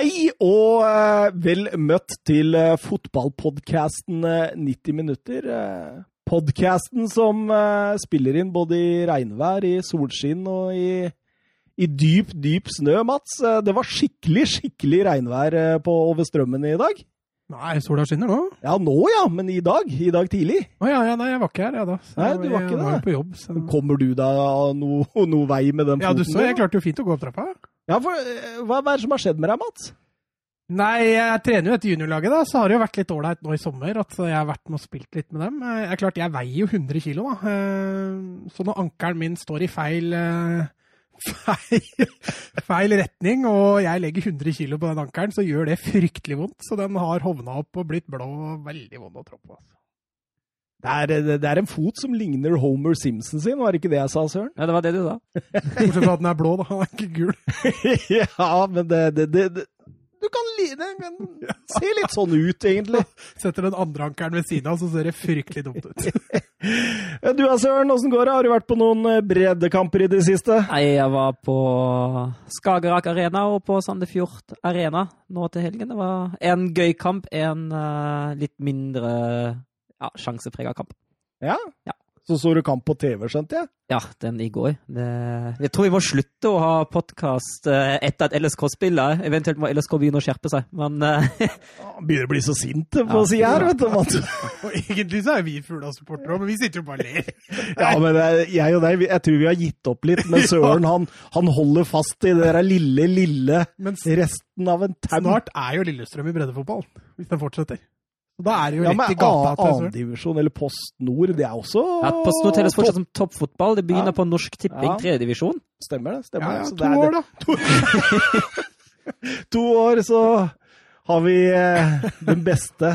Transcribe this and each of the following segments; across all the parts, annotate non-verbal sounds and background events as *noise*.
Hei og eh, vel møtt til uh, fotballpodkasten 90 minutter. Uh, Podkasten som spiller inn både i regnvær, i solskinn og i, i dyp, dyp snø, Mats. det var skikkelig, skikkelig regnvær på over strømmen i dag. Nei, sola skinner nå. Ja, nå ja, men i dag. I dag tidlig. Å ja, ja, nei, jeg var ikke her, jeg da. Så nei, du var ikke jeg var på jobb. Så... Kommer du da noe no vei med den foten? Ja, du så, jeg klarte jo fint å gå opp trappa. Ja, for hva, hva er det som har skjedd med deg, Mats? Nei, jeg trener jo etter juniorlaget, da, så har det jo vært litt ålreit nå i sommer at jeg har vært med og spilt litt med dem. Jeg, er klart, jeg veier jo 100 kilo, da. Så når ankelen min står i feil, feil, *laughs* feil retning, og jeg legger 100 kilo på den ankelen, så gjør det fryktelig vondt. Så den har hovna opp og blitt blå og veldig vond å trå på. Altså. Det er, det er, en fot som ligner Homer Simpson sin, var det ikke det jeg sa, Søren? Ja, det var det du sa. Bortsett fra at den er blå, da. Den er ikke gul. *laughs* ja, men det, det, Du kan, den *laughs* se litt sånn ut, egentlig. *laughs* Setter den andre ankeren ved siden av, så ser det fryktelig dumt ut. *laughs* du da, Søren, åssen går det? Har du vært på noen eh, breddekamper i det siste? Nei, jeg var på Skagerrak Arena og på Sandefjord Arena nå til helgen. Det var en gøy kamp, en uh, litt mindre ja, sjanseprega kamp. Ja? ja. Så så du kamp på TV, skjønte jeg? Ja, den i går. Det, jeg tror vi må slutte å ha podkast eh, etter at LSK spiller. Eventuelt må LSK begynne å skjerpe seg, men *laughs* uh, Begynner å bli så sint på ja, si her, vet du. *laughs* og egentlig så er vi Fugla-supportere òg, men vi sitter jo bare og ler. ja, men jeg og deg, jeg tror vi har gitt opp litt. Men *laughs* Søren, han, han holder fast i det der lille, lille resten av en tau. Snart er jo Lillestrøm i breddefotball, hvis den fortsetter. Da er det jo ja, rett i gata. Ja, Annendivisjon eller Post Nord, det er også Ja, Post Nord telles fortsatt som toppfotball. Det begynner ja. på Norsk Tipping, tredjedivisjon. Stemmer det. stemmer ja, ja, To år, da. To, *laughs* to, år, så har vi eh, den beste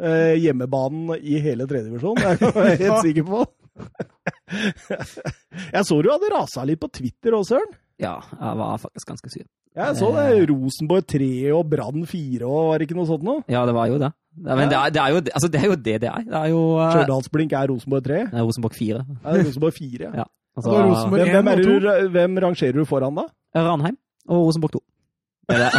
eh, hjemmebanen i hele tredjedivisjon. Det er jeg helt sikker på. *laughs* jeg så du hadde rasa litt på Twitter òg, Søren. Ja, jeg var faktisk ganske sur. Jeg så det. Rosenborg 3 og Brann 4 og var det ikke noe sånt noe? Ja, det var jo det. Men det er, det, er jo, altså, det er, jo, det det er. det er jo, uh, Stjørdalsblink er Rosenborg 3? Det er Rosenborg 4. Ja, det er Rosenborg 4. ja. Altså, altså, Rosenborg hvem, hvem, du, hvem, rangerer du foran, da? Ranheim og Rosenborg 2. Det er det.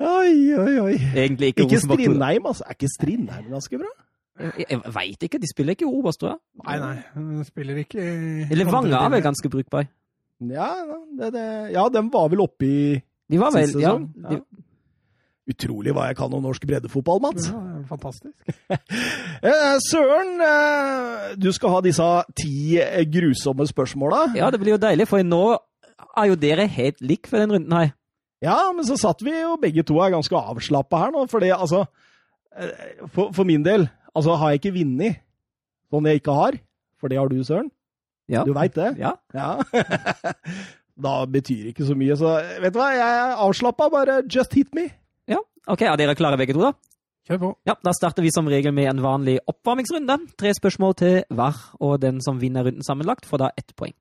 *laughs* oi, oi, oi. Egentlig ikke, ikke Rosenborg 2. Ikke Strindheim, altså. Er ikke Strindheim ganske bra? Jeg, jeg veit ikke. De spiller ikke i Obos, tror jeg. Nei, nei. De spiller ikke Eller Vanga er vel ganske brukbar. Ja, det, det, ja, de var vel oppe i de var vel, ja, de... Utrolig hva jeg kan om norsk breddefotball, Mats. Ja, fantastisk. *laughs* Eh, Søren, eh, du skal ha disse ti grusomme spørsmåla. Ja, det blir jo deilig, for nå er jo dere helt lik for den runden her. Ja, men så satt vi jo begge to er ganske avslappa her nå, for det, altså eh, for, for, min del, altså har jeg ikke vunnet sånn jeg ikke har, for det har du, Søren. Ja. Du veit det? Ja. ja. *laughs* da betyr det ikke så mye. Så vet du hva, jeg er avslappa. Bare just hit me. Ja, ok. Er dere klare begge to, da? Kjør på. Ja, Da starter vi som regel med en vanlig oppvarmingsrunde. Tre spørsmål til hver, og den som vinner runden sammenlagt, får da ett poeng.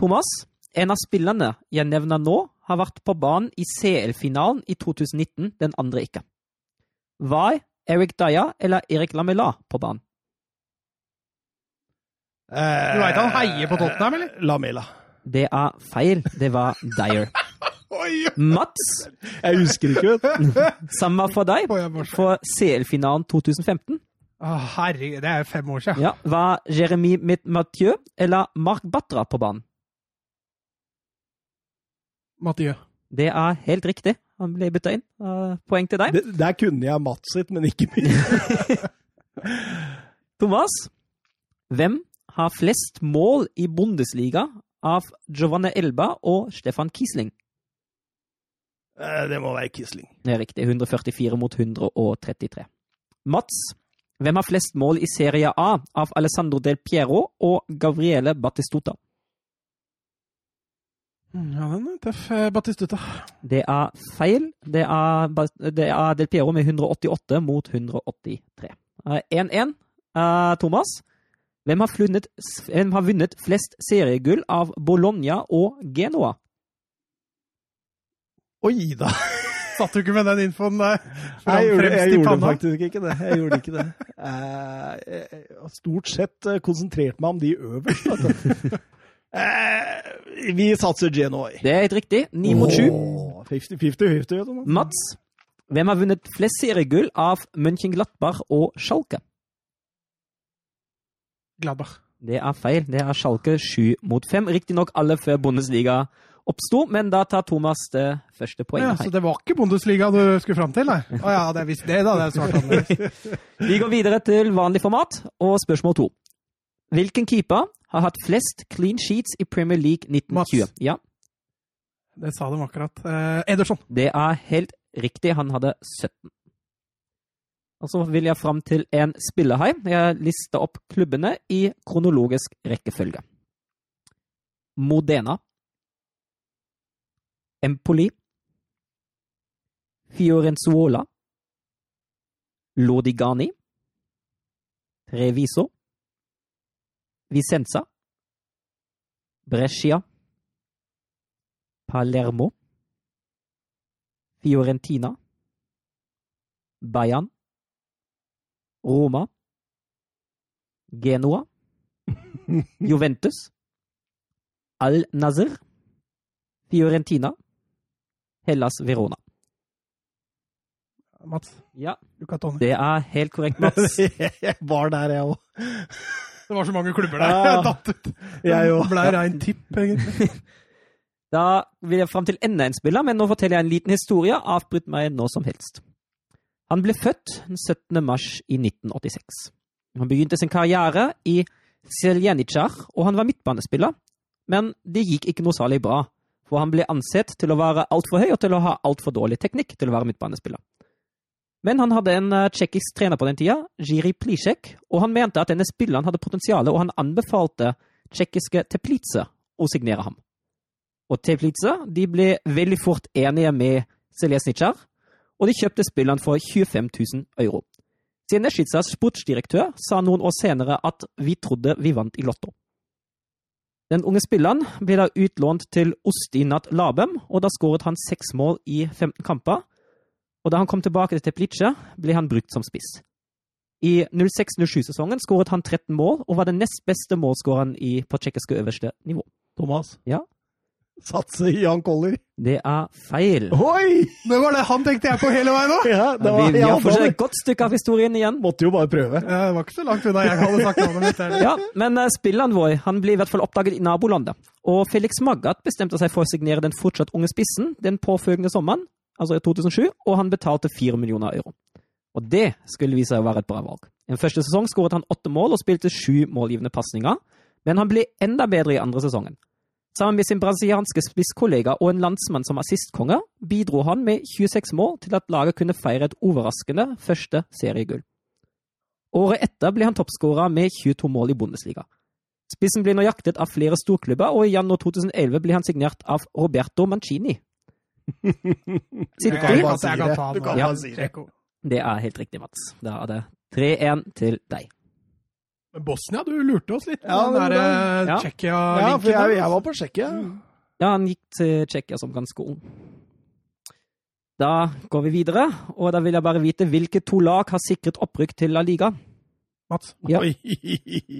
Thomas, en av spillerne jeg nevner nå, har vært på banen i CL-finalen i 2019, den andre ikke. Var Erik Daya eller Erik Lamela på banen? Du veit han heier på Tottenham, eller? Lamela. Det er feil. Det var Dyer. *laughs* Mats? Jeg husker ikke. *laughs* Samme for deg. For CL-finalen 2015. Å, herregud, det er fem år siden. Ja, Var Jeremy Mathieu eller Mark Batra på banen? Mathieu. Det er helt riktig. Han ble bytta inn. Poeng til deg. Det, der kunne jeg Mats sitt, men ikke mye. *laughs* Thomas, hvem har flest mål i Bundesliga av Giovanne Elba og Stefan Kiesling? Eh, det må være Kisling. Det er riktig. 144 mot 133. Mats, hvem har flest mål i Serie A av Alessandro Del Piero og Gabriele Battistuta? Ja, den er tøff. Batistuta. Det er feil. Det er, det er Del Piero med 188 mot 183. 1-1. Uh, Thomas, hvem har, flunnet, hvem har vunnet flest seriegull av Bologna og Genoa? Oi da! *laughs* Satt du ikke med den infoen der? Nei, jeg gjorde, jeg gjorde faktisk ikke det. Jeg gjorde ikke det. *laughs* Jeg har stort sett eh, konsentrert meg om de øverst. *laughs* Eh, vi satser Genoa. Det er helt riktig. Ni mot sju. Åh, 50-50. Mats, hvem har vunnet flest seriegull av Mönchenglattbach og Schalke? Gladbach. Det er feil. Det er Schalke sju mot fem. Riktignok alle før Bundesliga oppsto, men da tar Thomas det første Ja, så det var ikke Bundesliga du skulle fram til, nei? *laughs* Å ja, det er visst det, da. Det er svart annerledes. Vi går videre til vanlig format og spørsmål to. Hvilken keeper har hatt flest clean sheets i Premier League 1920? Mats. Ja, Det sa de akkurat. Eh, Ederson. det er helt riktig. Han hadde 17. Og så vil jeg fram til en spillerhei. Jeg lista opp klubbene i kronologisk rekkefølge. Modena. Empoli. Fiorenzuola. Lodigani. Treviso. Vicenza. Brescia. Palermo. Fiorentina. Bayern. Roma. Genoa. *laughs* Juventus. Al-Nazr. Fiorentina. Hellas Verona. Mats. Ja, det er helt korrekt, Mats. *laughs* jeg var der, jeg òg. Det var så mange klubber der. Ja. *laughs* Jeg datt ut. Jeg òg. Ble rein tipp, egentlig. *laughs* Da vil jeg fram til enda en spiller, men nå forteller jeg en liten historie. Avbryt meg nå som helst. Han ble født den 17. mars i 1986. Han begynte sin karriere i Seljenicjar, og han var midtbanespiller. Men det gikk ikke noe særlig bra, for han ble ansett til å være altfor høy og til å ha altfor dårlig teknikk til å være midtbanespiller. Men han hadde en eh, tsjekkisk trener på den tida, Jiri Plisek, og han mente at denne spilleren hadde potensial, og han anbefalte tsjekkiske Teplice å signere ham. Og Teplice de ble veldig fort enige med Selesnitsjar, og de kjøpte spilleren for 25 000 euro. Sienesjitsas sportsdirektør sa noen år senere at vi trodde vi vant i Lotto. Den unge spilleren ble da utlånt til Ostinat Labem, og da skåret han seks mål i 15 kamper. Og da han kom tilbake til Teplice, ble han brukt som spiss. I 06-07-sesongen skåret han 13 mål, og var den nest beste målskåreren i, på tsjekkiske øverste nivå. Thomas. Ja. Satse Jan Koller. Det er feil. Oi! Det var det han tenkte jeg på hele veien òg! *laughs* Ja, det var vi, vi har fortsatt et godt stykke av historien igjen. Måtte jo bare prøve. Det var ikke så langt unna jeg hadde sagt navnet mitt. heller. Ja, men eh, spilleren vår han ble i hvert fall oppdaget i nabolandet. Og Felix Maggat bestemte seg for å signere den fortsatt unge spissen den påfølgende sommeren, altså i 2007, og han betalte 4 millioner euro. Og det skulle vise seg å være et bra valg. I den første sesong skåret han åtte mål og spilte sju målgivende pasninger, men han ble enda bedre i andre sesongen. Sammen med sin brasilianske spisskollega og en landsmann som assistkonge bidro han med 26 mål til at laget kunne feire et overraskende første seriegull. Året etter ble han toppskårer med 22 mål i Bundesliga. Spissen ble nå jaktet av flere storklubber, og i januar 2011 ble han signert av Roberto Mancini. *laughs* Sitter du? kan- jeg kan ta Du kan ja. bare si det. Det er helt riktig, Mats. Da er det 3-1 til deg. Men Bosnia, du lurte oss litt. Ja, den der Ja. Ja, Tsjekkia-linken. for jeg, jeg var på sjekket. Ja, han gikk til Tsjekkia som ganske ung. Da går vi videre, og da vil jeg bare vite hvilke to lag har sikret opprykk til La Liga. Mats. Ja. Oi.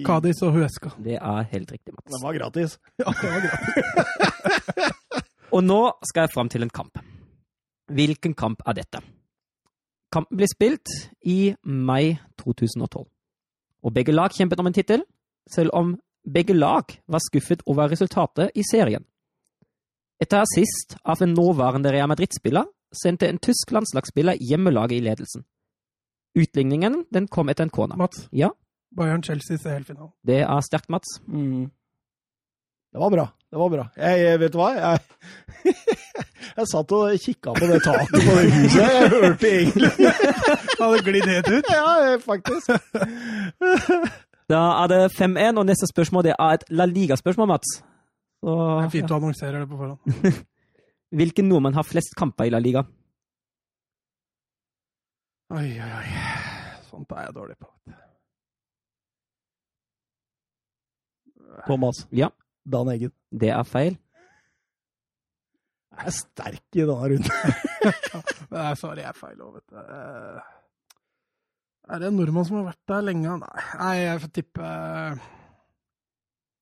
Kadis og Huesca. Det er helt riktig, Mats. Den var gratis. Ja, det var greit. *laughs* Og nå skal jeg fram til en kamp. Hvilken kamp er dette? Kampen ble spilt i mai 2012. Og begge lag kjempet om en tittel, selv om begge lag var skuffet over resultatet i serien. Etter assist av en nåværende Real Madrid-spiller sendte en tysk landslagsspiller hjemmelaget i ledelsen. Utligningen den kom etter en corner. Mats. Ja, Bayern-Chelsea CL-finalen. det er sterkt, Mats. Mm. Det var bra. Det var bra. Jeg, jeg vet du hva? Jeg, *laughs* jeg satt og kikka på det taket på det huset. Jeg hørte egentlig *laughs* Hadde glidd helt ut. Ja, faktisk. *laughs* Da er det 5-1, og neste spørsmål det er et La Liga-spørsmål, Mats. Så, Det er fint du annonserer det på forhånd. Hvilken nordmann har flest kamper i La Liga? Oi, oi, oi. Sånt er jeg dårlig på. Thomas. Ja, Dan Eggen. det er feil. Jeg er sterk i denne runden. *laughs* Nei, sorry, jeg er feil òg, vet du. Eh, Er det en nordmann som har vært der lenge? Nei, jeg får tippe eh,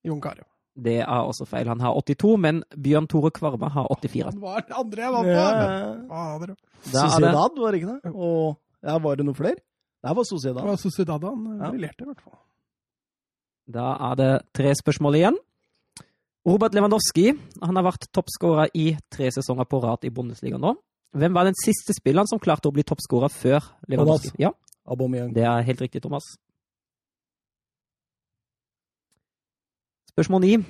Jon Carew. Det er også feil. Han har 82, men Bjørn Tore Kvarme har 84. Han var den andre jeg var på. Ja. er det, Sociedad, var det ikke det? Og ja, var det noe flere? Det var Det Sociedad. var Sociedad han Ja. briljerte, i hvert fall. da er det tre spørsmål igjen. Robert Lewandowski han har vært toppskårer i tre sesonger på rad i Bundesliga nå. Hvem var den siste spilleren som klarte å bli toppskårer før Lewandowski? Thomas. Ja, det er helt riktig, Thomas. Spørsmål 9.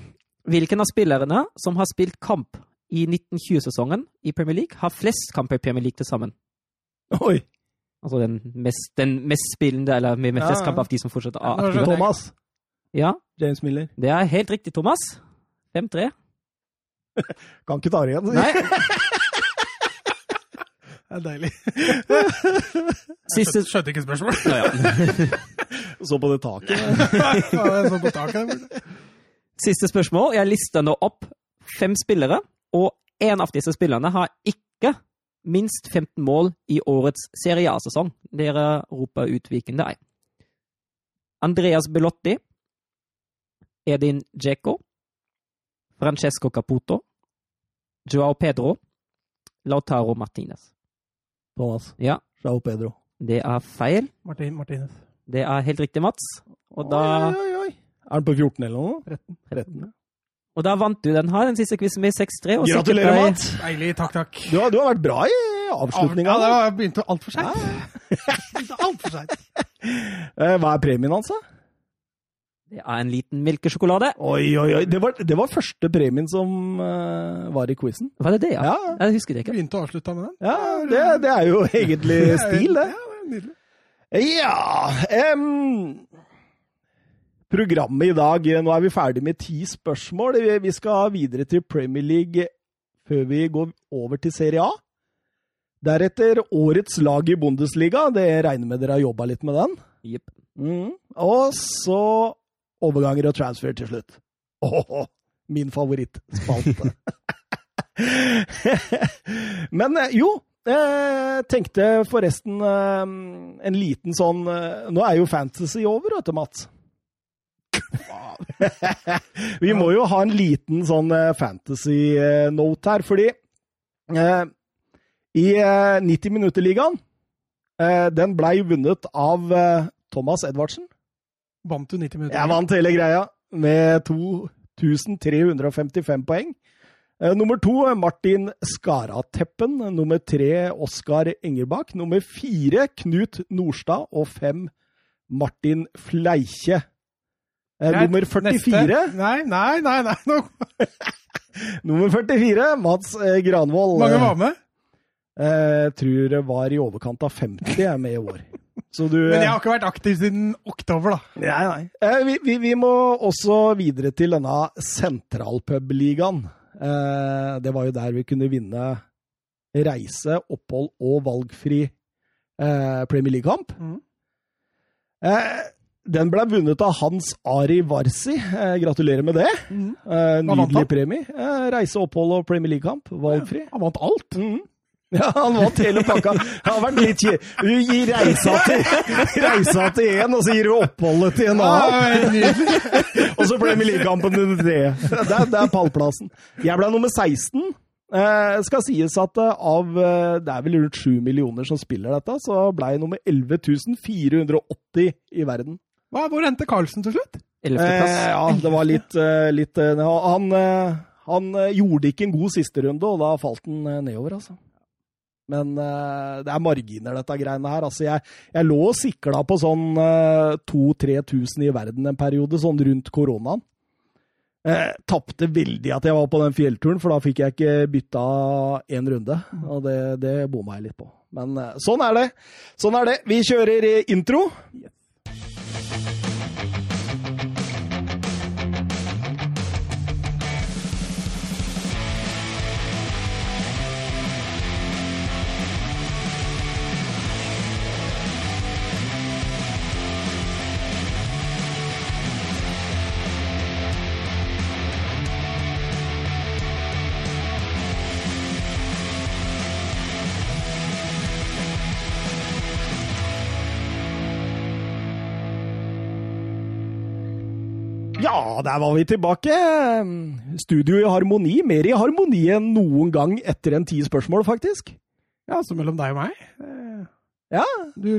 Hvilken av spillerne som har spilt kamp i 1920-sesongen i Premier League, har flest kamper i Premier League til sammen? Oi! Altså den mest, den mest spillende, eller med flest Ja, ja. kamper av de som fortsetter aktive. Thomas. Ja, James Miller. det er helt riktig, Thomas. 5-3. *laughs* Kan ikke ta det igjen. Nei, *laughs* Det er deilig. *laughs* siste Jeg skjønte ikke spørsmålet. Ja, ja. Så på det taket. Ja, jeg så på taket. Siste spørsmål. Jeg lister nå opp fem spillere, og en av disse spillerne har ikke minst 15 mål i årets Serie A-sesong. Dere roper ut hvilken det er. Andreas Belotti, Edin Dzeko, Francesco Caputo, Joao Pedro, Lautaro Martinez. Thomas. Ja, Joao Pedro. det er feil. Martin Martinez. Det er helt riktig, Mats. Og da, Oi, oi, oi. Er han på 14 eller noe? 13. 13. ja. og da vant du den her, den siste quizen med 6-3. Gratulerer, deg- Mats! Deilig. Takk, takk. Du har, du har vært bra i avslutninga. Ja, det begynte altfor seint. *laughs* Altfor seint. Eh, Hva er premien hans, da? Det er en liten melkesjokolade. Oi, oi, oi. Det var, det var første premien som uh, var i quizen. Var det det, ja? Ja. Jeg husker det ikke. Begynte å avslutte med den. Ja, det, det er jo egentlig stil, det. Ja, nydelig. Ja em, Programmet i dag Nå er vi ferdig med ti spørsmål. Vi- Vi skal videre til Premier League før vi går over til Serie A. Deretter årets lag i Bundesliga. Det regner med dere har jobba litt med den. Yep. Mm. Og så overganger og transfer til slutt. Åh, min favorittspalte. *laughs* Men eh, jo, jeg tenkte forresten eh, en liten sånn eh, Nå er jo fantasy over, vet du, Mats. *laughs* Vi må jo ha en liten sånn eh, fantasy-note her, fordi eh, i eh, 90 Minutter-ligaen eh, Den blei vunnet av eh, Thomas Edvardsen. Vant du 90 minutter? Jeg vant hele greia med 2355 poeng. Eh, Nummer to Martin Skarateppen. Nummer tre Oskar Engerbakk. Nummer fire Knut Nordstad. Og fem Martin Fleikje. Eh, Nummer 44 neste. Nei, nei, nei. nei. *laughs* Nummer 44 Mats Granvoll. Granvold. mange var med. Jeg tror det var i overkant av 50 jeg er med i år. Så du Men jeg eh, har ikke vært aktiv siden oktober, da. Nei, nei. Eh, vi, vi, vi må også videre til denne sentralpubligaen. Eh, det var jo der vi kunne vinne reise, opphold og valgfri eh, Premier League-kamp. Mm. Eh, den ble vunnet av Hans Ari Varsi. Eh, gratulerer med det. Mm. Nydelig premie. Reise, opphold og Premier League-kamp. Valgfri. Han vant alt. Mhm. *laughs* Ja, han vant hele pakka. Det har vært litt Du gir reisa til *laughs* reisa til én, og så gir du oppholdet til en annen. *laughs* Og så ble Miljøkampen nummer tre. Det er, det er pallplassen. Jeg ble nummer 16. Eh, skal sies at eh, av eh, Det er vel rundt 7 millioner som spiller dette, så ble jeg nummer 11 480 i verden. Hva, hvor endte Carlsen til slutt? Ellevteplass. Eh, ja, det var litt, eh, litt Han, han gjorde ikke en god sisterunde, og da falt han nedover, altså. Men uh, det er marginer, dette greiene her. Altså, jeg, jeg lå og sikla på sånn uh, 2000-3000 i verden en periode, sånn rundt koronaen. Eh, Tapte veldig at jeg var på den fjellturen, for da fikk jeg ikke bytta én runde. Og det, det bomma jeg litt på. Men eh, sånn er det. Sånn er det. Vi kjører intro. intro. Ja, der var vi tilbake. Studio i harmoni. Mer i harmoni enn noen gang etter en ti spørsmål, faktisk. Ja, altså mellom deg og meg. Eh, Ja, Du,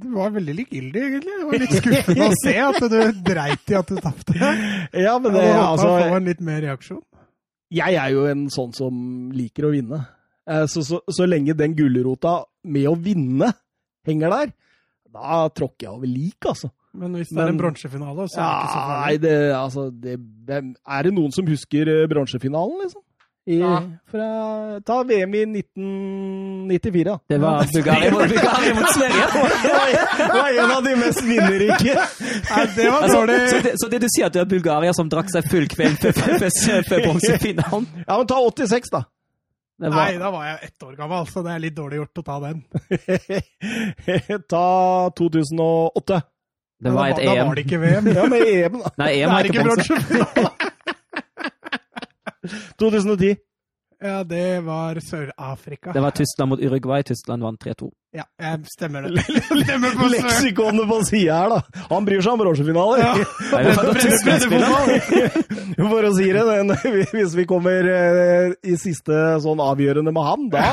du var veldig likegyldig, egentlig. Det var litt skuffende å se at du dreit i at du tapte. Ja men det, å altså få en litt mer reaksjon. Jeg er jo en sånn som liker å vinne. Eh, Så, så, så lenge den gulrota med å vinne henger der, da tråkker jeg over lik, altså. Men hvis det er en Men- bronsefinale, så er det ikke så farlig. nei, det, altså, det, er det noen som husker eh, bronsefinalen, liksom? I, Ja. fra, ta VM i 1994, da. Det var Bulgaria mot, Sverige. *laughs* Det var en av de mest vinnerrike. Nei, *laughs* det var Altså, dårlig. så, det, så det du sier at det er Bulgaria som drakk seg full kveld før bronsefinalen? Ja, men ta 86, da. Var... Nei, da var jeg ett år gammel, så det er litt dårlig gjort å ta den. *laughs* ta 2008. det var et da, da var det ikke VM. Ja, med EM, da. *laughs* Nei, Det EM var er ikke bronsefinale. 2010. *laughs* *laughs* Ja, det var Sør-Afrika. Det var Tyskland mot Uruguay. Tyskland vant 3-2. Ja, jeg stemmer det. Stemmer på. Leksikonet på sida her, da. Han bryr seg om bronsefinaler. Ja. Det. For å si det, men hvis vi kommer eh, i siste sånn avgjørende med han, da,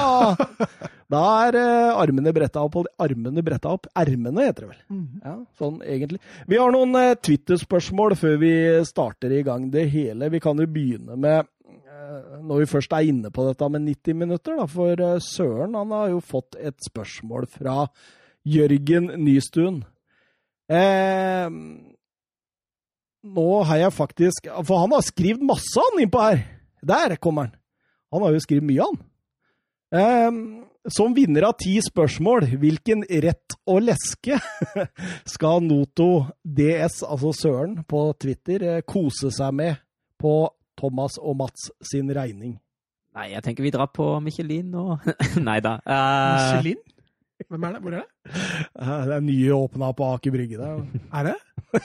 da er uh, armene bretta opp. Armene bretta opp. Ermene, heter det vel. Mm. Ja, sånn egentlig. Vi har noen uh, Twitter-spørsmål før vi starter i gang det hele. Vi kan jo begynne med eh, når vi først er inne på dette med 90 minutter, da, for Søren han har jo fått et spørsmål fra Jørgen Nystuen. Eh, nå har jeg faktisk For han har skrevet masse, han, innpå her. Der kommer han. Han har jo skrevet mye, han. Eh, som vinner av ti spørsmål, hvilken rett og leske *laughs* skal Noto DS, altså Søren, på Twitter eh, kose seg med på Thomas og Mats sin regning? Nei, jeg tenker vi drar på Michelin og *laughs* Nei da. Uh... Michelin? Hvem er det? Hvor er det? Eh, Det er nye åpna på Aker Brygge. der. Er det?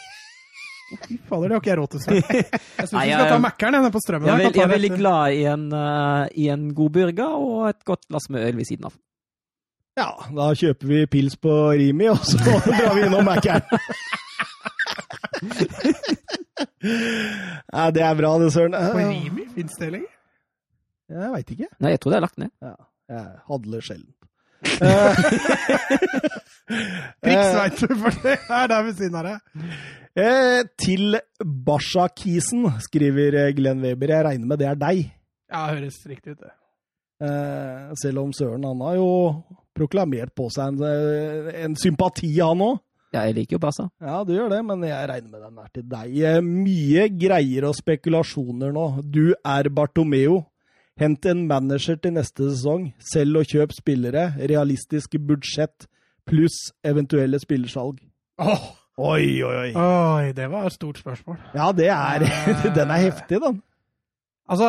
Fy fader, det har ikke jeg råd til selv. Jeg *laughs* syns vi skal ta Mækkern nede på strømmen. jeg, Kan jeg er veldig glad i en, uh, i en god burger og et godt glass med øl ved siden av. Ja, da kjøper vi pils på Rimi, og så *laughs* drar vi innom Mækkern. *laughs* Ja, det er bra, det, Søren. På Rimi? Fins det lenger? Jeg veit ikke. Nei, jeg tror det er lagt ned. Ja, jeg hadler sjelden. Eh, *laughs* eh, veit du, for det er der ved siden av deg. eh, til Basha-kisen, skriver eh, Glenn Weber. Jeg regner med det er deg. Ja, det høres riktig ut, det. Eh, selv om Søren han har jo proklamert på seg en, en sympati, han òg. Ja, jeg liker jo Basha. Ja, du gjør det, men jeg regner med den er til deg. Eh, Mye greier og spekulasjoner nå. Du er Bartomeo. Hent en manager til neste sesong. Selg og kjøp spillere. Realistisk budsjett pluss eventuelle spillersalg. Oh. Oi, oi, oi. Oi, det var et stort spørsmål. Ja, det er *laughs* Den er heftig, den. Altså,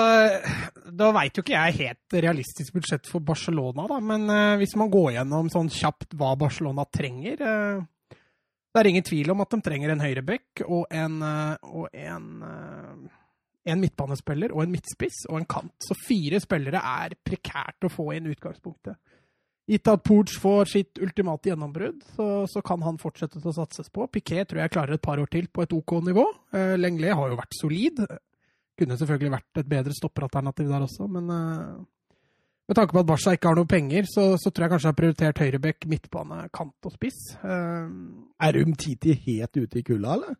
da veit jo ikke jeg helt realistisk budsjett for Barcelona, da, men uh, hvis man går gjennom sånn kjapt hva Barcelona trenger uh, Det er ingen tvil om at de trenger en høyreback og en, uh, og en, en midtbanespiller og en midtspiss og en kant. Så fire spillere er prekært å få inn utgangspunktet. Gitt at Pooch får sitt ultimate gjennombrudd, så, så kan han fortsette å satses på. Piquet tror jeg klarer et par år til på et OK nivå. Uh, Lenglet har jo vært solid. Kunne selvfølgelig vært et bedre stopperalternativ der også, men uh, med tanke på at Barca ikke har noe penger, så, så tror jeg kanskje jeg har prioritert høyrebekk, midtbane, kant og spiss. Uh, Er Umtiti helt ute i kulda, eller?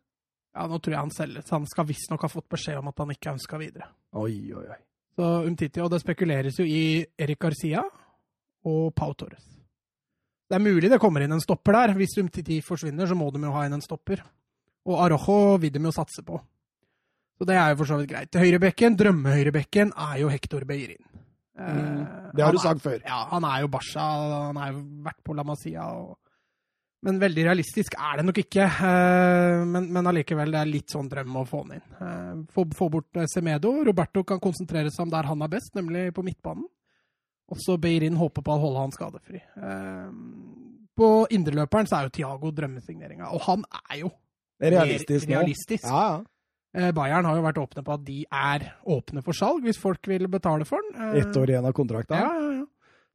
Ja, nå tror jeg han selges. Han skal visstnok ha fått beskjed om at han ikke ønska videre. Oi, oi, oi. Så Umtiti, og det spekuleres jo i Erik Garcia og Pau Torres. Det er mulig det kommer inn en stopper der. Hvis Umtiti forsvinner, så må de jo ha inn en stopper. Og Arojo vil de jo satse på. Så det er jo for så vidt greit. Høyrebekken, drømmehøyrebekken, er jo Hector Beirin. Eh, Mm. Det har du han er- sagt før. Ja, han er jo Barca, han har jo vært på La Masia. Og... Men veldig realistisk er det nok ikke. eh, Men, men allikevel, det er litt sånn drøm å få han inn. Eh, Få, få bort eh, Semedo. Roberto kan konsentrere seg om der han er best, nemlig på midtbanen. Og så Beirin håper på å holde han skadefri. På indreløperen så er jo Tiago drømmesigneringa, og han er jo Realistisk mer realistisk. Ja, ja. Bayern har jo vært åpne på at de er åpne for salg, hvis folk vil betale for den. Ett år igjen av kontrakten. ja, ja, ja.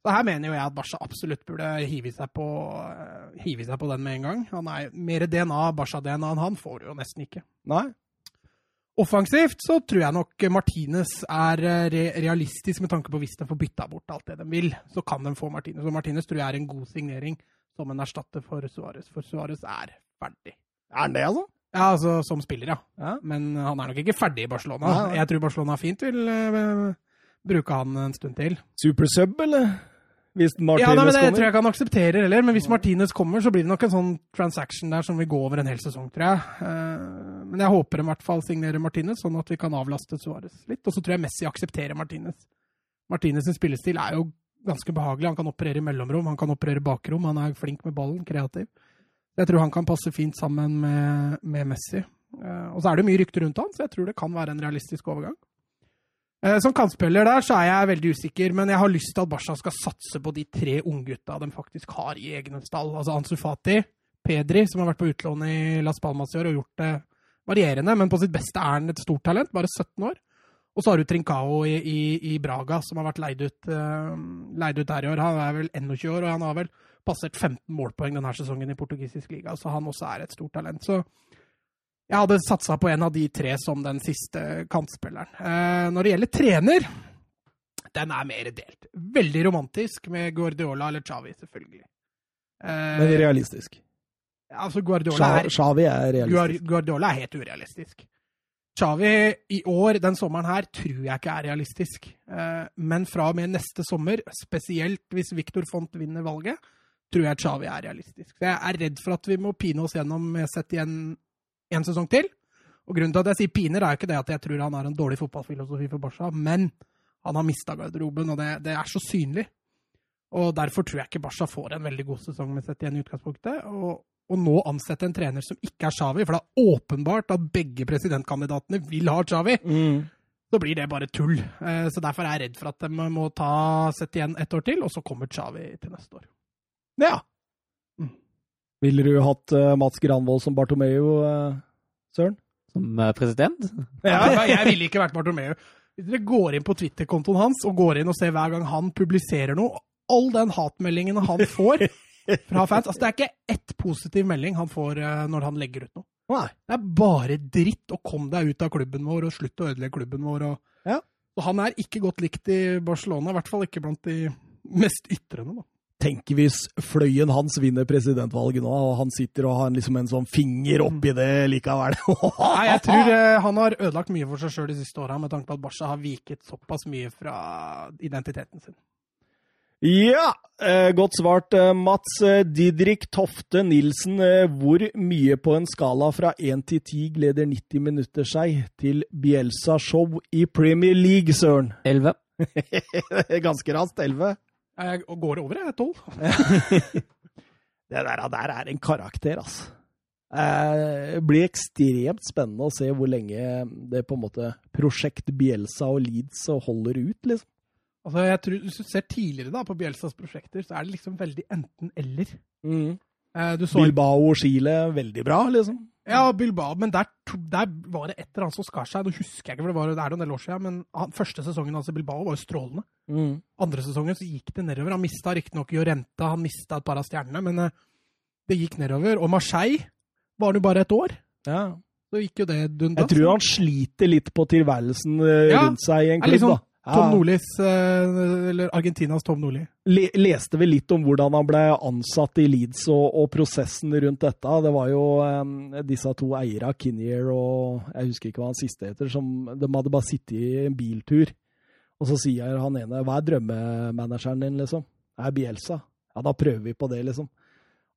Så her mener jo jeg at Barca absolutt burde hive seg på, eh, hive seg på den med en gang. Han er Mer DNA, Barca-DNA enn han får du jo nesten ikke. Nei? Offensivt så tror jeg nok Martinez er eh, re realistisk med tanke på hvis de får bytta bort alt det de vil, så kan de få Martinez. Og Martinez tror jeg er en god signering som en erstatter for Suárez, for Suárez er ferdig. Er han det, altså? Ja, altså som spiller, ja. Ja. Men han er nok ikke ferdig i Barcelona. Nei, nei. Jeg tror Barcelona fint vil uh, bruke han en stund til. Supersub, eller? Hvis Martinez ja, nei, men Det tror kommer? jeg ikke han aksepterer heller, men hvis Martinez kommer, så blir det nok en sånn transaction der som vil gå over en hel sesong, tror jeg. Eh, Men jeg håper i hvert fall signerer Martinez, sånn at vi kan avlaste Suárez litt. Og så tror jeg Messi aksepterer Martinez. Martinez' spillestil er jo ganske behagelig. Han kan operere i mellomrom, han kan operere bakrom, han er flink med ballen, kreativ. Jeg tror han kan passe fint sammen med, med Messi. Eh, Og så er det mye rykter rundt han, så jeg tror det kan være en realistisk overgang. Eh, Som kantspiller der så er jeg veldig usikker, men jeg har lyst til at Barca skal satse på de tre unggutta de faktisk har i egne stall. Altså Ansu Fati, Pedri, som har vært på utlån i Las Palmas i år og gjort det varierende, men på sitt beste er han et stort talent, bare 17 år. Og så har du Trincao i, i, i Braga, som har vært leid ut, uh, leid ut her i år. Han er vel 21 år, og han har vel passert 15 målpoeng denne sesongen i portugisisk liga, så han også er et stort talent. Så jeg hadde satsa på en av de tre som den siste kantspilleren. Eh, når det gjelder trener, den er mer delt. Veldig romantisk med Guardiola eller Xavi, selvfølgelig. Eh, Men realistisk. altså Guardiola er, Xavi er realistisk. Guardiola er helt urealistisk. Xavi i år, den sommeren her, tror jeg ikke er realistisk. Eh, Men fra og med neste sommer, spesielt hvis Victor Font vinner valget, tror jeg Xavi er realistisk. Så jeg er redd for at vi må pine oss gjennom med sett igjen en sesong til. Og grunnen til at jeg sier piner, er jo ikke det at jeg tror han har en dårlig fotballfilosofi for Barca, men han har mista garderoben, og det, det er så synlig. Og derfor tror jeg ikke Barca får en veldig god sesong med sett igjen i utgangspunktet. Og, og nå ansette en trener som ikke er Xavi, for det er åpenbart at begge presidentkandidatene vil ha Xavi, Mm. så blir det bare tull. Eh, Så derfor er jeg redd for at de må ta sett igjen ett år til, og så kommer Xavi til neste år. Ja. Ville du hatt eh, Mats Granvold som Bartomeu, eh, Søren? Som eh, president? Ja, jeg ville ikke vært Bartomeu. Hvis dere går inn på Twitter-kontoen hans og går inn og ser hver gang han publiserer noe, all den hatmeldingen han får fra fans altså Det er ikke ett positiv melding han får når han legger ut noe. Nei. Det er bare dritt, og kom deg ut av klubben vår, og slutt å ødelegge klubben vår. Og... Ja. og han er ikke godt likt i Barcelona, i hvert fall ikke blant de mest ytrende. Da. Tenk hvis fløyen hans vinner presidentvalget nå, og han sitter og har liksom en sånn finger oppi det likevel. *laughs* Nei, jeg tror *laughs* eh, han har ødelagt mye for seg sjøl de siste åra, med tanke på at Basha har viket såpass mye fra identiteten sin. Ja, eh, godt svart, eh, Mats. Didrik Tofte Nilsen, hvor mye på en skala fra 1 til 10 gleder 90 minutter seg til Bielsa-show i Premier League, Søren? 11. *laughs* Ganske raskt, 11. Jeg går over, jeg. Tolv. *laughs* Det der, der er en karakter, altså. Det blir ekstremt spennende å se hvor lenge det på en måte prosjekt Bielsa og Leeds holder ut, liksom. Altså, jeg tror, Hvis du ser tidligere da på Bielsas prosjekter, så er det liksom veldig enten-eller. Eh, Bilbao og Chile, veldig bra, liksom. Ja, Bilbao, men der, der var det et eller annet som skar seg. Nå husker jeg ikke, for det, var, det er jo en del år siden, men han, første sesongen hans i Bilbao var jo strålende. Andre sesongen så gikk det nedover. Han mista riktignok Jorenta, han mista et par av stjernene, men uh, det gikk nedover. Og Marseille var det jo bare et år. Ja. Så gikk jo det dundas. Jeg tror han sliter litt på tilværelsen uh, Ja, rundt seg i en klubb, sånn da. Tom Ja. Nordlis, eh, eller Argentinas Tom Nordli. Le leste vi litt om hvordan han ble ansatt i Leeds og, og prosessen rundt dette. Det var jo um, disse to eierne, Kinnear og jeg husker ikke hva han siste heter, som de hadde bare sittet i en biltur. Og så sier han ene Hva er drømmemanageren din, liksom? Det er Bielsa. Ja, da prøver vi på det, liksom.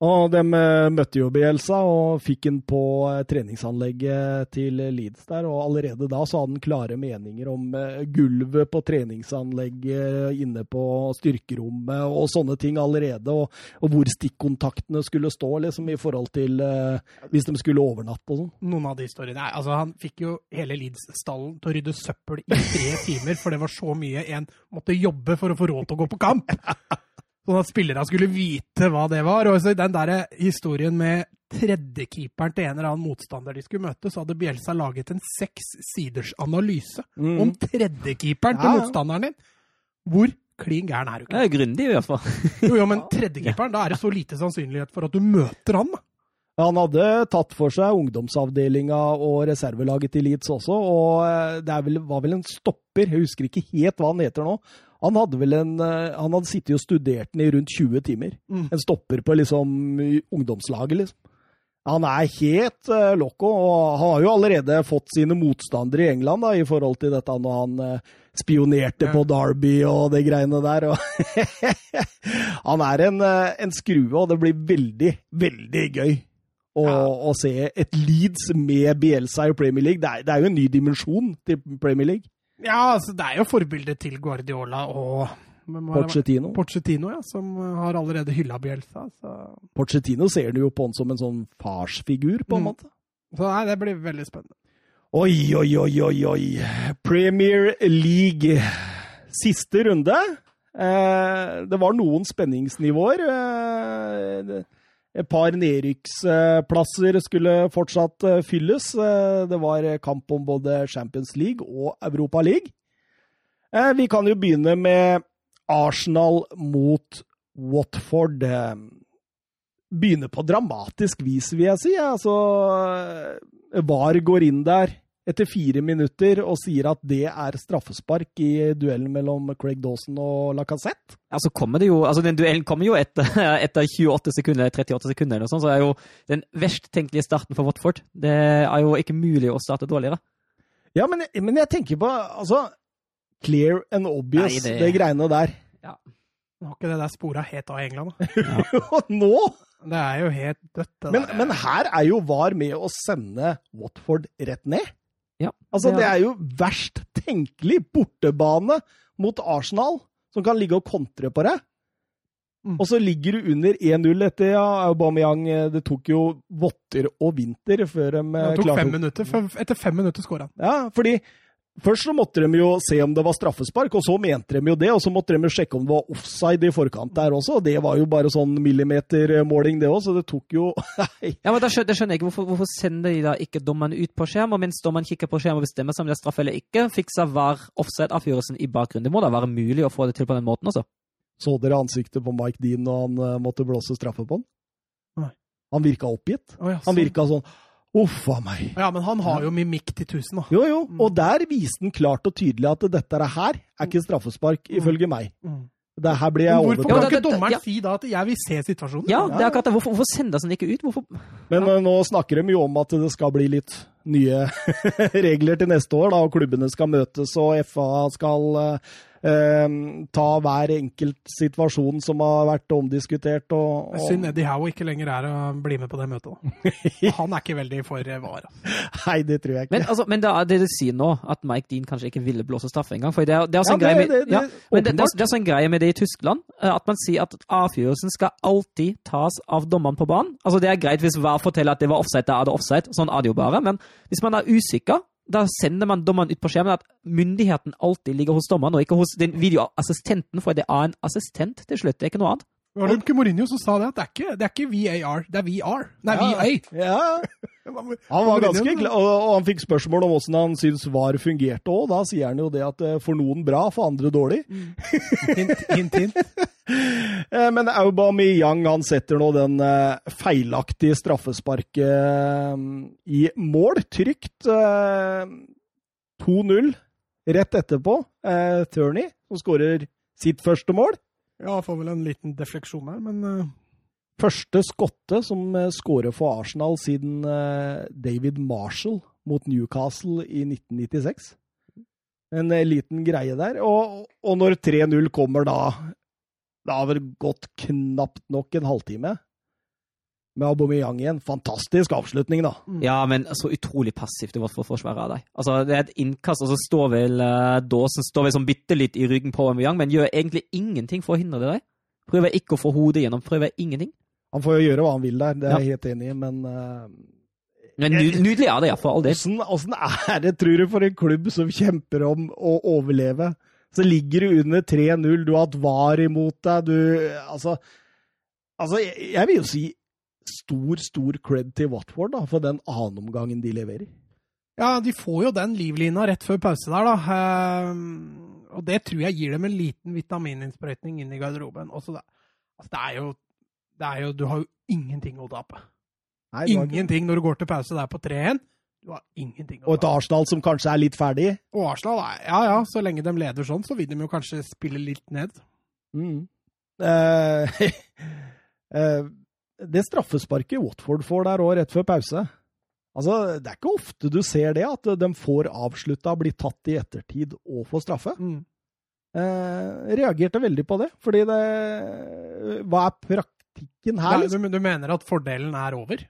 Og de eh, møtte jo Bielsa og fikk han på eh, treningsanlegget til Leeds der. Og allerede da så hadde han klare meninger om eh, gulvet på treningsanlegget inne på styrkerommet og sånne ting allerede. Og, og hvor stikkontaktene skulle stå liksom i forhold til uh, hvis de skulle overnatte og sånn. Noen av de historiene. Nei, altså Han fikk jo hele Leeds-stallen til å rydde søppel i tre *laughs* timer, for det var så mye en måtte jobbe for å få råd til å gå på kamp. *laughs* Sånn at spillerne skulle vite hva det var. Og så i den der historien med tredjekeeperen til en eller annen motstander de skulle møte, så hadde Bielsa laget en seks siders analyse om tredjekeeperen Ja, til motstanderen din. Hvor klin gæren er du Det ikke? er grundig, i hvert fall. *laughs* Jo, jo, men tredjekeeperen, da er det så lite sannsynlighet for at du møter han. da. Han hadde tatt for seg ungdomsavdelinga og reservelaget til Leeds også, og eh, det vel, var vel en stopper, jeg husker ikke helt hva han heter nå. Han hadde vel en, eh, han hadde sittet og studert den i rundt 20 timer. Mm. En stopper på liksom ungdomslaget, liksom. Han er helt uh, loco, og har jo allerede fått sine motstandere i England da, i forhold til dette når han uh, spionerte Ja. på Derby og det greiene der. *laughs* Han er en, uh, en skrue, og det blir veldig, veldig gøy å, Ja. å se et Leeds med Bielsa i Premier League. Det er, det er jo en ny dimensjon til Premier League. Ja, altså, det er jo forbildet til Guardiola og Porcetino. det-. Pochettino, ja, som har allerede hylla Bielsa. Så, Porcetino ser du jo på han som en sånn farsfigur, på en Mm. måte. så nei, det blir veldig spennende. Oi, oi, oi, oi, oi. Premier League. Siste runde. Eh, det var noen spenningsnivåer. Eh, et par nedrykksplasser skulle fortsatt eh, fylles. Eh, det var kamp om både Champions League og Europa League. Eh, vi kan jo begynne med Arsenal mot Watford. Begynner på dramatisk vis, vil jeg si. Altså, VAR går inn der etter fire minutter og sier at det er straffespark i duellen mellom Craig Dawson og Lacassette. Altså kommer det jo, altså Den duellen kommer jo etter, *laughs* etter 28 sekunder, 38 sekunder, eller noe sånt, så er jo den verst tenkelige starten for Watford. Det er jo ikke mulig å starte dårligere. Ja, men, men jeg tenker på altså Clear and obvious, Nei, det... det- greiene der. Ja. Nå har ikke det der spora helt av England, da. *laughs* Og nå! Det er jo helt dødt, Men, men her er jo VAR med å sende Watford rett ned. Ja, Altså, det det er- jo verst tenkelig bortebane mot Arsenal, som kan ligge og kontre på det. Mm. Og så ligger du under 1-0 etter ja, Aubameyang. eh, Det tok jo votter og vinter før de klarte Det tok klarte fem minutter. Etter fem minutter skåra han. Ja, fordi Først så måtte de jo se om det var straffespark, og så mente de jo det. Og så måtte de jo sjekke om det var offside i forkant der også, og det var jo bare sånn millimetermåling, det òg, så det tok jo *laughs* Ja, men da skjønner, jeg ikke. Hvorfor, hvorfor sender de da ikke dommeren ut på skjerm, og mens dommeren kikker på skjerm og bestemmer seg om det er straff eller ikke, fikser VAR offside-avgjørelsen i bakgrunnen? Det må da være mulig å få det til på den måten også? Så dere ansiktet på Mike Dean når han eh, måtte blåse straffe på han? Nei. Han virka oppgitt. Oh, ja, Han sånn. virka sånn Uff a meg. Ja, men han har jo mimikk til tusen, da. Jo, jo, Mm. og der viste han klart og tydelig at dette her er ikke straffespark, ifølge meg. Mm. Det her blir jeg Men hvorfor kan ikke dommeren ja. si da at 'jeg vil se situasjonen'? Ja, det er akkurat det. Hvorfor, hvorfor sender den ikke ut? Hvorfor? Men ja. nå snakker de jo om at det skal bli litt nye *laughs* regler til neste år, da, og klubbene skal møtes, og FA skal eh, eh, ta hver enkelt situasjon som har vært omdiskutert. Og, Det og, Synd Eddie Howe ikke lenger er å bli med på det møtet. *laughs* Han er ikke veldig for VAR. altså. Nei, det tror jeg ikke. Men, altså, men det, er det du sier nå, at Mike Dean kanskje ikke ville blåse straffe engang. For det er, det er også Ja, en greie det- med, det- ja, men det, det, er, er også greie med det i Tyskland, eh, at man sier at avgjørelsen skal alltid tas av dommeren på banen. Altså Det er greit hvis hver forteller at det var offside, da er det offside. Sånn er det jo bare. Men hvis man er usikker, da sender man dommeren ut på skjermen at myndigheten alltid ligger hos dommeren, og ikke hos den videoassistenten, for det er en assistent til slutt. Det er ikke noe annet. Var det ikke Mourinho som sa det? At det er ikke, det er ikke VAR, det er VR. Nei, Ja. VA. Ja, *laughs* han var ganske glad, og, han fikk spørsmål om hvordan han syntes VAR fungerte òg. Da sier han jo det at eh, for noen bra, for andre dårlig. Hint, hint, hint. *laughs* Eh, Men Aubameyang han setter nå den eh, feilaktige straffesparket i mål. Trygt. eh, 2-0 rett etterpå. Turney, som skårer sitt første mål. Ja, får vel en liten defleksjon her, men eh, Første skotte som uh, skårer for Arsenal siden eh, David Marshall mot Newcastle i 1996. En eh, liten greie der. Og, og når 3-0 kommer da Det har vel gått knapt nok en halvtime med Aubameyang igjen. Fantastisk avslutning, da. Ja, men så utrolig passivt det var for forsvaret av deg. Altså, Det er et innkast, og så står vel uh, Dawson står vel sånn bitte litt i ryggen på Aubameyang, men gjør egentlig ingenting for å hindre det der. Prøver ikke å få hodet gjennom, prøver ingenting. Han får jo gjøre hva han vil der, det er Ja. jeg helt enig i, men uh... Men nydelig er det, ja, for all del. Åssen er det, tror du, for en klubb som kjemper om å overleve? Så ligger du under 3-0, du har hatt VAR imot deg, du Altså, altså jeg, jeg vil jo si stor, stor cred til Watford da, for den annenomgangen de leverer. ja, de får jo den livlina rett før pause der, da. Eh, og det tror jeg gir dem en liten vitamininnsprøytning inn i garderoben. Også det, altså, det er jo det er jo, Du har jo ingenting å tape. Nei, Ingenting når du går til pause der på 3-1. Du har ingenting å Og et Arsenal som kanskje er litt ferdig. Og Arsenal, ja ja, så lenge de leder sånn, så vil de jo kanskje spille litt ned. Mm. Uh, eh, *laughs* det straffesparket Watford får der òg, rett før pause Altså, Det er ikke ofte du ser det, at de får avslutta, blir tatt i ettertid og får straffe. Mm. Eh, reagerte veldig på det, fordi det Hva er praktikken her? Nei, Liksom? du, du mener at fordelen er over?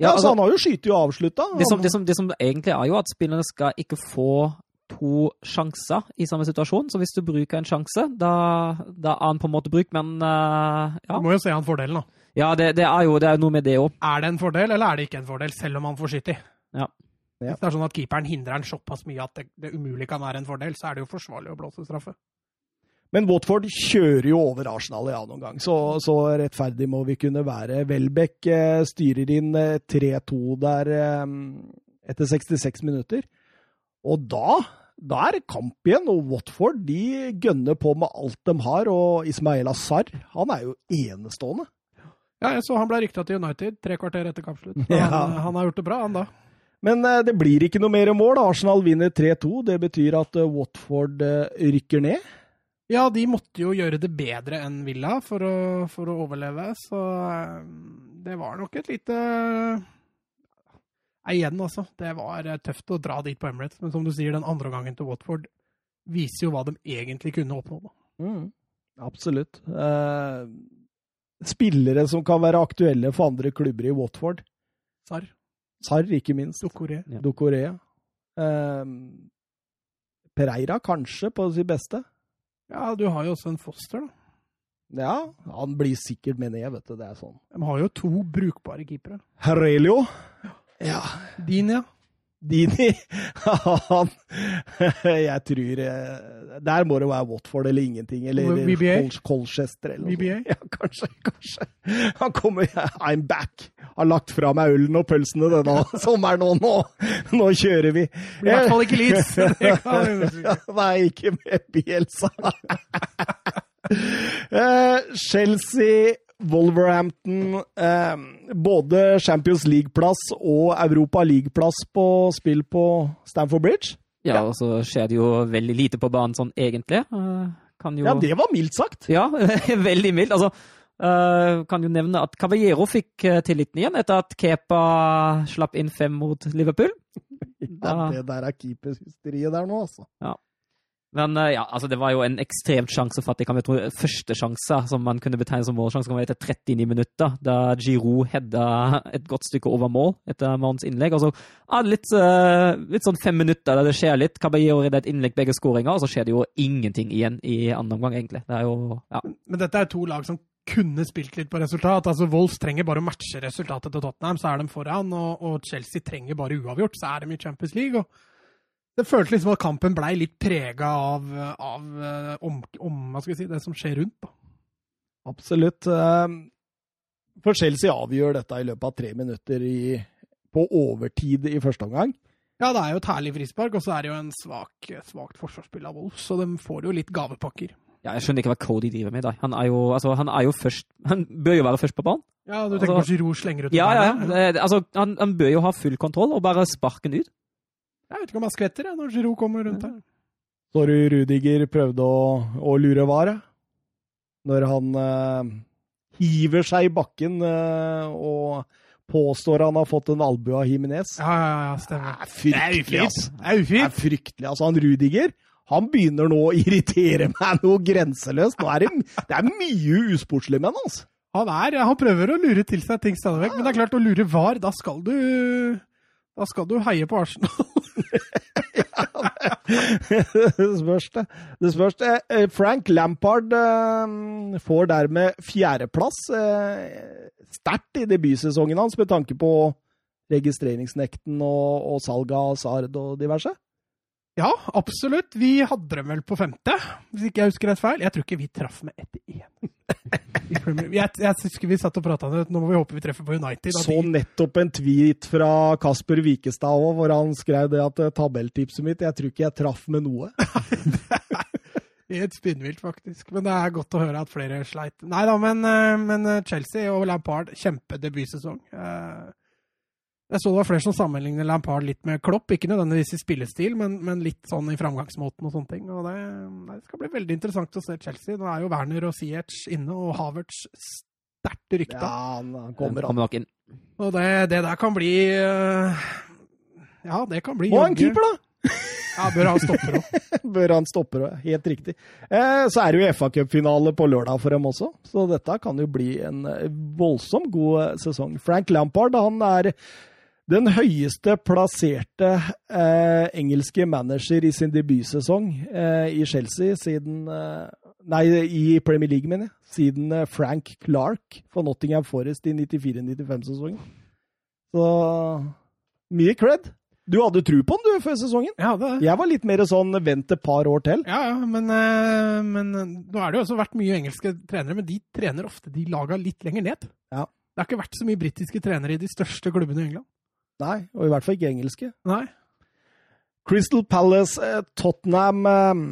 Ja, altså, altså, Han har jo skutt og avslutta. det, som, det, det som egentlig er jo at spillerne skal ikke få to sjanser i samme situasjon. Så hvis du bruker en sjanse, da, da er han på en måte brukt, men uh, ja. Du må jo se han fordelen, da. Ja, det, det er jo det er noe med det òg. Er det en fordel, eller er det ikke en fordel, selv om han får skyte i? Ja. Hvis det er sånn at keeperen hindrer han såpass mye at det, det umulig kan være en fordel, så er det jo forsvarlig å blåse straffe. Men Watford kjører jo over Arsenal ja noen gang, så, så rettferdig må vi kunne være. Welbeck eh, styrer inn eh, 3-2 der eh, etter 66 minutter. Og da, da er det kamp igjen, og Watford de gønner på med alt de har. Og Ismael Asar, han er jo enestående. Ja, jeg så han ble rykta til United tre kvarter etter kampslutt. *laughs* Ja. Han, han har gjort det bra, han da. Men eh, det blir ikke noe mer mål. Arsenal vinner 3-2. Det betyr at uh, Watford uh, rykker ned. Ja, de måtte jo gjøre det bedre enn Villa for å, for å overleve, så uh, det var nok et lite Nei, Igjen, altså. Det var tøft å dra dit på Emirates, men som du sier, den andre gangen til Watford viser jo hva de egentlig kunne oppnå. Mm, absolutt. Eh, spillere som kan være aktuelle for andre klubber i Watford. Sarr, Sarr, ikke minst. Dokore. Ja. Dokorea. Eh, Pereira, kanskje, på sitt beste. Ja, du har jo også en Foster, da. Ja, han blir sikkert med ned, vet du. Det er sånn. De har jo to brukbare keepere. Herrelio. Ja. Din, ja. Dini. *laughs* han Jeg tror eh, Der må det være Watford eller ingenting. Eller? Colchester eller noe. VBA? *laughs* Ja, kanskje. Kanskje. Han kommer I'm back. Har lagt fra meg ølen og pølsene denne *laughs* sommeren, òg. nå, nå kjører vi. I hvert fall ikke Leeds. Nei, ikke med Bielsa. Eh, Chelsea, Wolverhampton eh, Både Champions League-plass og Europa League-plass på spill på Stamford Bridge. Ja, og så skjer det jo veldig lite på banen sånn egentlig. Eh, Kan jo Ja, det var mildt sagt. Ja, *laughs* veldig mildt. Altså, eh, kan jo nevne at Cavallero fikk eh, tilliten igjen etter at Kepa slapp inn fem mot Liverpool. *laughs* det, det der er keeperhysteriet der nå, altså. Men eh, ja, altså det var jo en ekstremt sjansefattig kamp. Jeg tror første sjanse som man kunne betegne som målsjanse, kom etter 39 minutter, da Giroud hedda et godt stykke over mål etter Mouns innlegg. Og så ja, litt, eh, litt sånn fem minutter der det skjer litt. Caballero redder et innlegg begge skåringer, og så skjer det jo ingenting igjen i andre omgang, egentlig. Det jo ja. Men dette er to lag som kunne spilt litt på resultat. Altså Wolves trenger bare å matche resultatet til Tottenham, så er de foran. Og, og Chelsea trenger bare uavgjort, så er de i Champions League. og det føltes liksom at kampen blei litt prega av, av eh, om, om, hva skal si, det som skjer rundt. da. Absolutt. Eh, For Chelsea avgjør dette i løpet av tre minutter i, på overtid i første omgang. Ja, det er jo et herlig frispark, og så er det jo en svak, svakt forsvarsspill av Wolf, så de får jo litt gavepakker. ja, Jeg skjønner ikke hva Cody driver med i dag. Han er jo, altså, han er jo først Han bør jo være først på banen. Ja, du tenker Altså- på Giroud slenger ut Ja, ja, ja. Altså, han, han bør jo ha full kontroll og bare sparke den ut. Jeg vet ikke om han skvetter jeg, når Giroud kommer rundt her. Så du Rudiger prøvde å, å lure VAR, ja. når han eh, hiver seg i bakken eh, og påstår han har fått en albue av Jimenez. Ja, ja, ja, Det er fryktelig, Det er ufint. Det er fryktelig. Altså, han Rudiger han begynner nå å irritere meg noe grenseløst. Nå er det, det er mye usportslig med han, altså. Han, er, han prøver å lure til seg ting stadig vekk, men det er klart, å lure var, da skal du Da skal du heie på Arsenal. *laughs* det spørs det. Det spørs det. Eh, Frank Lampard eh, får dermed fjerdeplass. Eh, Sterkt i debutsesongen hans med tanke på registreringsnekten og, og salg av Sard og diverse. Ja, absolutt. Vi hadde dem vel på femte, hvis ikke jeg husker rett feil. Jeg tror ikke vi traff med ett igjen. Jeg, jeg husker vi satt og prata om det. Nå må vi håpe vi treffer på United. Så nettopp en tweet fra Kasper Wikestad òg, hvor han skrev det at eh, tabelltipset mitt Jeg tror ikke jeg traff med noe. *laughs* Helt spinnvilt, faktisk. Men det er godt å høre at flere sleit. Nei da, men, eh, men eh, Chelsea og Lampard, kjempedebutsesong. Eh, Jeg så det var flere som sammenligner Lampard litt med Klopp. Ikke nødvendigvis i spillestil, men, men litt sånn i framgangsmåten og sånne ting. Og det, det, skal bli veldig interessant å se Chelsea. Nå er jo Werner og Siech inne, og Havertz sterkt rykta. Ja, han kommer han nok inn. Og det, det der kan bli øh, Ja, det kan bli Og en keeper, da! *laughs* Ja, bør han stopper òg. *laughs* Bør han stoppe òg, Helt riktig. Eh, så er det jo FA-cupfinale på lørdag for dem også, så dette kan jo bli en eh, voldsomt god eh, sesong. Frank Lampard han er den høyeste plasserte eh, engelske manager i sin debutsesong eh, i Chelsea siden eh, Nei, i Premier League, mener jeg. Siden eh, Frank Clark for Nottingham Forest i 94-95-sesongen. Så mye cred. Du hadde tro på den, du, før sesongen? Jeg hadde. Jeg var litt mer sånn vent et par år til. Ja, ja, men, øh, men øh, nå er det jo også vært mye engelske trenere, men de trener ofte de laga litt lenger ned. Ja. Det har ikke vært så mye britiske trenere i de største klubbene i England. Nei, og i hvert fall ikke engelske. Nei. Crystal Palace, eh, Tottenham eh,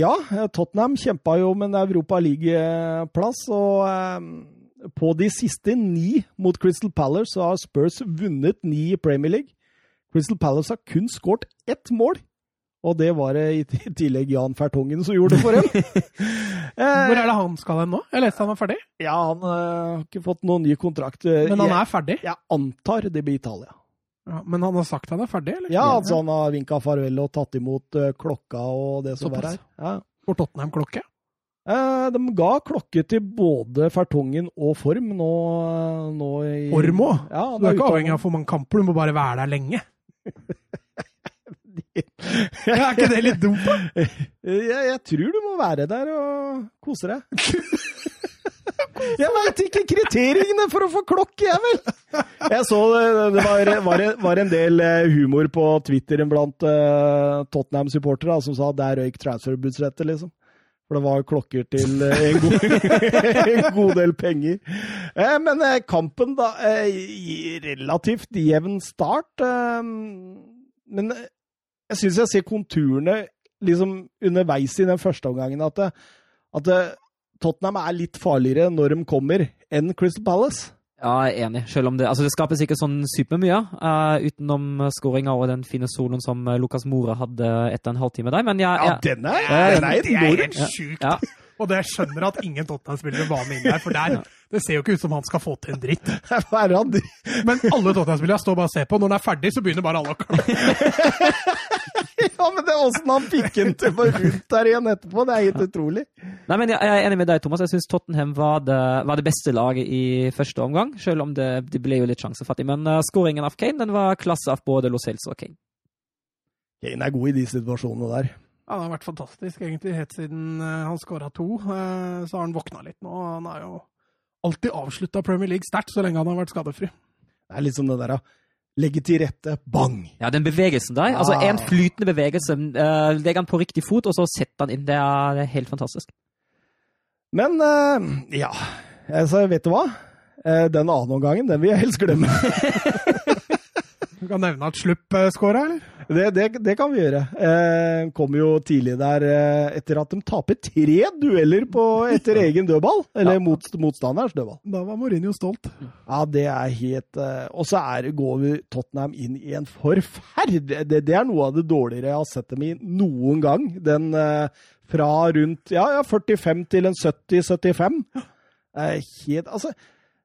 Ja, eh, Tottenham kjempa jo om en Europa League-plass, og på de siste ni mot Crystal Palace så har Spurs vunnet ni i Premier League. Crystal Palace har kun skåret ett mål, og det var det i tillegg Jan Fertongen som gjorde det for dem. *laughs* Hvor er det han skal hen nå? Jeg leste han var ferdig, Ja, han har ikke fått noen ny kontrakt. Men han er ferdig. jeg antar det blir Italia. Ja, men han har sagt han er ferdig, eller? Ja, altså han har vinka farvel og tatt imot eh, klokka og det som var Såpass. her. Ja. For Tottenham-klokke? Eh, de ga klokke til både Fertongen og Form nå, nå i Form òg? Ja, du er ikke avhengig av for mange kamper, du må bare være der lenge. *laughs* Ja, er ikke det litt dumt, da? *laughs* jeg, jeg tror du må være der og kose deg. *laughs* jeg veit ikke kriteriene for å få klokke, jeg vel! Jeg så det, var, var, var en del eh, humor på Twitter blant uh, Tottenham-supportere som sa at der røyk transferbudsjettet, liksom. For det var klokker til uh, en god, *laughs* en god del penger. Eh, Men eh, kampen, da eh, Relativt jevn start. eh, Men eh, jeg syns jeg ser konturene liksom underveis i den første omgangen at, at Tottenham er litt farligere når de kommer, enn Crystal Palace. Ja, jeg er enig. Selv om det, altså det skapes ikke sånn supermye, uh, utenom skåringa og den fine soloen som Lukas Lucas Mora hadde etter en halvtime der. Men jeg, Ja, jeg, den er, Ja, den er enorm! sjukt. ja, Og det skjønner at ingen Tottenham-spillere var med inn der, for der, det ser jo ikke ut som han skal få til en dritt. *laughs* Han? Men alle Tottenham-spillere står bare og ser på. Når den er ferdig, så begynner bare alle å klappe. *laughs* Ja, men det er åssen han fikk den til å rundt der igjen etterpå. Det er helt utrolig. Nei, men jeg, jeg er enig med deg, Thomas. Jeg syns Tottenham var det, var det beste laget i første omgang. Selv om det, det ble jo litt sjansefattig. Men uh, skåringen av Kane den var klasse av både Lo Celso og Kane. Kane er god i de situasjonene der. Ja, det har vært fantastisk, egentlig, helt siden eh, han skåra to. Eh, Så har han våkna litt nå. Han har jo alltid avslutta Premier League sterkt så lenge han har vært skadefri. Det er litt som det der, da. Legge til rette, bang! Ja, den bevegelsen der. Altså Ah. En flytende bevegelse. Uh, legger han på riktig fot, og så setter han inn. Det er, er helt fantastisk. Men eh, ja, altså, vet du hva? Eh, den annen omgangen, den vil jeg helst glemme. *laughs* Du kan nevne at Slupp eh, skåra, eller? Det, det, det kan vi gjøre. Eh, kom jo tidlig der eh, etter at de taper tre dueller på, etter egen dødball. Eller Ja. mot, motstanderens dødball. Da var Mourinho stolt. Ja, det er helt eh, Og så er, går vi Tottenham inn i en forferdelig det, det er noe av det dårligere jeg har sett dem i noen gang. Den eh, fra rundt ja, ja, 45 til en 70-75. Eh, helt Altså,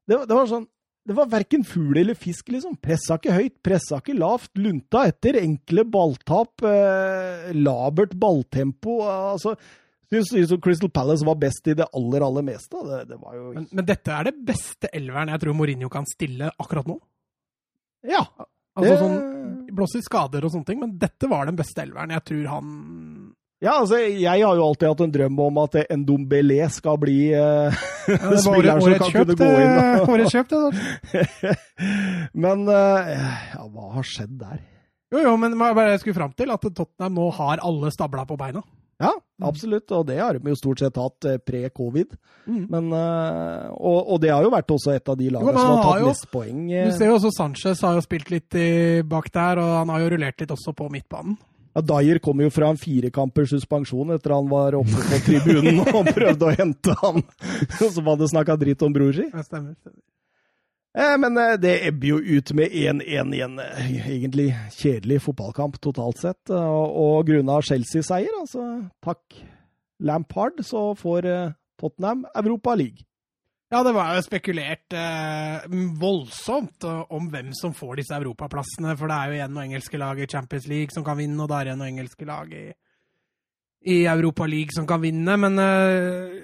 det, det var sånn det var verken fugl eller fisk, liksom. Pressa ikke høyt, pressa ikke lavt. Lunta etter enkle balltap. Eh, labert balltempo. Altså, Syns synes Crystal Palace var best i det aller, aller meste. Det, det var jo Men, men dette er det beste elveren jeg tror Mourinho kan stille akkurat nå. Ja. Altså sånn Blåser skader og sånne ting, men dette var den beste elveren. Jeg tror han Ja, altså, jeg har jo alltid hatt en drøm om at en Dombélé skal bli uh, ja, *laughs* spilleren som kan kunne gå inn. det- og- Årets kjøp, det. da. Men uh, ja, hva har skjedd der? Jo, jo, men jeg skulle fram til? At Tottenham nå har alle stabla på beina. Ja, absolutt, og det har de jo stort sett hatt eh, pre-covid. Mm. Men, eh, og, og det har jo vært også et av de lagene som har tatt jo- mest poeng. Du eh. ser jo også Sanchez har jo spilt litt i, bak der, og han har jo rullert litt også på midtbanen. Ja, Dyer kom jo fra en firekampers suspensjon etter han var oppe på tribunen *laughs* og prøvde å hente han *laughs* som hadde snakka dritt om bror si. Ja, stemmer. stemmer. Eh, men eh, det ebber jo ut med 1-1 i en eh, egentlig kjedelig fotballkamp totalt sett. Og, og grunna Chelsea-seier, altså takk Lampard, så får eh, Tottenham Europa League. Ja, det var jo spekulert eh, voldsomt eh, om hvem som får disse europaplassene. For det er jo igjen noen engelske lag i Champions League som kan vinne, og det er igjen noen engelske lag i, i Europa League som kan vinne. Men eh,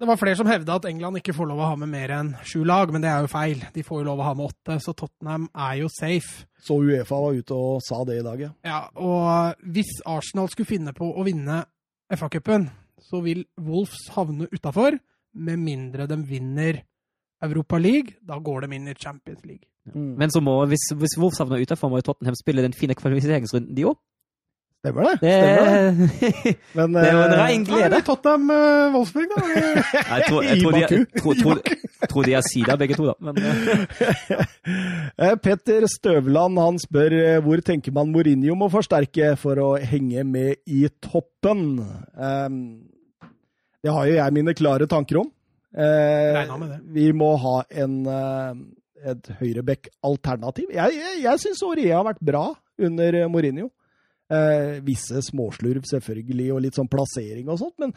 det var flere som hevda at England ikke får lov å ha med mer enn sju lag, men det er jo feil. De får jo lov å ha med åtte, så Tottenham er jo safe. Så Uefa var ute og sa det i dag, ja. Ja, og hvis Arsenal skulle finne på å vinne FA-cupen, så vil Wolves havne utafor, med mindre de vinner Europa League. Da går de inn i Champions League. Mm. Men så må, hvis, hvis Wolves havner utenfor, må jo Tottenham spille den fine kvalifiseringsrunden, de òg. Stemmer det? Det, Stemmer det. *laughs* Men, det var en eh, rein Da er glede. det Tottenham-Wolfsburg, da. Jeg tror, jeg *laughs* tror, de, Baku. tror, tror, *laughs* tror de er sida, begge to, da. Men eh, Eh, Petter Støvland han spør eh, hvor tenker man Mourinho må forsterke for å henge med i toppen. Eh, Det har jo jeg mine klare tanker om. Eh. Vi må ha en, eh, et høyrebekk-alternativ. Jeg, jeg, jeg syns Aurea har vært bra under Mourinho. Eh, visse småslurv selvfølgelig, og litt sånn plassering og sånt, men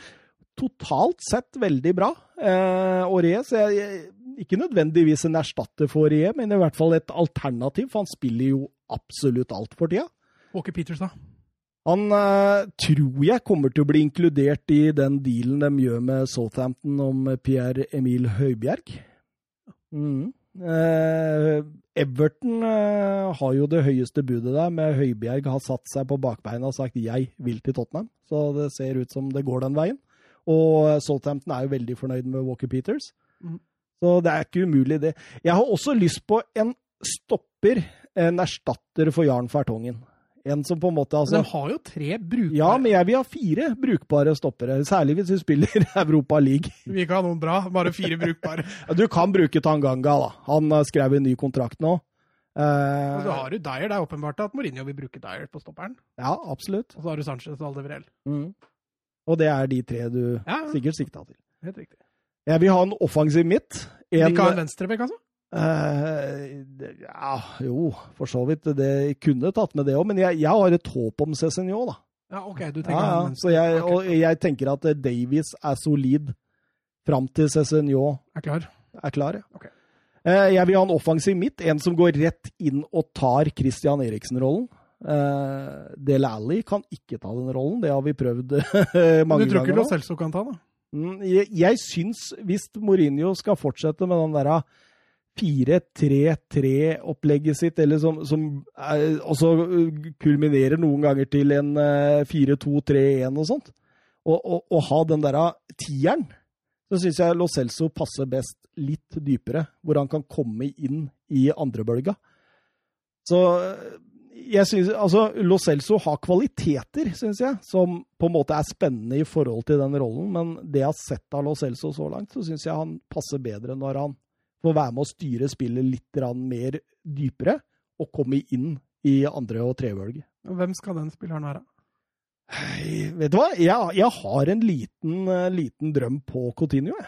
totalt sett veldig bra. Eh, Aurier, så jeg, jeg, ikke nødvendigvis en erstatter for Aurier, men i hvert fall et alternativ, for han spiller jo absolutt alt for tida. Walker Peters, da. Han eh, tror jeg kommer til å bli inkludert i den dealen de gjør med Southampton om Pierre Emil Høibjerg. Mm. Eh, Everton eh, har jo det høyeste budet der, med Høibjerg har satt seg på bakbeina og sagt 'jeg vil til Tottenham'. Så det ser ut som det går den veien. Og eh, Southampton er jo veldig fornøyd med Walker Peters. mm. Så det er ikke umulig, det. Jeg har også lyst på en stopper, en erstatter for Jarn Fertongen. En som på en måte altså, de har jo tre brukbare Ja, men jeg vil ha fire brukbare stoppere. Særlig hvis du spiller *laughs* Europa League. Vi kan ha noen bra, bare fire brukbare. *laughs* Du kan bruke Tanganga, da. Han skrev en ny kontrakt nå. Og så Eh, har du Dyer. Det er åpenbart at Mourinho vil bruke Dyer på stopperen. ja, absolutt. Og så har du Sanchez og Aldevrel. Mm. Og det er de tre du Ja, sikkert sikta til. helt riktig. Jeg vil ha en offensiv midt. En, vi kan ha en venstrebekk, altså? Eh, ja, jo, for så vidt. Det kunne tatt med det òg, men jeg, jeg har et håp om Cézinho, da. Ja, OK, du tenker Ja, ja. Så jeg, og jeg tenker at eh, Davies er solid fram til Cézinho er klar. er klar. Ja. Okay. Eh, Jeg vil ha en offensiv midt, en som går rett inn og tar Christian Eriksen-rollen. Uh, Del Alli kan ikke ta den rollen, det har vi prøvd *laughs* mange ganger. du tror ikke Lo Celso kan ta, den? Mm, Jeg, jeg syns, hvis Mourinho skal fortsette med den derre 4-3-3-opplegget sitt, eller som, som er, også uh, kulminerer noen ganger til en uh, 4-2-3-1 og sånt, og, og, og ha den derre tieren, så syns jeg Lo Celso passer best litt dypere, hvor han kan komme inn i andrebølga. Så jeg synes, altså, Lo Celso har kvaliteter, syns jeg, som på en måte er spennende i forhold til den rollen. Men det jeg har sett av Lo Celso så langt, så syns jeg han passer bedre når han får være med å styre spillet litt mer dypere, og komme inn i andre- og tredjebølge. Hvem skal den spilleren være? Hei, Vet du hva? Jeg, jeg har en liten, eh, liten drøm på Coutinho, jeg.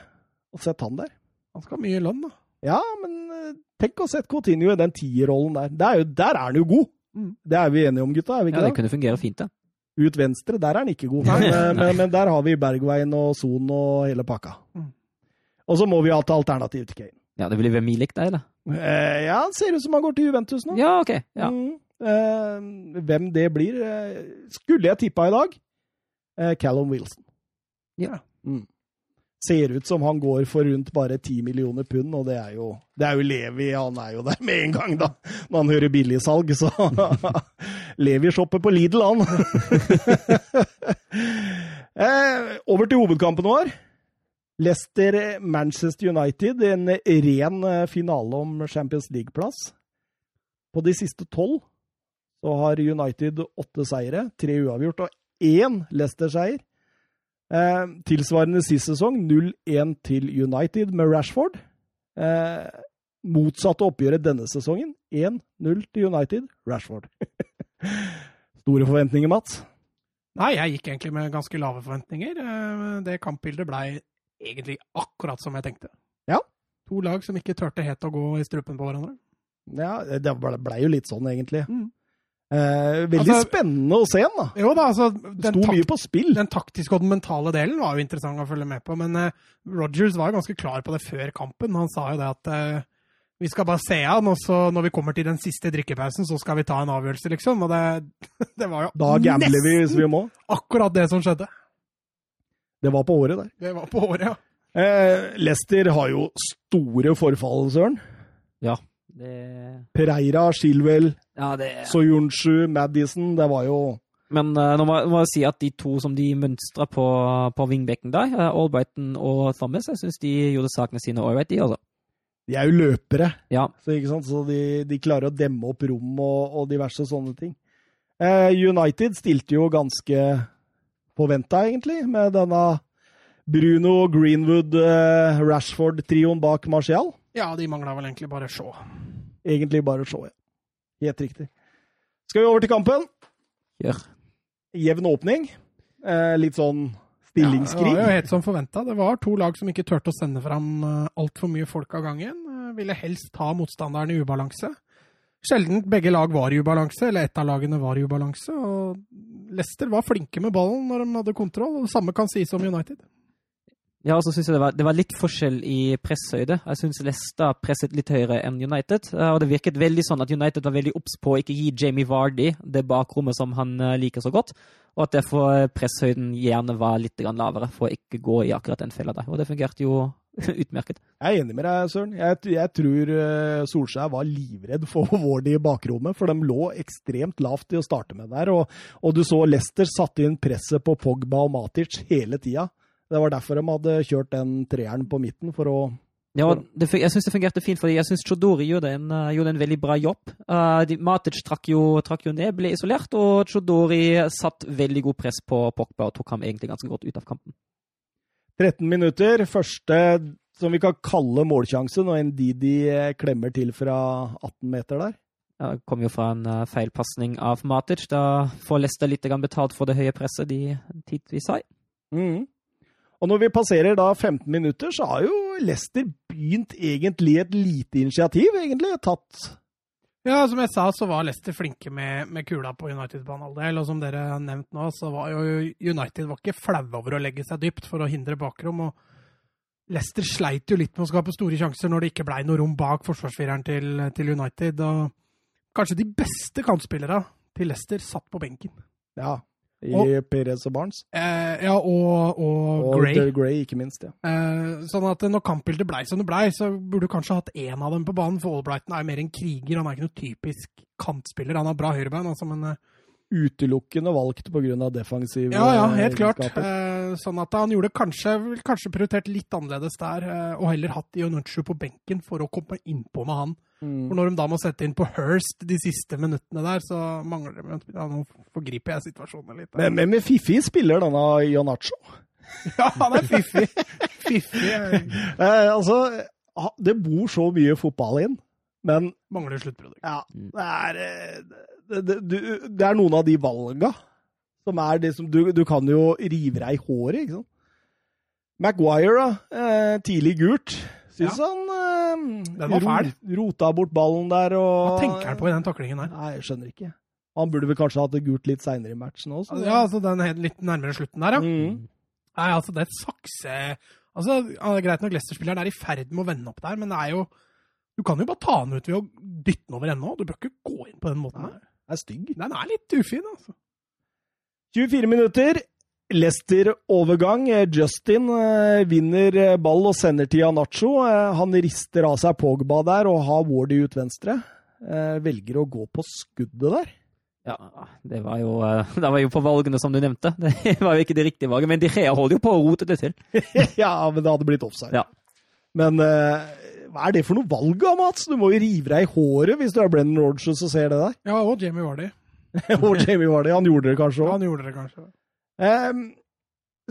Å sette han der. Han skal ha mye lønn, da. Ja, men eh, tenk å sette Coutinho i den tierrollen der. Det er jo, der er han jo god! Mm. Det er vi enige om, gutta? er vi ikke det det? kunne fungere fint, det. Ut venstre, der er han ikke god. Men, eh, men, men der har vi Bergveien og Son og hele pakka. Mm. Og så må vi ha et alternativ til Kane. Ja, Det blir vel Milik, deg, eller? Eh, ja, han ser ut som han går til Juventus nå. Ja, OK. Ja. Mm. Eh, hvem det blir, eh, skulle jeg tippa i dag. Eh, Callum Wilson. Ja. Mm. Ser ut som han går for rundt bare 10 millioner pund, og det er jo, det er jo Levi. Han er jo der med en gang, da. Når han hører billigsalg, så *laughs* Levi shopper på Lidl, han. *laughs* eh, over til hovedkampen vår. Leicester-Manchester United, en ren eh, finale om Champions League-plass. På de siste tolv så har United åtte seire, tre uavgjort og én Leicester-seier. Eh, tilsvarende sist sesong 0-1 til United med Rashford. Eh, motsatte oppgjøret denne sesongen 1-0 til United, Rashford. *laughs* Store forventninger, Mats? Nei, jeg gikk egentlig med ganske lave forventninger. Eh, Det kampbildet blei egentlig akkurat som jeg tenkte. To lag som ikke turte helt å gå i strupen på hverandre. Ja, det ble, ble jo litt sånn, egentlig. Mm. Eh, veldig Altså- spennende å se den, da. Jo da, altså den, sto mye på spill. den taktiske og den mentale delen var jo interessant å følge med på, men eh, Rogers var jo ganske klar på det før kampen. Han sa jo det at eh, vi skal bare se an, og så når vi kommer til den siste drikkepausen, så skal vi ta en avgjørelse, liksom. Og det, *laughs* det var jo Da nesten vi vi akkurat det som skjedde. Det var på året der. Det var på året, ja. Eh, Leicester har jo store forfall, Søren. Ja. Det, Pereira, Shilwell, ja, det Soyuncu, Madison. Det var jo Men uh, nå må, må jeg si at de to som de mønstra på, på wingbacken der, uh, Albrighton og Thomas, jeg syns de gjorde sakene sine ålreit, de, altså. De er jo løpere, Ja. så, ikke sant? så de, de klarer å demme opp rom og, og diverse sånne ting. Eh, United stilte jo ganske forventa, egentlig, med denne Bruno, Greenwood, eh, bak Martial. Ja, de mangla vel egentlig bare Shaw. Egentlig bare Shaw, ja. Helt riktig. Skal vi over til kampen? Gjør. Jevn åpning. Eh, litt sånn Ja, det var jo helt som forventa. Det var to lag som ikke turte å sende fram uh, altfor mye folk av gangen. Eh, ville helst ta motstanderen i ubalanse. Sjelden begge lag var i ubalanse, eller ett av lagene var i ubalanse. og Leicester var flinke med ballen når de hadde kontroll, og det samme kan sies om United. Ja, og så synes jeg det var, det var litt forskjell i presshøyde. Jeg syns Leicester presset litt høyere enn United. eh, Og det virket veldig sånn at United var veldig obs på å ikke gi Jamie Vardy det bakrommet som han eh, liker så godt, og at derfor eh, presshøyden gjerne var litt lavere for å ikke gå i akkurat den fella der. Og det fungerte jo *laughs* utmerket. Jeg er enig med deg, Søren. Jeg, jeg tror eh, Solskjær var livredd for *laughs* Wardy i bakrommet, for de lå ekstremt lavt til å starte med der. Og, og du så Leicester satte inn presset på Pogba og Matic hele tida. Det var derfor de hadde kjørt den treeren på midten, for å Ja, det, jeg syns det fungerte fint, fordi jeg syns Chodori gjorde en, eh, gjorde en veldig bra jobb. Uh, de, Matic trakk jo, trakk jo ned, ble isolert, og Chodori satt veldig god press på Pogba og tok ham egentlig ganske godt ut av kampen. 13 minutter. Første som vi kan kalle målsjanse, når en Didi eh, klemmer til fra 18 meter der. Ja, Det kom jo fra en uh, feilpasning av Matic. Da får Leicester litt grann betalt for det høye presset de tidvis har. Mm. Og når vi passerer da 15 minutter, så har jo Leicester begynt egentlig et lite initiativ, egentlig. Tatt Ja, som jeg sa, så var Leicester flinke med, med kula på United på en halvdel. Og som dere har nevnt nå, så var jo United var ikke flaue over å legge seg dypt for å hindre bakrom. og Leicester sleit jo litt med å skape store sjanser når det ikke blei noe rom bak forsvarsfireren til, til United. og Kanskje de beste kantspillerne til Leicester satt på benken. Ja. I Og- Perez og Barnes. Eh, ja, og, og, Og Gray. Del Gray, ikke minst. ja. Eh, sånn at når kampbildet blei som det blei, så burde du kanskje hatt én av dem på banen. For Albrighton er jo mer en kriger. Han er ikke noe typisk kantspiller. Han har bra høyrebein, altså, men eh, Utelukkende valgt pga. defensiv Ja, ja, helt klart. Eh, sånn at han gjorde kanskje, kanskje prioritert litt annerledes der, eh, og heller hatt Ionucci på benken for å komme innpå med han. Mm. For når de da må sette inn på Hirst de siste minuttene der, så mangler de ja, Nå forgriper jeg situasjonen litt. Men, men med Fifi spiller denne Ionacho. *laughs* Ja, han er fiffig. *laughs* fiffig. Eh, altså, det bor så mye fotball inn, men Mangler sluttprodukt. ja, det er eh, det, det, du, det er noen av de valga som er det som Du, du kan jo rive deg i håret, ikke sant? Maguire, da. Eh, tidlig gult. Syns han eh, Den var fæl. rota bort ballen der og Hva tenker han på i den taklingen der? Nei, jeg skjønner ikke. Han burde vel kanskje hatt det gult litt seinere i matchen også. Ja, altså den er litt nærmere slutten der, ja. Mm. Nei, altså det er et sakse... Altså, ja, Greit nok Leicester-spilleren er i ferd med å vende opp der, men det er jo Du kan jo bare ta den ut ved å dytte den over ende òg. Du bør ikke gå inn på den måten. Nei. den Er stygg. Den er litt ufin, altså. 24 minutter. Leicester-overgang. Eh, Justin eh, vinner eh, ball og sender til Anacho. Eh, han rister av seg Pogba der og har Wardy ut venstre. Eh, velger å gå på skuddet der. Ja, det var jo, *laughs* det var jo på valgene som du nevnte. *laughs* Det var jo ikke det riktige valget, men De Rea holdt jo på å rote det til. *laughs* ja, men det hadde blitt offside. Ja. Men eh, hva er det for noe valg, da, Mats? Du må jo rive deg i håret hvis du er Brennan Rodgers og ser det der. Ja, og Jamie Vardy. *laughs* og Jamie var det. Han gjorde det kanskje òg. han gjorde det kanskje. Eh,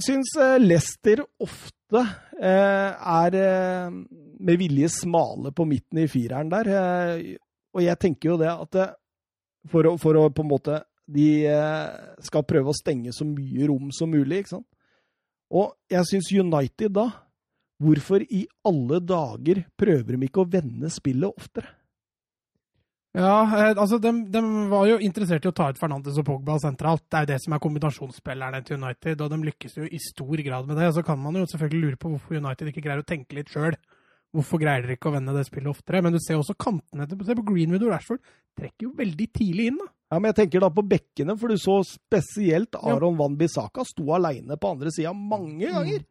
syns Lester Leicester ofte eh, er eh, med vilje smale på midten i fireren der. Eh, og jeg tenker jo det at eh, for, å, for å på en måte De eh, skal prøve å stenge så mye rom som mulig, ikke sant. Og jeg syns United da Hvorfor i alle dager prøver de ikke å vende spillet oftere? Ja, eh, altså de, de, var jo interessert i å ta ut Fernandes og Pogba sentralt. Det er jo det som er kombinasjonsspillerne til United, og de lykkes jo i stor grad med det. Og så kan man jo selvfølgelig lure på hvorfor United ikke greier å tenke litt sjøl. Hvorfor greier dere ikke å vende det spillet oftere? Men du ser også kantene til Se på Greenwood og Rashford. Trekker jo veldig tidlig inn, da. Ja, men jeg tenker da på bekkene, for du så spesielt Aron Van Bissaka sto aleine på andre sida mange ganger. Eh,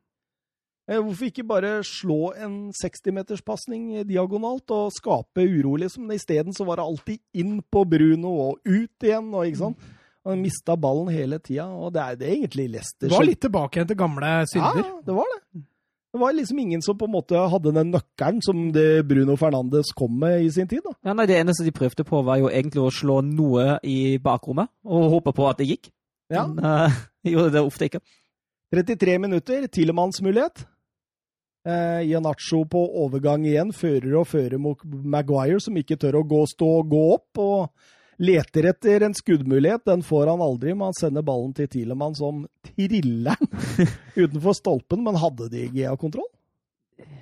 Hvorfor ikke bare slå en 60-meterspasning diagonalt og skape uro, liksom? Isteden så var det alltid inn på Bruno og ut igjen, og ikke sant? Han mista ballen hele tida, og det er det egentlig Leicester Det var litt tilbake igjen til gamle synder. Ja, det var det. Det var liksom ingen som på en måte hadde den nøkkelen som det Bruno Fernandes kom med i sin tid. da. Ja, nei, Det eneste de prøvde på, var jo egentlig å slå noe i bakrommet og håpe på at det gikk. Ja. Men *laughs* uh, gjorde det ofte ikke. 33 minutter, Tilemanns mulighet. Eh, Ianacho på overgang igjen, fører og fører mot Maguire, som ikke tør å gå, stå og gå opp. og Leter etter en skuddmulighet. Den får han aldri, men han sender ballen til Tilemann som triller *laughs* utenfor stolpen. Men hadde de GA-kontroll?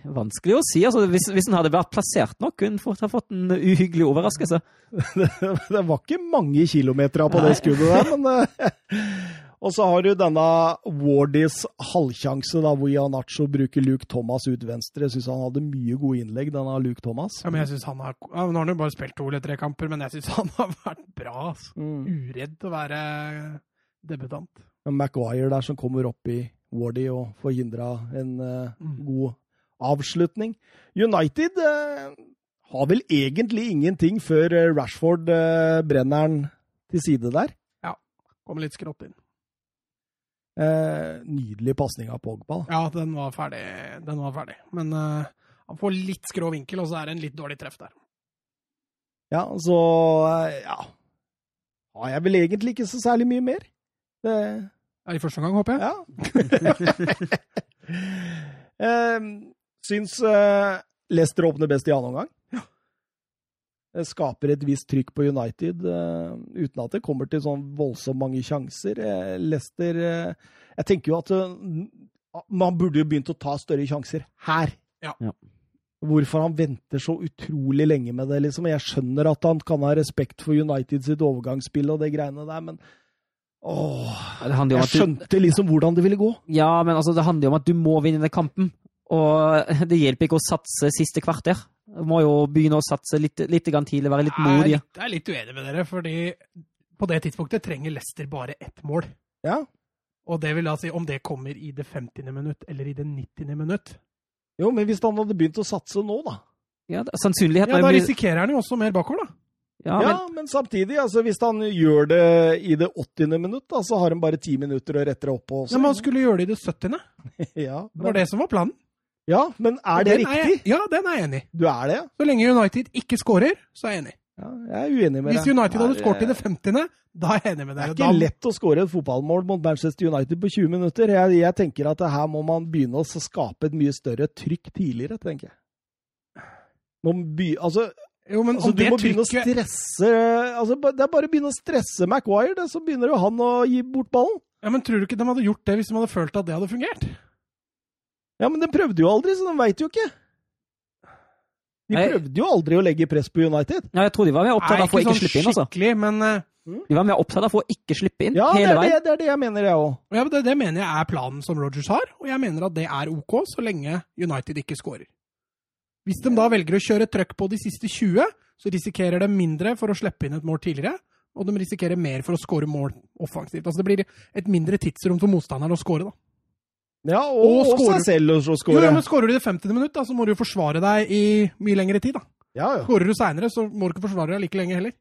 Vanskelig å si. altså Hvis, hvis den hadde vært plassert nok, kunne fort ha fått en uhyggelig overraskelse. *laughs* det var ikke mange kilometer på det skuddet der, men eh, Og så har du denne Wardys halvsjanse, da, hvor Ianacho bruker Luke Thomas ut venstre. Jeg syns han hadde mye gode innlegg, denne Luke Thomas. Ja, men jeg synes han har, ja, Nå har han jo bare spilt to eller tre kamper, men jeg syns han har vært bra. altså. Mm. Uredd å være debutant. Ja, Maguire der som kommer opp i Wardy og får hindra en uh, Mm. god avslutning. United uh, har vel egentlig ingenting før eh, Rashford uh, brenner den til side der. Ja, Kommer litt skrått inn. Eh, nydelig pasning av Pogba. Ja, den var ferdig. Den var ferdig. Men eh, han får litt skrå vinkel, og så er det en litt dårlig treff der. Ja, så eh, ja. Har jeg vel egentlig ikke så særlig mye mer. Det, Ja, I første omgang, håper jeg. ja. *laughs* eh, syns eh, Lester åpner best i annen omgang. Det skaper et visst trykk på United, eh, uten at det kommer til sånn voldsomt mange sjanser. Lester Leicester eh, Jeg tenker jo at eh, man burde jo begynt å ta større sjanser her. Ja. Ja. Hvorfor han venter så utrolig lenge med det, liksom. Jeg skjønner at han kan ha respekt for United sitt overgangsspill og det greiene der, men åh, Jeg skjønte liksom hvordan det ville gå. ja, men altså, det handler jo om at du må vinne den kampen. Og *laughs* det hjelper ikke å satse siste kvarter. Må jo begynne å satse litt, litt grann tidlig, være litt modig. jeg er litt uenig med dere, fordi på det tidspunktet trenger Leicester bare ett mål. Ja. Og det vil da si om det kommer i det 50. minutt eller i det 90. minutt. Jo, men hvis han hadde begynt å satse nå, da. Ja, det- sannsynligheten Ja, Da risikerer han jo også mer bakover, da. ja, Ja, men, men, samtidig, altså, hvis han gjør det i det 80. minutt, da, så har han bare ti minutter å rette det opp på. også. Ja, men han skulle gjøre det i det 70. *laughs* ja, Det var det som var planen. Ja, men er det riktig? Er ja, den er jeg enig i. Du er det, ja? Så lenge United ikke scorer, så er jeg enig. ja jeg er uenig med Hvis. United hadde skåret i det 50., da er jeg enig med Det er ikke Da, lett å skåre et fotballmål mot Manchester United på 20 minutter. Jeg, jeg tenker at her må man begynne å skape et mye større trykk tidligere, tenker jeg. By, altså, jo, men altså, du må må begynne å stresse altså, Det er bare å begynne å stresse Maguire, det, så begynner jo han å gi bort ballen. Ja, men Tror du ikke de hadde gjort det hvis de hadde følt at det hadde fungert? Ja, men de prøvde jo aldri, så de veit jo ikke. De prøvde jo aldri å legge press på United. ja, jeg tror de var mer opptatt av å ikke sånn slippe inn. altså. skikkelig, men Mm. De var mer opptatt av å ikke slippe inn Ja, hele veien. det, det er det jeg mener, jeg òg. ja, det, det mener jeg er planen som Rogers har, og jeg mener at det er OK så lenge United ikke scorer. Hvis de da velger å kjøre trøkk på de siste 20, så risikerer de mindre for å slippe inn et mål tidligere, og de risikerer mer for å score mål offensivt. Altså Det blir et mindre tidsrom for motstanderen å score, da. Ja, og, Og og scorer- seg selv å Jo, skåre. ja, men Skårer du i det 50. minutt, da, så må du jo forsvare deg i mye lengre tid. da. Ja, ja. Skårer du seinere, så må du ikke forsvare deg like lenge heller.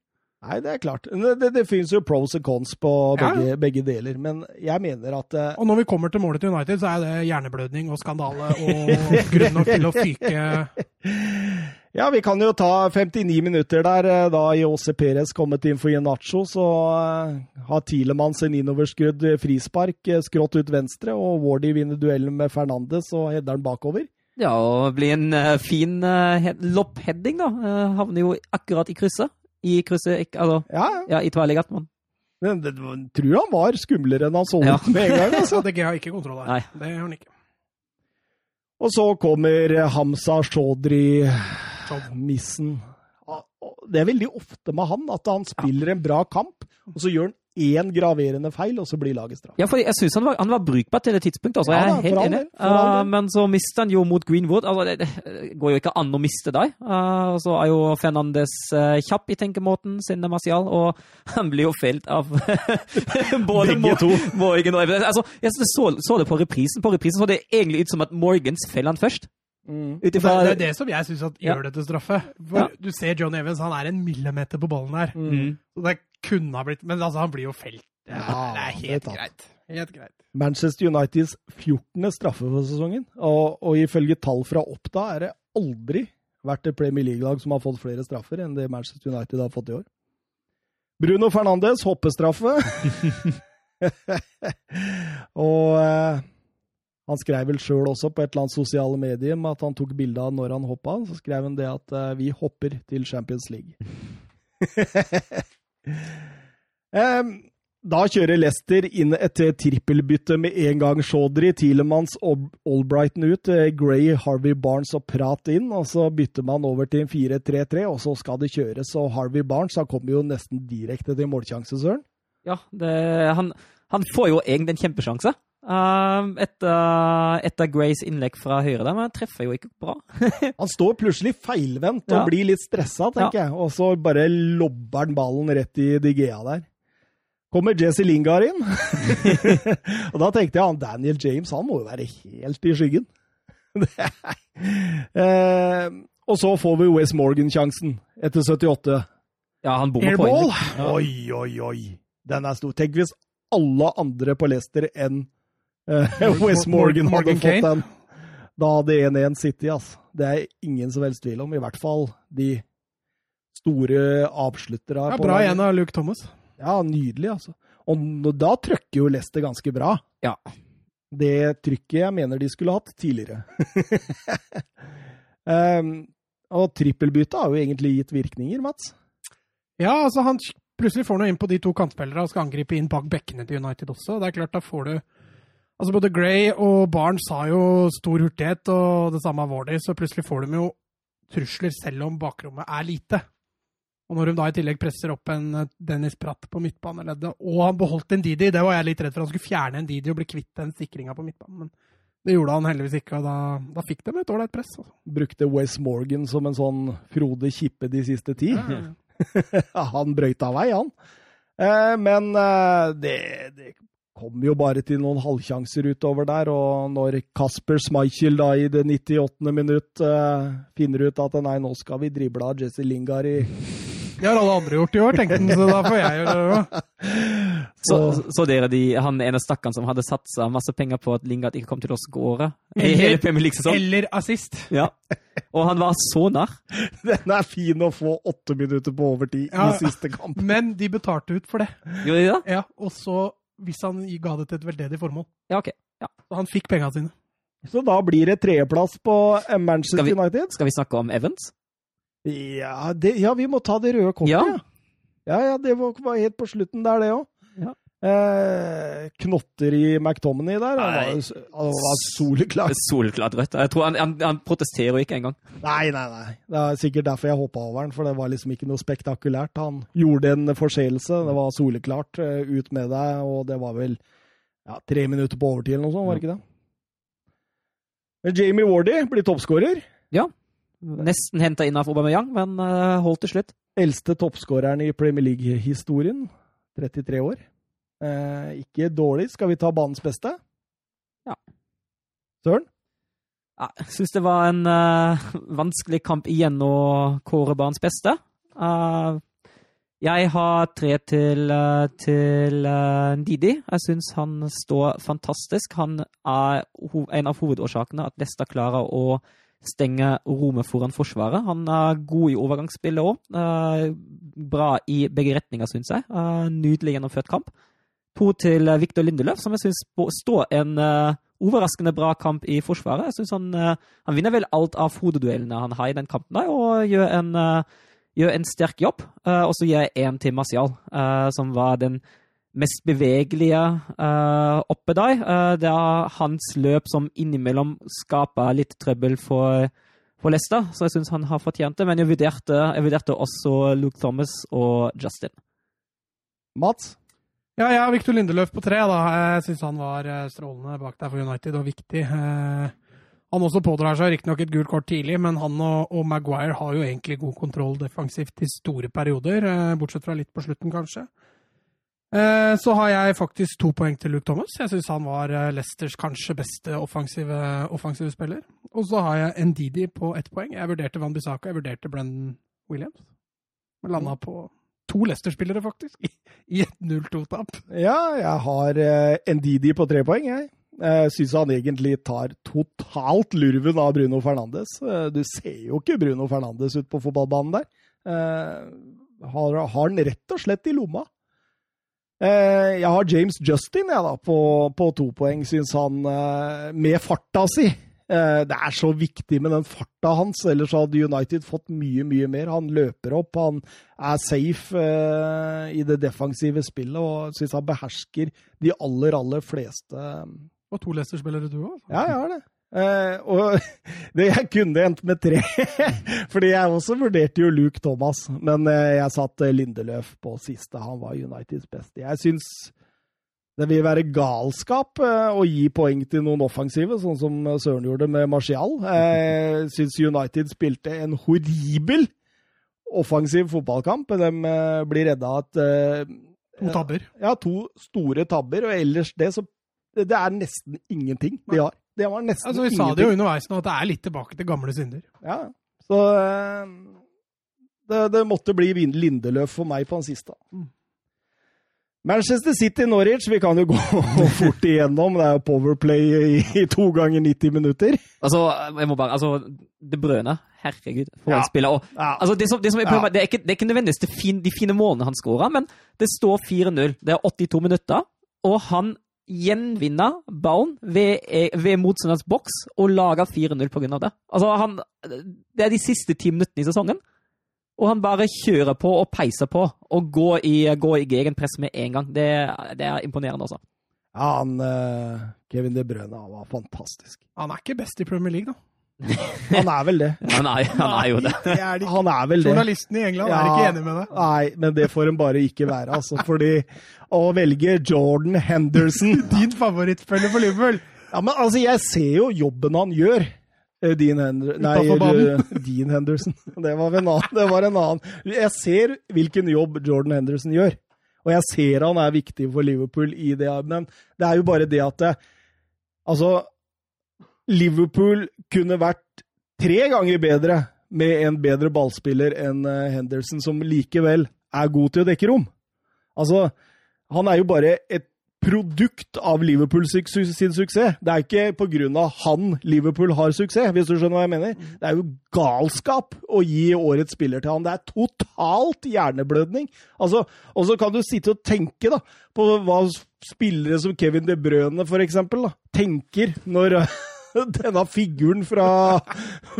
Nei, det er klart. Det, det, det finnes jo pros og cons på Ja. begge, begge deler, men jeg mener at uh, Og når vi kommer til målet til United, så er det hjerneblødning og skandale og grunn nok til å fyke *laughs* Ja, vi kan jo ta 59 minutter der. eh, Da Jose Perez kommet inn for Ianacho, så uh, har Tilemann sin innoverskrudd frispark, skrått ut venstre, og Wardy vinner duellen med Fernandes og header den bakover. Ja, og blir en fin uh, loppheading, da. Uh, havner jo akkurat i krysset. I krysset, ikke, altså, Ja, ja, i det, tror han var skumlere enn han så Ja. med en gang. altså. *laughs* Så DG har ikke kontroll her. Det har han ikke. Og så kommer Hamza Shodri, missen. Det er veldig ofte med han at han spiller en bra kamp, og så gjør han én graverende feil, og så blir laget straff. Ja, for jeg syns han, han, var brukbar til det tidspunktet. Altså. Ja, jeg er helt enig. Uh, men så mister han jo mot Greenwood. Altså, det, det går jo ikke an å miste dem. Uh, og så er jo Fernandes uh, kjapp i tenkemåten sin, Marcial, og *laughs* han blir jo felt av *laughs* både Begge to. Morgan og Evans. Altså, jeg så, så det på reprisen. På reprisen så det egentlig ut som at Morgans feller han først. Mm. Utifra, Det, det er det som jeg syns Ja. gjør det til straffe. For Ja. Du ser John Evans, han er en millimeter på ballen der. Mm. Så det kunne ha blitt Men altså, han blir jo felt. Det Ja, det er det er helt tatt. greit. Helt greit. Manchester Uniteds 14. straffe for sesongen, og, og ifølge tall fra Oppda er det aldri vært et Premier League-lag som har fått flere straffer enn det Manchester United har fått i år. Bruno Fernandes hoppestraffe. *laughs* og eh, han skrev vel sjøl også på et eller annet sosiale medier med at han tok bilde av når han hoppa. Så skrev han det at eh, vi hopper til Champions League. *laughs* Em, da kjører Leicester inn et eh, trippelbytte med en gang. Chaudry, Tielemanns og Albrighton ut. eh, Gray, Harvey Barnes og Prat inn. og Så bytter man over til en 4-3-3, og så skal det kjøres. Og Harvey Barnes han kommer jo nesten direkte til målsjanse, Søren. Ja, det, han, han får jo egentlig en kjempesjanse. Uh, etter, etter Grays innlegg fra høyre der, men han treffer jo ikke bra. *laughs* Han står plutselig feilvendt og Ja. blir litt stressa, tenker jeg. Og så bare lobber han ballen rett i Digea der. Kommer Jesse Lingard inn. *laughs* og da tenkte jeg han Daniel James han må jo være helt i skyggen. *laughs* Eh, og så får vi West Morgan-sjansen etter 78. Ja, han bommer på Airball! Ja. Oi, oi, oi. Den er stor. Tenk hvis alle andre på Leicester enn eh, West Morgan hadde Morgan fått den. Da hadde 1-1 City, ass. Det er ingen som helst tvil om. I hvert fall de store avslutterne. Ja, bra igjen av Luke Thomas. Ja, nydelig, altså. Og da trykker jo Leicester ganske bra. Ja. Det trykket jeg mener de skulle hatt tidligere. um, *laughs* og trippelbyttet har jo egentlig gitt virkninger, Mats. Ja, altså han plutselig får noe inn på de to kantspillerne og skal angripe inn bak bekkene til United også. Det er klart, da får du Altså Både Gray og Barnes har jo stor hurtighet, og det samme har Wardy, så plutselig får de jo trusler selv om bakrommet er lite. Og når de da i tillegg presser opp en eh, Dennis Pratt på midtbaneleddet, og han beholdt en Didi, det var jeg litt redd for. Han skulle fjerne en Didi og bli kvitt den sikringa på midtbanen, men det gjorde han heldigvis ikke, og da, da fikk de et ålreit press. Altså. Brukte Wes Morgan som en sånn Frode Kippe de siste ti. Ja, *laughs* han brøyta vei, han. Eh, men eh, det, det kom jo bare til noen halvsjanser utover der, og når Kasper Schmeichel da i det 98. minutt uh, finner ut at nei, nå skal vi drible av Jesse Lingard i *laughs* Det har alle andre gjort i år, tenkte han, så da får jeg gjøre det òg. *laughs* Så, så dere de, han ene stakkaren som hadde satsa masse penger på at Lingard ikke kom til å skåre i Eller-? Eller assist. *laughs* Ja. Og han var så nær. Den er fin å få åtte minutter på overtid Ja. i siste kamp. Men de betalte ut for det. Gjorde de det? Ja, Og så, hvis han ga det til et veldedig formål. Ja, ok. Så han fikk pengene sine. Så da blir det tredjeplass på eh, Manchester Skal vi- United. Skal vi snakke om Evans? Ja, det, ja, vi må ta det røde kortet. Ja. Ja, ja, ja det var, var helt på slutten der, det òg. Ja. Eh, knotter i McTominay der. Han var, han var soleklart. *laughs* Solklart rødt. Jeg tror han, han, han protesterer ikke engang. Nei, nei, nei. Det er sikkert derfor jeg hoppa over den, for det var liksom ikke noe spektakulært. Han gjorde en forseelse. Det var soleklart. eh, Ut med deg, og det var vel ja, tre minutter på overtid eller noe sånt, var det ikke det? Jamie Wardy blir toppskårer. Nesten henta inn av Aubameyang, men eh, holdt til slutt. Eldste toppskåreren i Premier League-historien. 33 år. Eh, ikke dårlig. Skal vi ta banens beste? Ja. Søren? Ja, Jeg syns det var en uh, vanskelig kamp igjen å kåre banens beste. Uh, jeg har tre til, uh, til Didi. Jeg syns han står fantastisk. Han er en av hovedårsakene at Lesta klarer å stenge rommet foran Forsvaret. Han er god i overgangsspillet òg. bra i begge retninger, syns jeg. Nydelig gjennomført kamp. To til Viktor Victor Lindeløf, som jeg syns står en eh, overraskende bra kamp i Forsvaret. Jeg synes han, eh, han vinner vel alt av hodeduellene han har i den kampen, der, og gjør en, eh, gjør en sterk jobb. Eh, og så gir jeg én til Martial, eh, som var den mest bevegelige uh, oppe der. Uh, det er hans løp som innimellom skaper litt trøbbel for, Leicester, så jeg syns han har fortjent det. Men jeg vurderte, jeg vurderte også Luke Thomas og Justin. Mats? Ja, jeg har Victor Lindeløf på tre. da. Jeg syns han var strålende bak der for United og viktig. Han også pådrar seg riktignok et gult kort tidlig, men han og, og, Maguire har jo egentlig god kontroll defensivt i store perioder, bortsett fra litt på slutten, kanskje. Eh, så har jeg faktisk to poeng til Luke Thomas. Jeg syns han var eh, Leicesters kanskje beste offensive, offensive spiller. Og så har jeg Ndidi på ett poeng. Jeg vurderte Van Bissaka, jeg vurderte Brennan Williams. Men landa på to Leicester-spillere, faktisk, i et 0-2-tap. Ja, jeg har uh, Ndidi på tre poeng, jeg. Jeg syns han egentlig tar totalt lurven av Bruno Fernandes. Du ser jo ikke Bruno Fernandes ut på fotballbanen der. Har, har han rett og slett i lomma. Eh, jeg har James Justin jeg da, på, på to poeng, syns han, eh, med farta si. Eh, det er så viktig med den farta hans, ellers hadde United fått mye, mye mer. Han løper opp, han er safe i det defensive spillet og syns han behersker de aller, aller fleste. Og to Leicester-spillere du òg? Ja, jeg har det. Uh, og *laughs* det, jeg kunne endt med tre, *laughs* fordi jeg også vurderte jo Luke Thomas. Men uh, jeg satte Lindeløf på siste. Han var Uniteds beste. Jeg syns det vil være galskap uh, å gi poeng til noen offensive, sånn som Søren gjorde med Martial. Jeg syns United spilte en horribel offensiv fotballkamp. De blir redda av et To tabber. Ja, to store tabber. Og ellers det, så Det er nesten ingenting de har. Det var nesten altså, vi ingenting. sa det jo underveis nå, at det er litt tilbake til gamle synder. Ja, så eh, det, det måtte bli Lindeløf for meg på den siste. Mm. Manchester City-Norwich, vi kan jo gå *laughs* fort igjennom. Det er jo Powerplay i, to ganger 90 minutter. Altså, jeg må bare, altså, Det brødene, herregud, for ja. en spiller. Og, ja. altså, det, som, det, som er, ja. det, er ikke, det er ikke nødvendigvis de fine, de fine målene han skårer, men det står 4-0. Det er 82 minutter, og han gjenvinner ballen ved, eh, ved motstanderens boks og lager 4-0 pga. det. Altså, han, det er de siste ti minuttene i sesongen, og han bare kjører på og peiser på og går i, går i gegenpress med en gang. Det, det er imponerende, altså. Ja, han, uh, Kevin De Brøne var fantastisk. Han er ikke best i Premier League, da. *laughs* Han er vel det. *laughs* Han er, han er jo det. det er de, han er vel det. Journalistene i England ja, er ikke enig med deg. Nei, men det får en bare ikke være. altså. Fordi å velge Jordan Henderson *laughs* Din favorittspiller for Liverpool! Ja, men altså, jeg ser jo jobben han gjør. Eh, Dean, Hender Nei, eh, *laughs* Dean Henderson. Det var, en annen. det var en annen. Jeg ser hvilken jobb Jordan Henderson gjør. Og jeg ser han er viktig for Liverpool i det, men det er jo bare det at det, Altså, Liverpool kunne vært tre ganger bedre med en bedre ballspiller enn eh, Henderson, som likevel er god til å dekke rom. Altså, han er jo bare et produkt av Liverpool sin suksess. Det er ikke pga. han Liverpool har suksess, hvis du skjønner hva jeg mener. Det er jo galskap å gi årets spiller til han. Det er totalt hjerneblødning. Altså, og så kan du sitte og tenke da, på hva spillere som Kevin De Brøne, for eksempel, tenker når *laughs* denne figuren fra,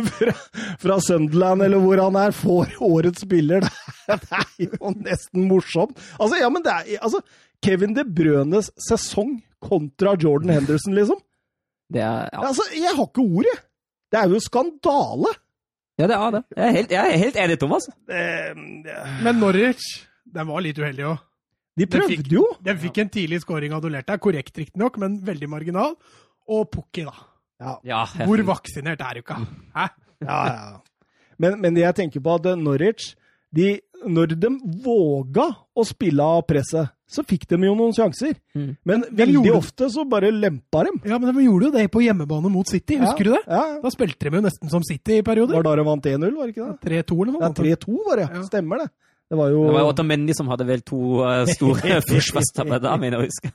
fra, fra, Sunderland, eller hvor han er, får årets spiller. *laughs* Det, er jo nesten morsomt. Altså, ja, men det er altså, Kevin De Brønes sesong kontra Jordan Henderson, liksom. Det er, ja. altså, jeg har ikke ordet! Det er jo skandale! Ja, det er det. Jeg er helt, jeg er helt enig, Thomas. Men Norwich, den var litt uheldig òg. De prøvde fikk, jo! Den fikk en tidlig scoring adulert er Korrekt riktignok, men veldig marginal. Og Pukki, da. Ja. Ja, Hvor vaksinert er du ikke? Hæ? Ja, ja. Men, men jeg tenker på at Norwich de, Når de våga å spille av presset, så fikk de jo noen sjanser. Mm. Men veldig ofte så bare lempa dem. Ja, men de gjorde jo det på hjemmebane mot City, husker du det? Ja. Da spilte de jo nesten som City i perioder. Var da de vant 1-0, var det ikke det? 3-2 eller noe? Ja, 3-2 var det, ja. Stemmer det. Det var jo Det var jo Otamendi som hadde vel to uh, store *laughs* *laughs* forsvarstabber *laughs* mener jeg å huske.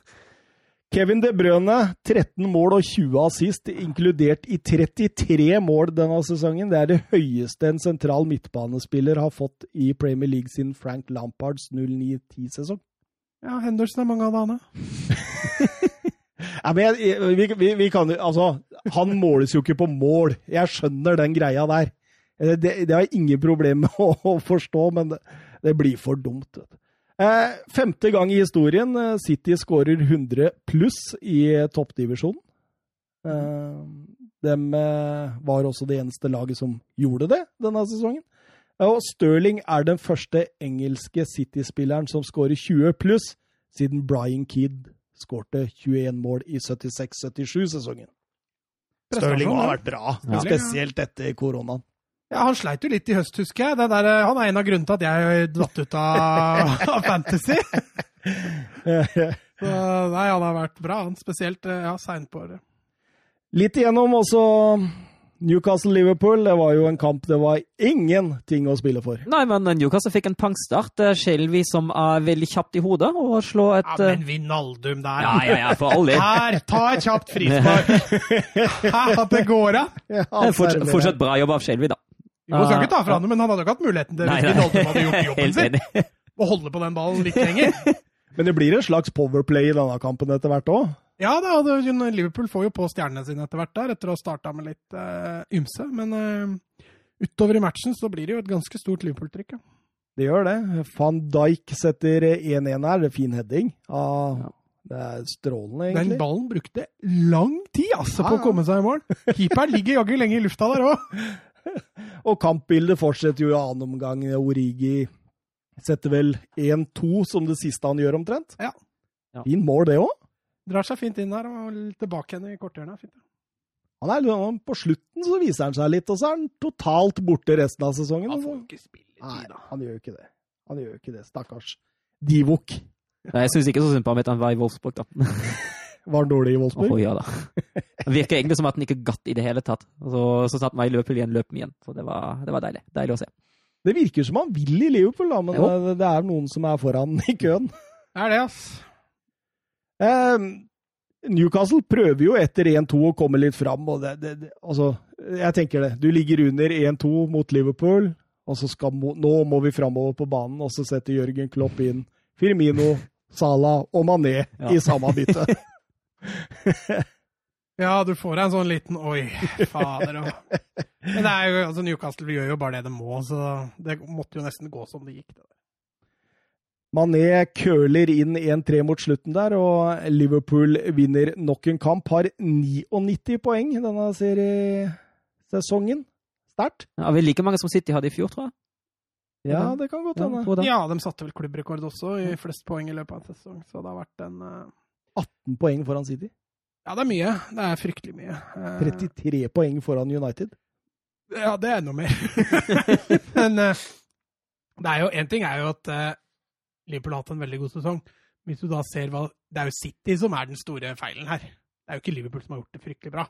Kevin De Brøne, 13 mål og 20 assist, inkludert i 33 mål denne sesongen. Det er det høyeste en sentral midtbanespiller har fått i Premier League siden Frank Lampards 09-10-sesong. Ja, Henderson er mange av dagene. *laughs* ja, men jeg, vi, vi, vi, kan Altså, han måles jo ikke på mål. Jeg skjønner den greia der. Det, det har jeg ingen problem med å, *laughs* å forstå, men det, det, blir for dumt. Eh, femte gang i historien eh, City skårer 100 pluss i toppdivisjonen. Eh, dem eh, var også det eneste laget som gjorde det denne sesongen. Og Stirling er den første engelske City-spilleren som skårer 20 pluss, siden Brian Kidd skårte 21 mål i 76-77-sesongen. Stirling har vært bra, Ja. spesielt etter koronaen. Ja, Han sleit jo litt i høst, husker jeg. Det der, han er en av grunnene til at jeg datt ut av, *laughs* av Fantasy. Så, nei, han har vært bra, han. Spesielt eh, ja, seint på året. Litt igjennom også Newcastle-Liverpool. Det var jo en kamp det var ingenting å spille for. Nei, men Newcastle fikk en pangstart. Eh, Shelby som er veldig kjapt i hodet, og slå et Ja, eh, Men Vinaldum der. Ja, ja, ja, for all del. *laughs* Her, ta et kjapt frispark! *laughs* Her, at det går av! Ja, Fortsatt, fortsatt bra jobb av Shelby, da. Jo, skal ikke ta fra ham, men han hadde jo ikke hatt muligheten til hvis. Vinaldum hadde gjort jobben sin. Å holde på den ballen litt lenger. *laughs* Men det blir en slags powerplay i denne kampen etter hvert òg. Ja, da, Liverpool får jo på stjernene sine etter hvert der, etter å ha starta med litt uh, ymse. Men uh, utover i matchen så blir det jo et ganske stort Liverpool-trykk. Ja. Det gjør det. Van Dijk setter 1-1 her. Det er fin heading. Ah, det er strålende, egentlig. Den ballen brukte lang tid altså, Ja, på å komme seg i mål. Keeperen ligger jaggu lenge i lufta der òg. *laughs* Og kampbildet fortsetter jo i annen omgang. Origi setter vel 1-2 som det siste han gjør, omtrent. Ja. Ja. Fin mål, det òg. Drar seg fint inn der og tilbake igjen i korthjørnet. Fint. Han er liksom- På slutten så viser han seg litt, og så er han totalt borte resten av sesongen. Han får ikke spilletid, Nei, da. han gjør jo ikke det. Han gjør jo ikke det, stakkars. Divok. Nei, Jeg syns ikke så synd på ham etter han var i Wolfsburg, da. *laughs* Var han dårlig i Åh, Oh, ja da. Det virker egentlig som at han ikke gatt i det hele tatt. Så, så satt han i løpet igjen, løp igjen. Så det var, det var deilig. Deilig å se. Det virker som han vil i Liverpool, da, men det, det er noen som er foran i køen. Det er det, ass. Eh, Newcastle prøver jo etter 1-2 å komme litt fram. Og det, det, det, altså, jeg tenker det. Du ligger under 1-2 mot Liverpool, og så skal, nå må vi framover på banen, og så setter Jørgen Klopp inn Firmino, Salah og Mané Ja. i samme bytte. *laughs* Ja, du får deg en sånn liten oi, fader Men det er jo, altså Newcastle gjør jo bare det de må, så det måtte jo nesten gå som det gikk. Det. Mané curler inn 1-3 mot slutten der, og Liverpool vinner nok en kamp. Har 99 poeng denne seriesesongen. Sterkt. Ja, vi like mange som City hadde i fjor, tror jeg. Ja, det kan godt hende. Ja. Ja, de satte vel klubbrekord også i flest poeng i løpet av en sesong, så det har vært en uh... 18 poeng foran City. Ja, det er mye. Det er fryktelig mye. Uh... 33 poeng foran United. Ja, det er enda mer. *laughs* *laughs* Men uh, det er jo én ting er jo at eh, Liverpool har hatt en veldig god sesong. Hvis du da ser hva Det er jo City som er den store feilen her. Det er jo ikke Liverpool som har gjort det fryktelig bra.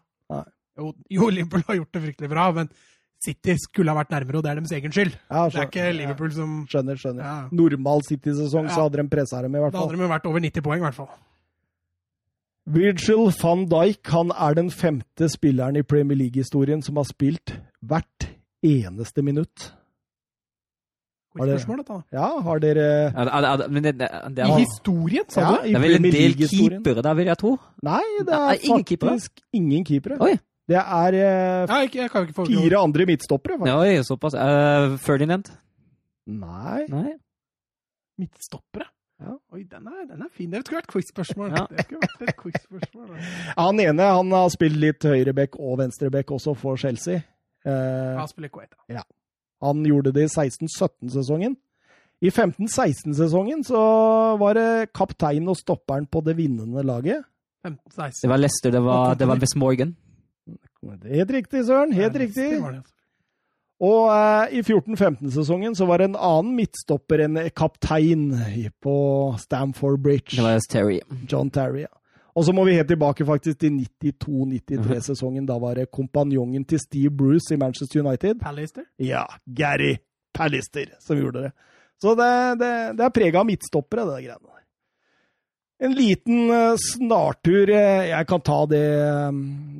Jo, jo, Liverpool har gjort det fryktelig bra, men City skulle ha vært nærmere, og det er deres egen skyld. Ja, Det er ikke Liverpool som Skjønner, skjønner. Ja. Normal City-sesong, så hadde de pressa dem i hvert fall. Da hadde de vært over 90 poeng, i hvert fall. Virgil van Dijk han er den femte spilleren i Premier League-historien som har spilt hvert eneste minutt. Har dere- Quiz-spørsmål, dette. da. Ja, har dere er, er, er- det, men det, I historien, sa Ja, du? det er vel en del keepere der, vil jeg tro. Nei, det er ingen keepere? faktisk ingen keepere. Oi. Det er eh, Ja, jeg kan ikke få fire andre midtstoppere, faktisk. Oi, såpass. Uh, Ferdinand? Nei. Nei. Midtstoppere? Ja. Oi, den er, den er fin. Det skulle vært quiz-spørsmål. Ja. Et quiz-spørsmål. Han ene han har spilt litt høyreback og venstreback også for Chelsea. Uh, han spiller Kuwait, da. Han gjorde det i 16-17-sesongen. I 15-16-sesongen så var det kaptein og stopperen på det vinnende laget. 15-16. Det var Lester, det var, det var West Morgan. Helt riktig, Søren. Helt riktig. altså. Og eh, i 14-15-sesongen så var det en annen midtstopper enn kaptein på Stamford Bridge. Det var Terry. John Terry. Ja. Og så må vi helt tilbake faktisk til 92-93-sesongen. Da var det kompanjongen til Steve Bruce i Manchester United. Pallister? Ja, Gary Pallister som gjorde det. Så det, det, det er prega av midtstoppere, det greiene der. En liten eh, snartur. eh, Jeg kan ta det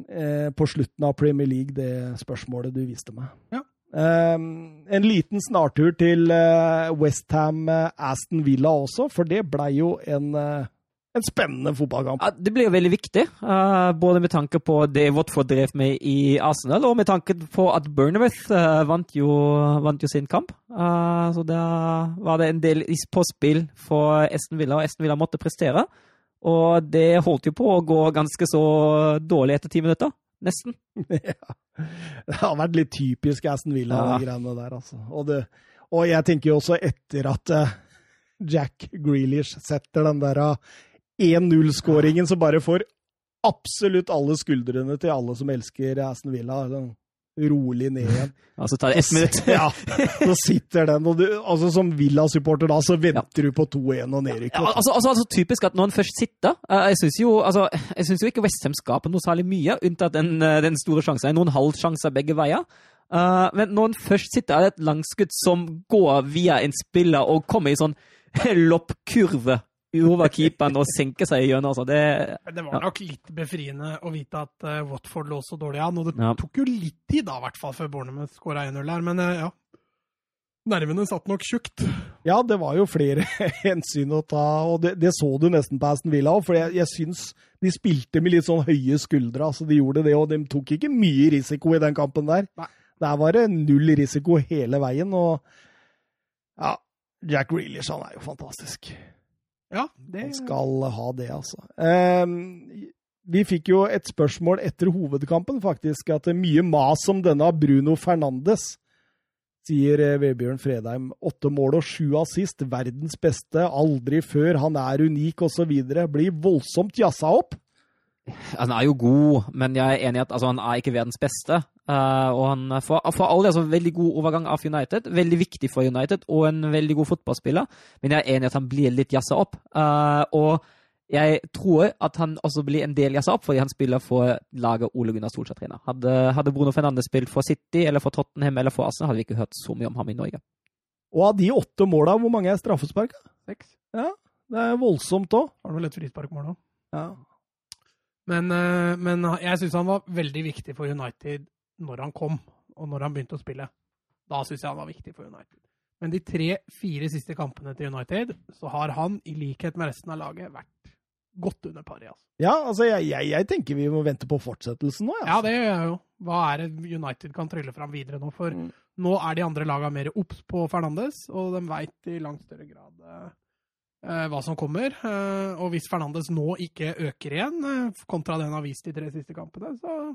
eh, på slutten av Premier League, det spørsmålet du viste meg. Ja. Um, en liten snartur til uh, Westham Aston Villa også, for det blei jo en eh, en spennende fotballkamp. Ja, det blir jo veldig viktig, uh, både med tanke på det Watford drev med i Arsenal, og med tanke på at Burnworth uh, vant, jo, vant, jo, sin kamp. Uh, så da var det en del på spill for Esten Villa, og Esten Villa måtte prestere. Og det holdt jo på å gå ganske så dårlig etter ti minutter. Nesten. *laughs* ja. Det har vært litt typisk Aston Villa, ja. de greiene der, altså. Og, det, og, jeg tenker jo også etter at Jack Grealish setter den der 1-0-skåringen som bare får absolutt alle skuldrene til alle som elsker Aston Villa. Sånn rolig ned igjen. Og så tar det ett minutt. ja, så sitter den, og du, altså Som Villa-supporter da, så venter ja. du på 2-1 og nedrykk. Ja, altså, altså, altså, typisk at når han først sitter uh, Jeg syns jo, altså, jo, ikke Westham skaper noe særlig mye, unntatt den, uh, den store sjansen. Noen halvsjanser begge veier. Uh, men når han først sitter, er det et langskudd som går via en spiller og kommer i sånn *laughs* loppkurve over keeperen og senke seg i hjørnet. Altså. Det, det, var nok litt befriende å vite at uh, Watford lå så dårlig an. Og det ja. tok jo litt tid, da, i hvert fall, før Bournemouth skåra 1-0 her. Men uh, ja. Nervene satt nok tjukt. Ja, det var jo flere *laughs* hensyn å ta, og det, det så du nesten på Aston Villa òg. For jeg, jeg syns de spilte med litt sånn høye skuldre. altså De gjorde det, og de tok ikke mye risiko i den kampen der. Nei. Der var det null risiko hele veien, og ja, Jack Reelish, han er jo fantastisk. Ja, det... Han skal ha det, altså. Um, vi fikk jo et spørsmål etter hovedkampen, faktisk, at det er mye mas om denne Bruno Fernandes. Sier eh, Vebjørn Fredheim. Åtte mål og sju assist. Verdens beste. Aldri før. Han er unik, osv. Blir voldsomt jazza opp. Han er jo god, men jeg er enig i at altså, han er ikke verdens beste. Uh, og han får, får alle altså, veldig god overgang av United. Veldig viktig for United og en veldig god fotballspiller. Men jeg er enig i at han blir litt jazza opp. Uh, og jeg tror at han også blir en del jazza opp fordi han spiller for laget Ole Gunnar Solskjær trener. Hadde, hadde, Bruno Fernandes spilt for City eller for Tottenham eller for Arsenal, hadde vi ikke hørt så mye om ham i Norge. Og av de åtte måla, hvor mange er straffespark? Seks. Ja, det er voldsomt òg. Har du vel et frisparkmål òg? Ja. Men, uh, men jeg syns han var veldig viktig for United når han kom, og når han begynte å spille. Da syns jeg han var viktig for United. Men de tre-fire siste kampene til United, så har han, i likhet med resten av laget, vært godt under pari. Altså. Ja, altså jeg, jeg, jeg, tenker vi må vente på fortsettelsen nå. Altså. Ja, det gjør jeg jo. Hva er det United kan trylle fram videre nå? For mm. nå er de andre lagene mer obs på Fernandes, og de veit i langt større grad eh, hva som kommer. Eh, og hvis Fernandes nå ikke øker igjen, eh, kontra det han har vist de tre siste kampene, så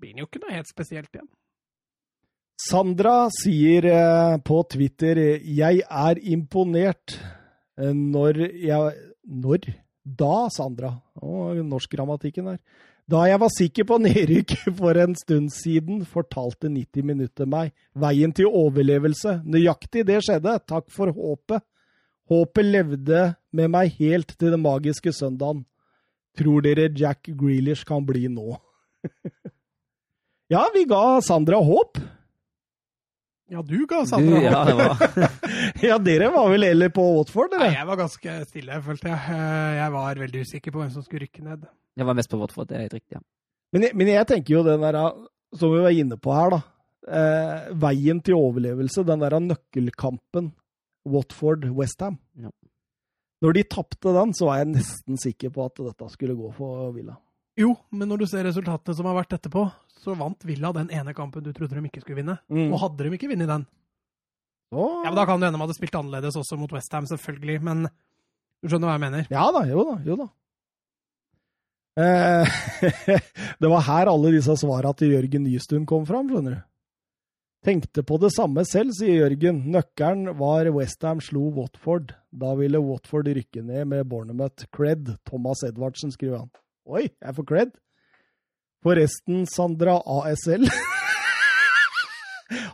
blir han jo ikke noe helt spesielt igjen. Sandra sier eh, på Twitter 'Jeg er imponert'. Eh, når jeg Når? Da, Sandra. Å, norskgrammatikken der. Da jeg var sikker på nedrykk *laughs* for en stund siden, fortalte 90 minutter meg veien til overlevelse. Nøyaktig det skjedde. Takk for håpet. Håpet levde med meg helt til den magiske søndagen. Tror dere Jack Grealish kan bli nå? *laughs* Ja, vi ga Sandra håp. Ja, du ga Sandra du, ja, håp. *laughs* ja, dere var vel heller på Watford, Eller? Nei, jeg var ganske stille, følte jeg. Eh, jeg var veldig usikker på hvem som skulle rykke ned. Jeg var mest på Watford, det er helt riktig, ja. Men, men jeg tenker jo den der, som vi var inne på her, da. Eh, veien til overlevelse, den der nøkkelkampen Watford-Westham. Ja. Når de tapte den, så var jeg nesten sikker på at dette skulle gå for Villa. Jo, men når du ser resultatene som har vært etterpå, så vant Villa den ene kampen du trodde de ikke skulle vinne. Mm. Og hadde de ikke vunnet den oh. Ja, men Da kan det hende de hadde spilt annerledes også mot Westham, selvfølgelig, men du skjønner hva jeg mener? Ja da, jo da, jo da. Eh, *laughs* det var her alle disse svara til Jørgen Nystuen kom fram, skjønner du. Tenkte på det samme selv, sier Jørgen. Nøkkelen var Westham slo Watford. Da ville Watford rykke ned med Bournemouth. Cred. Thomas Edvardsen, skriver han. Oi, jeg får cred. Forresten, Sandra ASL. *laughs*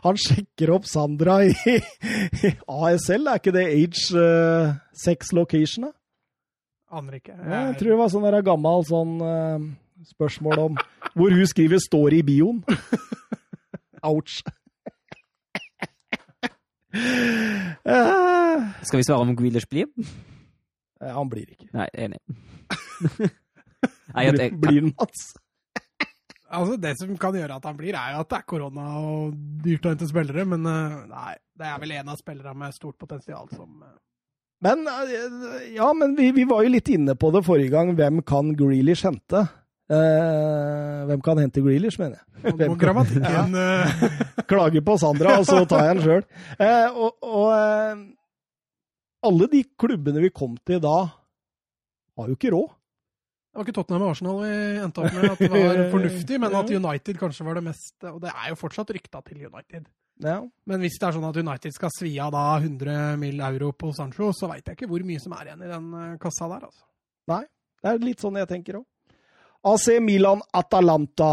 Han sjekker opp Sandra i, ASL, er ikke det Age uh, Sex Location, da? Aner ikke. Jeg, jeg tror det var sånn der gammel sånn uh, spørsmål om Hvor hun skriver 'står i bioen'. *laughs* Ouch. Skal vi svare om Grealish blir? Han blir ikke. Nei, enig. Nei, jeg, blir han, Mats? Altså, Det som kan gjøre at han blir, er jo at det er korona og dyrt å hente spillere. Men uh, nei, det er vel en av spillerne med stort potensial som uh, Men, eh, ja, men vi, vi, var jo litt inne på det forrige gang. Hvem kan Grealish hente? Eh, hvem kan hente Grealish, mener jeg. Hvem kan... ja. *laughs* Klager på Sandra, og så tar jeg den sjøl. Eh, og, og eh, alle de klubbene vi kom til da, har jo ikke råd. Det var ikke Tottenham og Arsenal vi endte opp med at det var *laughs* fornuftig, men at United kanskje var det mest Og det er jo fortsatt rykta til United. Ja. Men hvis det er sånn at United skal svi av da 100 mill. euro på Sancho, så veit jeg ikke hvor mye som er igjen i den eh, kassa der, altså. Nei, det er litt sånn jeg tenker òg. AC Milan Atalanta.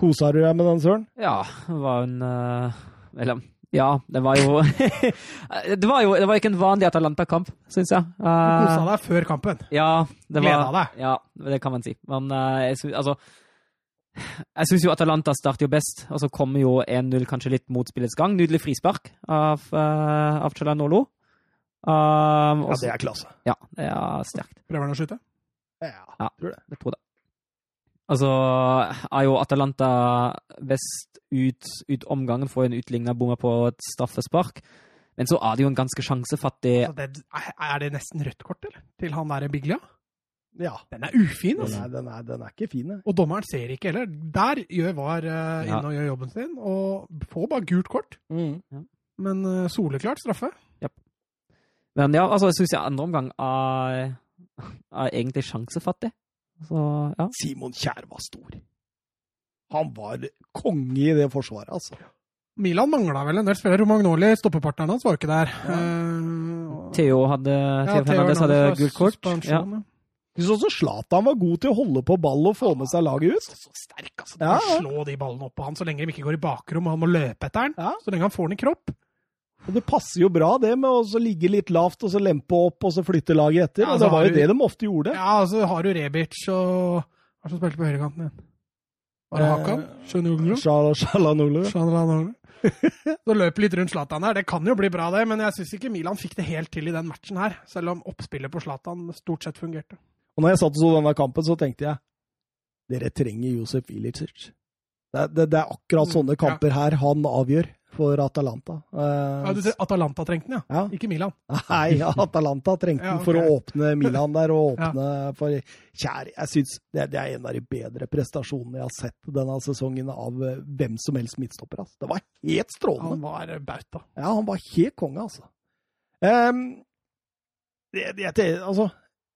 Kosa du deg med den, Søren? Ja, det var en uh, Eller ja, det var jo *laughs* det, var jo det var ikke en vanlig Atalanta-kamp, syns jeg. Uh, du kosa deg før kampen? Ja, det var, Gleda deg? Ja, det kan man si. Men uh, jeg synes, altså jeg syns jo Atalanta starter jo best, og så kommer jo 1-0 kanskje litt mot spillets gang. Nydelig frispark av, uh, av Chalanolo. Um, ja, det er klasse. Ja, det er sterkt. Prøver han å skyte? Ja, ja tror det. Jeg tror det. Altså er jo Atalanta best ut, ut omgangen, får en utligna bommer på et straffespark. Men så er det jo en ganske sjansefattig altså det, Er det nesten rødt kort, eller? Til han derre Biglia? Ja. Den er ufin, altså. Den er, den er, den er ikke fin, det. Og dommeren ser ikke heller. Der gjør VAR uh, inn og gjør jobben sin, og får bare gult kort. Mm. Ja. Men uh, soleklart straffe. Ja. Men ja, altså, jeg syns andre omgang er, er egentlig sjansefattig. Så, ja. Simon Kjær var stor. Han var konge i det forsvaret, altså. Milan mangla vel en del spillere. Romagnoli, stoppepartneren hans, var jo ikke der. Ja. Uh, Theo hadde, Theo ja, Fernandes hadde gult kort. Ja. Jeg syns også Zlatan var god til å holde på ball og få med seg laget ut. Så sterk, altså. Ja. Slå de ballene opp på han så lenge de ikke går i bakrom og han må løpe etter den. Ja. Så lenge han får den i kropp. Det passer jo bra, det med å ligge litt lavt og så lempe opp og så flytte laget etter. Ja, altså, Det var jo du... det de ofte gjorde. Ja, altså så har du Rebic og Hva som spilte på høyrekanten igjen? Var det Hakan? Sjønuglu? Shalanoglu. *laughs* Så løper litt rundt Zlatan her. Det kan jo bli bra, det, men jeg syns ikke Milan fikk det helt til i den matchen her. Selv om oppspillet på Zlatan stort sett fungerte. Og når jeg satt og så denne kampen, så tenkte jeg dere trenger Josef Ilicic. Det, det, det, er akkurat mm, sånne kamper her han avgjør for Atalanta. Uh, ja, du ser Atalanta trengte den, ja. ja. Ikke Milan. Nei, Atalanta trengte *laughs* den ja, okay. for å åpne Milan der, og *laughs* åpne for Kjære, jeg syns det, det, er en av de bedre prestasjonene jeg har sett denne sesongen av uh, hvem som helst midtstopper. Altså. Det var helt strålende. Han var bauta. Ja, han var helt konge, altså. Um, det, det, altså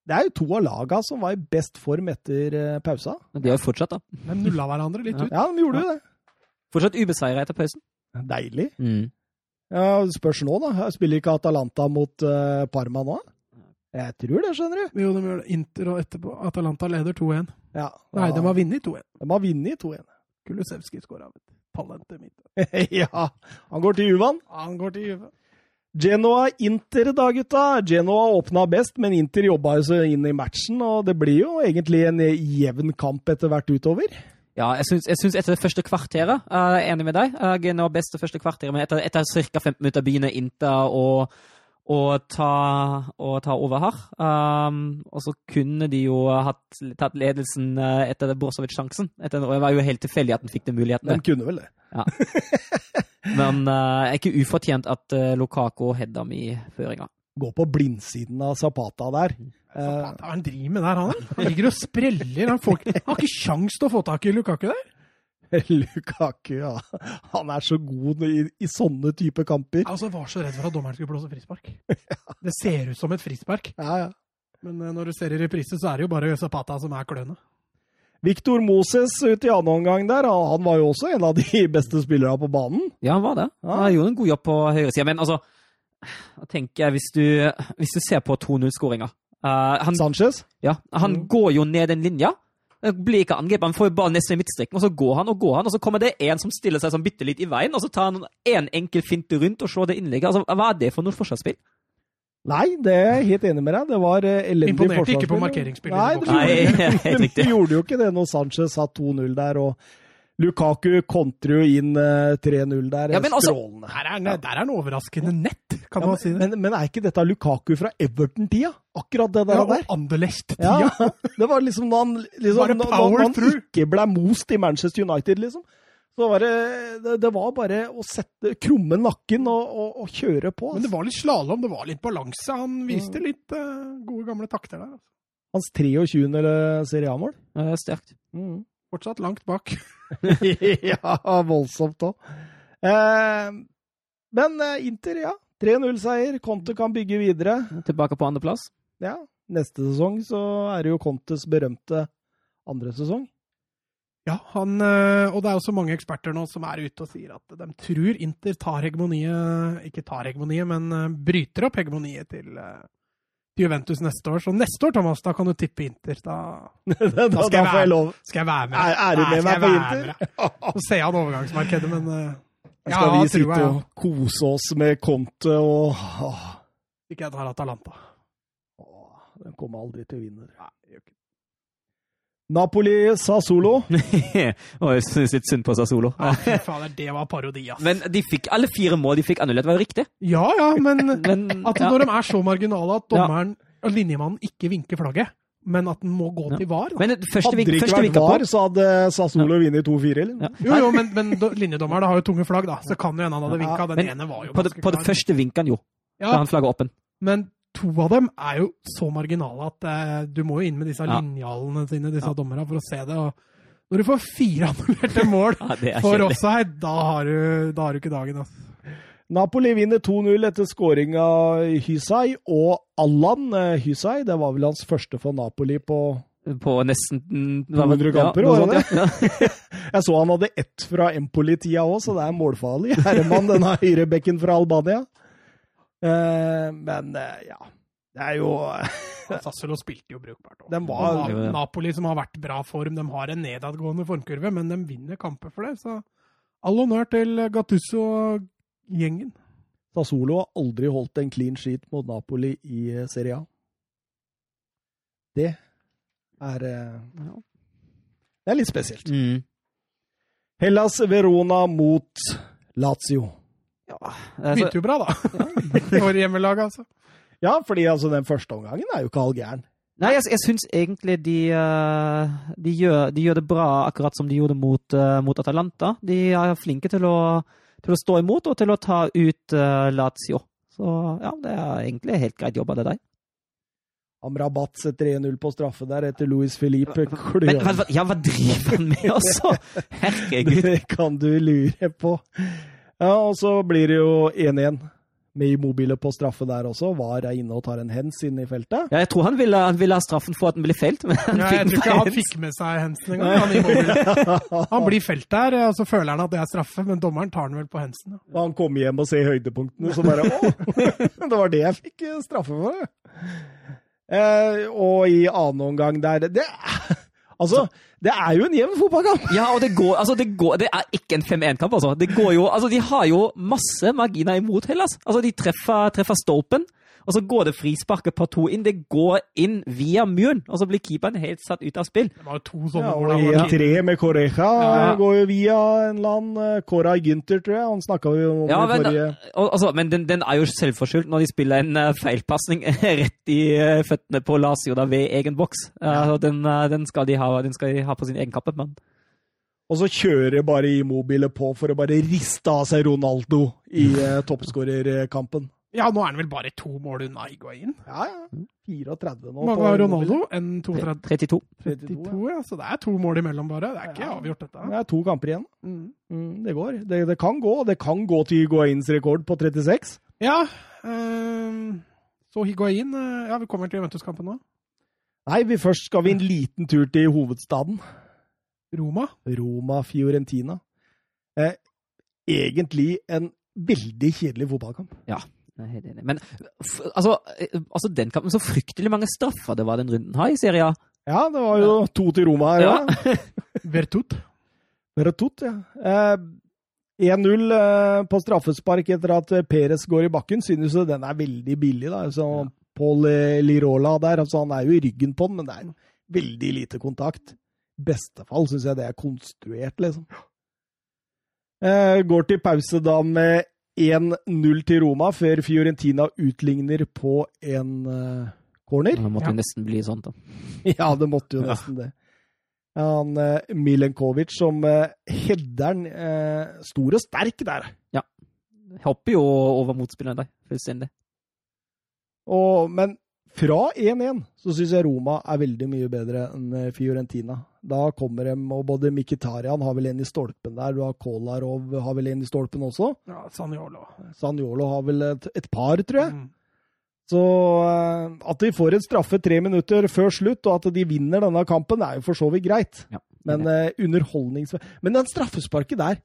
det er jo to av laga som var i best form etter uh, pausa. Men de har jo fortsatt, da. De nulla hverandre litt ut. Ja, de gjorde jo ja. det. Fortsatt ubeseira etter pausen. Deilig. Mm. Ja, Spørs nå, da. Spiller ikke Atalanta mot uh, Parma nå? Jeg tror det, skjønner du. Jo, de gjør det. Inter og etterpå. Atalanta leder 2-1. Ja, Nei, de har vunnet 2-1. De har vunnet 2-1. Kulusevski skåra. Talentet mitt. *laughs* ja. Han går til Juvan? Han går til Juvan. Genoa-Inter da, gutta. Genoa åpna best, men Inter jobba jo så inn i matchen. Og det blir jo egentlig en jevn kamp etter hvert utover. Ja, jeg syns, etter det første kvarteret Jeg er enig med deg. Jeg er nå best det første kvarteret, men etter, etter ca. 15 minutter begynner Inter å, å, ta, å ta, over her. Um, og så kunne de jo hatt, tatt ledelsen eh, etter Brozovic-sjansen. Det var jo helt tilfeldig at den fikk den muligheten. Den kunne vel det. Ja. Men uh, er ikke ufortjent at uh, Lukako heada i føringa. Gå på blindsiden av Zapata der. Mm. Zapata, hva han driver med der, han? Han ligger og spreller. Han, får, han har ikke kjangs til å få tak i Lukaku der. *laughs* Lukaku, ja. Han er så god i, i sånne type kamper. Altså, var så redd for at dommeren skulle blåse frispark. *laughs* Det ser ut som et frispark. Ja, ja. Men uh, når du ser i reprise, så er det jo bare Zapata som er kløne. Victor Moses ute i annen omgang der, han var jo også en av de *laughs* beste spillerne på banen. Ja, han var det. Han gjorde en god jobb på høyresida. Men altså, tenker jeg, hvis du, hvis du ser på 2-0-skåringa uh, Sanchez? Ja, han mm. går jo ned den linja. Blir ikke angrepet, han får jo bare nesten i midtstreken, og så går han og går han, og så kommer det en som stiller seg sånn bitte litt i veien, og så tar han en enkel finte rundt og slår det innlegget. Altså, hva er det for noe forsvarsspill? Nei, det er jeg helt enig med deg. Det var eh, elendig forsvarsspill. Imponerte ikke på markeringsspillet. Nei, *laughs* helt gjorde, de gjorde jo ikke det når Sanchez satt 2-0 der. og Lukaku kontrer jo inn 3-0 eh, der. Ja, men altså, Strålende. Der er, der er han overraskende nett, kan ja, man si det. Men, men, er ikke dette Lukaku fra Everton-tida? Akkurat det der. Ja, og Anderlecht-tida. Ja, *laughs* det var liksom da han, liksom, når han ikke ble most i Manchester United, liksom. Så var det, det, det var bare å sette krumme nakken og, og, og kjøre på. Men det Altså. var litt slalåm, det var litt balanse. Han viste litt uh, gode, gamle takter der. altså. Hans 23. Serie A-mål. Det er sterkt. Mm. Fortsatt langt bak. *laughs* *laughs* ja, voldsomt òg. Eh, men eh, Inter, ja. 3-0-seier. Conte kan bygge videre. Tilbake på andreplass. Ja, Neste sesong så er det jo Contes berømte andre sesong. Ja, han, eh, og det er jo så mange eksperter nå som er ute og sier at de tror Inter tar hegemoniet Ikke tar hegemoniet, men eh, bryter opp hegemoniet til Juventus neste år. Så neste år, Thomas, da kan du tippe Inter. Da *laughs* da, da, skal jeg får jeg lov. skal jeg være med. Er, er du med meg på Inter? *laughs* Så ser jeg han overgangsmarkedet, men uh, Skal vi sitte jeg, og kose oss med Conte og Ikke jeg tar Atalanta. åh, Den kommer aldri til å vinne. Nei, gjør ikke det. Napoli-Sassolo. og *laughs* jeg syns litt synd på Sassolo. Ja, fader, det var parodi, ass. Men de fikk alle fire mål de fikk annullert, var jo riktig. ja, ja, men *laughs* Men at ja. når de er så marginale at dommeren og linjemannen ikke vinker flagget, men at den må gå Ja. til VAR da. Men første, Hadde det ikke første vært VAR, på så hadde Sassolo vunnet 2-4, eller? ja. Jo, jo, men, men do- linjedommeren har jo tunge flagg, da. Så kan jo hende han hadde vinka. Den ja. ene var jo på, det, på det første vinka han jo, da Ja, han flagga åpen. men to av dem er jo så marginale at eh, du må jo inn med disse Ja. linjalene sine, disse Ja. dommerne, for å se det. Og når du får fire *laughs* annullerte mål Ja, for offside, da har du, da har du ikke dagen, altså. Napoli vinner 2-0 etter scoring av Hysai og Allan eh, Hysai. Det var vel hans første for Napoli på På nesten mm, 200 kamper, ja, var det det? *laughs* ja. Jeg så han hadde ett fra Empoli-tida òg, så det er målfarlig. Herman, denne høyrebekken fra Albania. Eh, men eh, ja Det er jo *laughs* Sassolo spilte jo brukbart. òg. Var-. Napoli, som har vært bra form, de har en nedadgående formkurve, men de vinner kamper for det. Så all honnør til Gattusso og gjengen. Sassolo har aldri holdt en clean sheet mot Napoli i eh, Serie A. Det er ja. Det er litt spesielt. Mm. Hellas Verona mot Lazio. Altså, Begynte jo bra, da. For *laughs* hjemmelaget, altså. Ja, fordi altså, den første omgangen er jo ikke all gæren. Nei, jeg, jeg syns egentlig de, eh, de, gjør, de gjør det bra akkurat som de gjorde mot, eh, mot Atalanta. De er flinke til å, til å stå imot og til å ta ut uh, Lazio. Så ja, det er egentlig helt greit jobba, det der. Amrabat setter 1-0 på straffe der etter Louis Felipe Men hva- ja, hva driver han med, altså? *laughs* Herregud. Det kan du lure på. Ja, og så blir det jo 1-1 med Immobile på straffe der også. Var er inne og tar en hens inne i feltet. Ja, jeg tror han ville, han ville ha straffen for at den ble feilt, men han Ja, jeg fikk tror ikke han fikk med seg Hensen engang. Han, *laughs* han blir felt der, og så føler han at det er straffe, men dommeren tar den vel på Hensen. Ja. Og han kommer hjem og ser høydepunktene, så bare Å! *laughs* Det var det jeg fikk eh, straffe for. Eh, og i annen omgang der det, Altså, det er jo en jevn fotballkamp! Ja, og det går, altså det går Det er ikke en 5-1-kamp, altså. Det går jo, altså. De har jo masse marginer imot Hellas. Altså, de treffer, treffer stolpen, og så går det frisparket på to inn. Det går inn via muren, og så blir keeperen helt satt ut av spill. Det var jo to sånne Ja, og da, hvor 1-3 med Correja Ja. går jo via en eller annen Cora Koray Gynter, tror jeg. Han snakka vi om Ja, men, forrige altså, men den, den er jo selvforskyldt når de spiller en uh, feilpasning *laughs* rett i uh, føttene på Lazio da, ved egen boks. Uh, og den, eh, den, skal de ha, den skal de ha på sin egen kappe. Men Og så kjører bare Immobile på for å bare riste av seg Ronaldo i uh, toppskårerkampen. Ja, nå er han vel bare to mål unna Higuain. Ja, ja. 34 nå. Mange har Ronaldo? En 32? 32. 32, ja. Så det er to mål imellom, bare. Det er ikke Ja. avgjort, dette. Det er to kamper igjen. Mm. Mm, det går. Det, det kan gå. Det kan gå til Higuains rekord på 36. Ja. Um, så Higuain eh, Ja, vi kommer til Juventus-kampen nå. Nei, vi først skal vi en liten tur til hovedstaden. Roma. Roma-Fiorentina. Eh, egentlig en veldig kjedelig fotballkamp. Jeg er helt enig. Men f altså, eh, altså den kampen, så fryktelig mange straffer det var den runden her i serien. Ja, det var jo to til Roma. Ja. *laughs* Vertut. Vertut, ja. Eh, 1-0 eh, på straffespark etter at eh, Perez går i bakken. Synes jo den er veldig billig. da. Så Ja. Paul eh, Lirola der, altså han er jo i ryggen på den, men det er veldig lite kontakt. I beste fall syns jeg det er konstruert, liksom. Eh, går til pause da med 1-0 til Roma, før Fiorentina utligner på en uh, corner. Det måtte Ja. jo nesten bli sånn, da. *laughs* Ja, det måtte jo Ja. nesten det. Han uh, Milenkovic som uh, header'n uh, stor og sterk der. Ja. Hopper jo over motspilleren der, fullstendig. Og, men fra 1-1 så syns jeg Roma er veldig mye bedre enn eh, Fiorentina. Da kommer de, og både Mkhitarian har vel en i stolpen der, du har Kolarov har vel en i stolpen også. Ja, Sanjolo. Sanjolo har vel et, et par, tror jeg. Mm. Så eh, at de får en straffe tre minutter før slutt, og at de vinner denne kampen, er jo for så vidt greit. Ja. Men uh, underholdnings... Men den straffesparket der,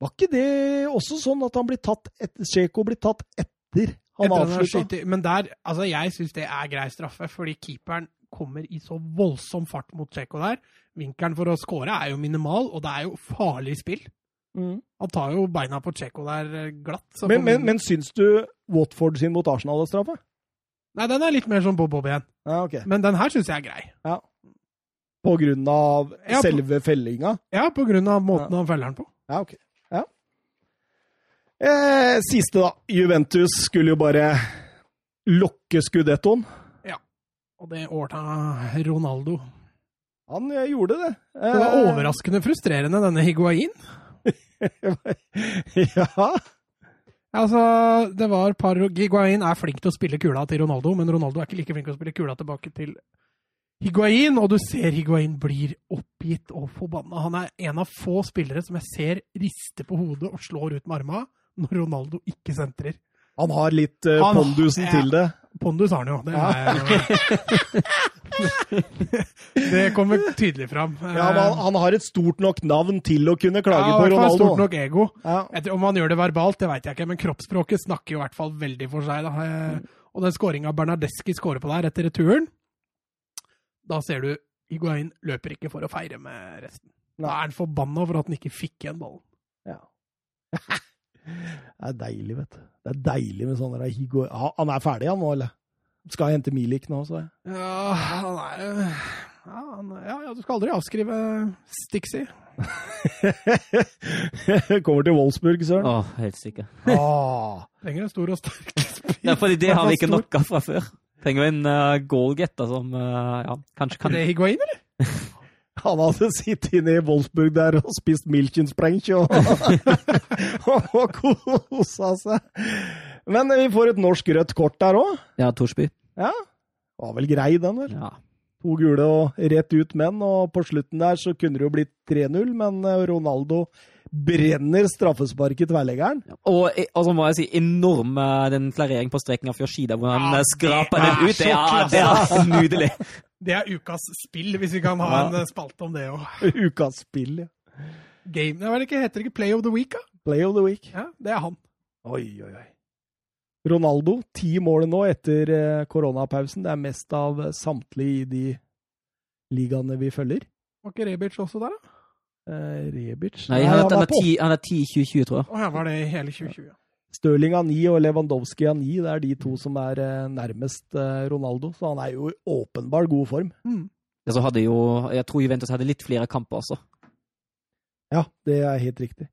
var ikke det også sånn at han blir tatt et, Sjeko blir tatt etter han avslutta? Men der, altså jeg syns det er grei straffe, fordi keeperen kommer i så voldsom fart mot Tsjekko der. Vinkelen for å score er jo minimal, og det er jo farlig spill. Mm. Han tar jo beina på Tsjekko der eh, glatt. så Men, men, men syns du Watford sin mot Arsenal er straffe? Nei, den er litt mer sånn bob-bob igjen. Ja, okay. Men den her syns jeg er grei. På grunn av Ja, på- selve fellinga? Ja, på grunn av måten han feller den på. Ja, ok. Ja. Eh, siste, da. Juventus skulle jo bare lokke skudettoen. Og det ordna Ronaldo. Han gjorde det. Det var overraskende frustrerende, denne Higuain. *laughs* ja. Altså, det var par Higuain er flink til å spille kula til Ronaldo, men Ronaldo er ikke like flink til å spille kula tilbake til Higuain, og du ser Higuain blir oppgitt og forbanna. Han er en av få spillere som jeg ser riste på hodet og slår ut med arma når Ronaldo ikke sentrer. Han har litt Han- pondusen til det. Pondus har han jo. Det, er, *laughs* det kommer tydelig fram. Ja, men han, han har et stort nok navn til å kunne klage Ja, på Ronaldo. Stort nok ego. Ja. Etter, om han gjør det verbalt, det veit jeg ikke, men kroppsspråket snakker jo i hvert fall veldig for seg. Da. Eh, Og den skåringa Bernardeschi skårer på der etter returen, da ser du Higuain løper ikke for å feire med resten. Da er han forbanna for at han ikke fikk igjen ballen. Ja. *laughs* det er deilig, vet du. Det er deilig med sånne der Higo... Han er ferdig, han nå, eller? Skal jeg hente Milik nå, så jeg. Ja, han er jo ja, ja, ja, du skal aldri avskrive Stixi. *laughs* Kommer til Wolfsburg, søren. Å, helt sikker. Ah. Trenger en stor og sterk spiss. Ja, fordi det har vi ikke Stor. nok av fra før. Trenger vi en uh, goalgetter som uh, ja, kanskje Kan Er det Higuain, eller? *laughs* Han hadde sittet inne i Wolfsburg der og spist Milchenspreng *laughs* og, og kosa seg. Men vi får et norsk rødt kort der òg. Ja, Torsby. Ja. Var vel grei, den, vel. Ja. To gule og rett ut menn, og på slutten der så kunne det jo blitt 3-0, men eh, Ronaldo brenner straffesparket tverrleggeren. Og, og så må jeg si enorm uh, den klarering på streken av Fjoshida, hvor han Ja, skraper den ut. Det er, det er nydelig. Det er ukas spill, hvis vi kan ha Ja. en eh, spalte om det òg. *laughs* Ukas spill, ja. Game, ja, hva det ikke, heter det ikke Play of the Week, da? Play of the week. Ja, det er han. Oi, oi, oi. Ronaldo, ti mål nå etter eh, koronapausen. Det er mest av samtlige i de ligaene vi følger. Var ikke Rebic også der, da? Eh, Rebic Nei, han, er 10, han er 10 2020, tror jeg. Å, ja, var det i hele 2020. Stirling har ni og Lewandowski har ni. Det er de to som er eh, nærmest eh, Ronaldo, så han er jo i åpenbar god form. Mm. Ja, Så hadde jo, jeg tror Juventus hadde litt flere kamper også. Ja, det er helt riktig.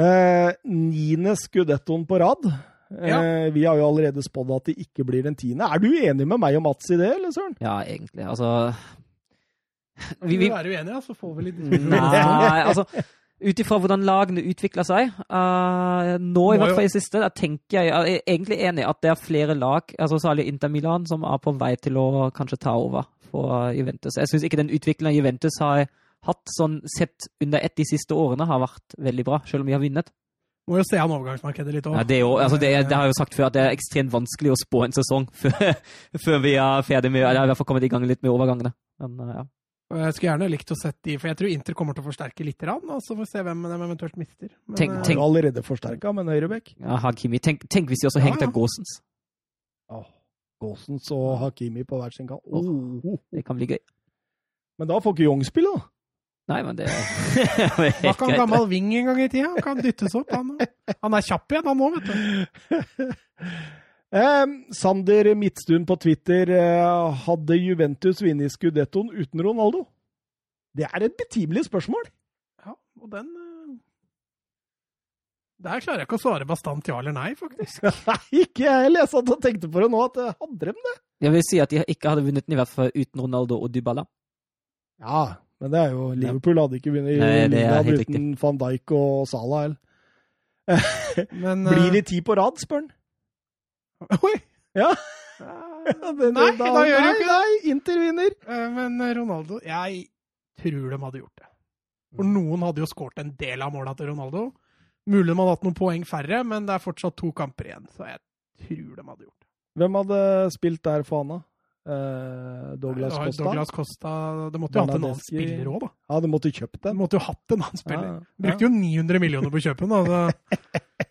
Eh, niende skudettoen på rad. Eh, Ja. Vi har jo allerede spådd at det ikke blir den tiende. Er du enig med meg og Mats i det, eller søren? Ja, egentlig. Altså Vi, vi være da, så får vi litt Nei, altså ut ifra hvordan lagene utvikler seg uh, Nå, i hvert fall i siste, da tenker jeg jeg er egentlig enig i at det er flere lag, altså særlig Inter Milan, som er på vei til å kanskje ta over for Juventus. Jeg syns ikke den utviklingen Juventus har hatt sånn sett under ett de siste årene, har vært veldig bra, selv om vi har vunnet. Må jo se an overgangsmarkedet litt òg. Ja, det, altså det, det har jeg jo sagt før, at det er ekstremt vanskelig å spå en sesong før, *laughs* før vi er ferdig med Eller i hvert fall kommet i gang litt med overgangene. Men eh, ja. Og Jeg skulle gjerne likt å sett de, for jeg tror Inter kommer til å forsterke litt, grann, og så får vi se hvem de eventuelt mister. Men, Tenk- eh, tenk- er jo allerede forsterka med en høyrebekk. Ja, Hakimi. Tenk, tenk hvis de også Ja, hengte ja. Gåsens. Oh, Gåsens og Hakimi på hver sin kant. Oh. Det kan bli gøy. Men da får ikke Young spille, da. Nei, men det *laughs* Var kan ikke han gammel wing en gang i tida? Han kan dyttes opp, han òg. Han er kjapp igjen, han òg, vet du. *laughs* Eh, Sander Midtstuen på Twitter eh, hadde Juventus vunnet Scudettoen uten Ronaldo. Det er et betimelig spørsmål. Ja, og den eh, Der klarer jeg ikke å svare bastant ja eller nei, faktisk. *laughs* Nei, ikke jeg heller. Jeg satt og tenkte på det nå, at eh, hadde de det? Jeg vil si at de ikke hadde vunnet den i hvert fall uten Ronaldo og Dybala. Ja, Men det er jo Liverpool hadde ikke vunnet er uten van Dijk og Salah. Eller. Men, *laughs* Blir de det ti på rad, spør han. *laughs* Oi! Ja. Eh, Nei, da gjør det jo ikke det. Nei, Inter vinner. Eh, Men Ronaldo Jeg tror de hadde gjort det. For noen hadde jo skåret en del av måla til Ronaldo. Mulig de hadde hatt noen poeng færre, men det er fortsatt to kamper igjen. Så jeg tror de hadde gjort det. Hvem hadde spilt der for Anna? Eh, Douglas Det Costa? Douglas Costa Det måtte jo hatt en annen spiller òg, da. Ja, det måtte jo kjøpt De den. måtte jo hatt en annen spiller. Ja, ja. Brukte jo 900 millioner på kjøpen. Altså. *laughs*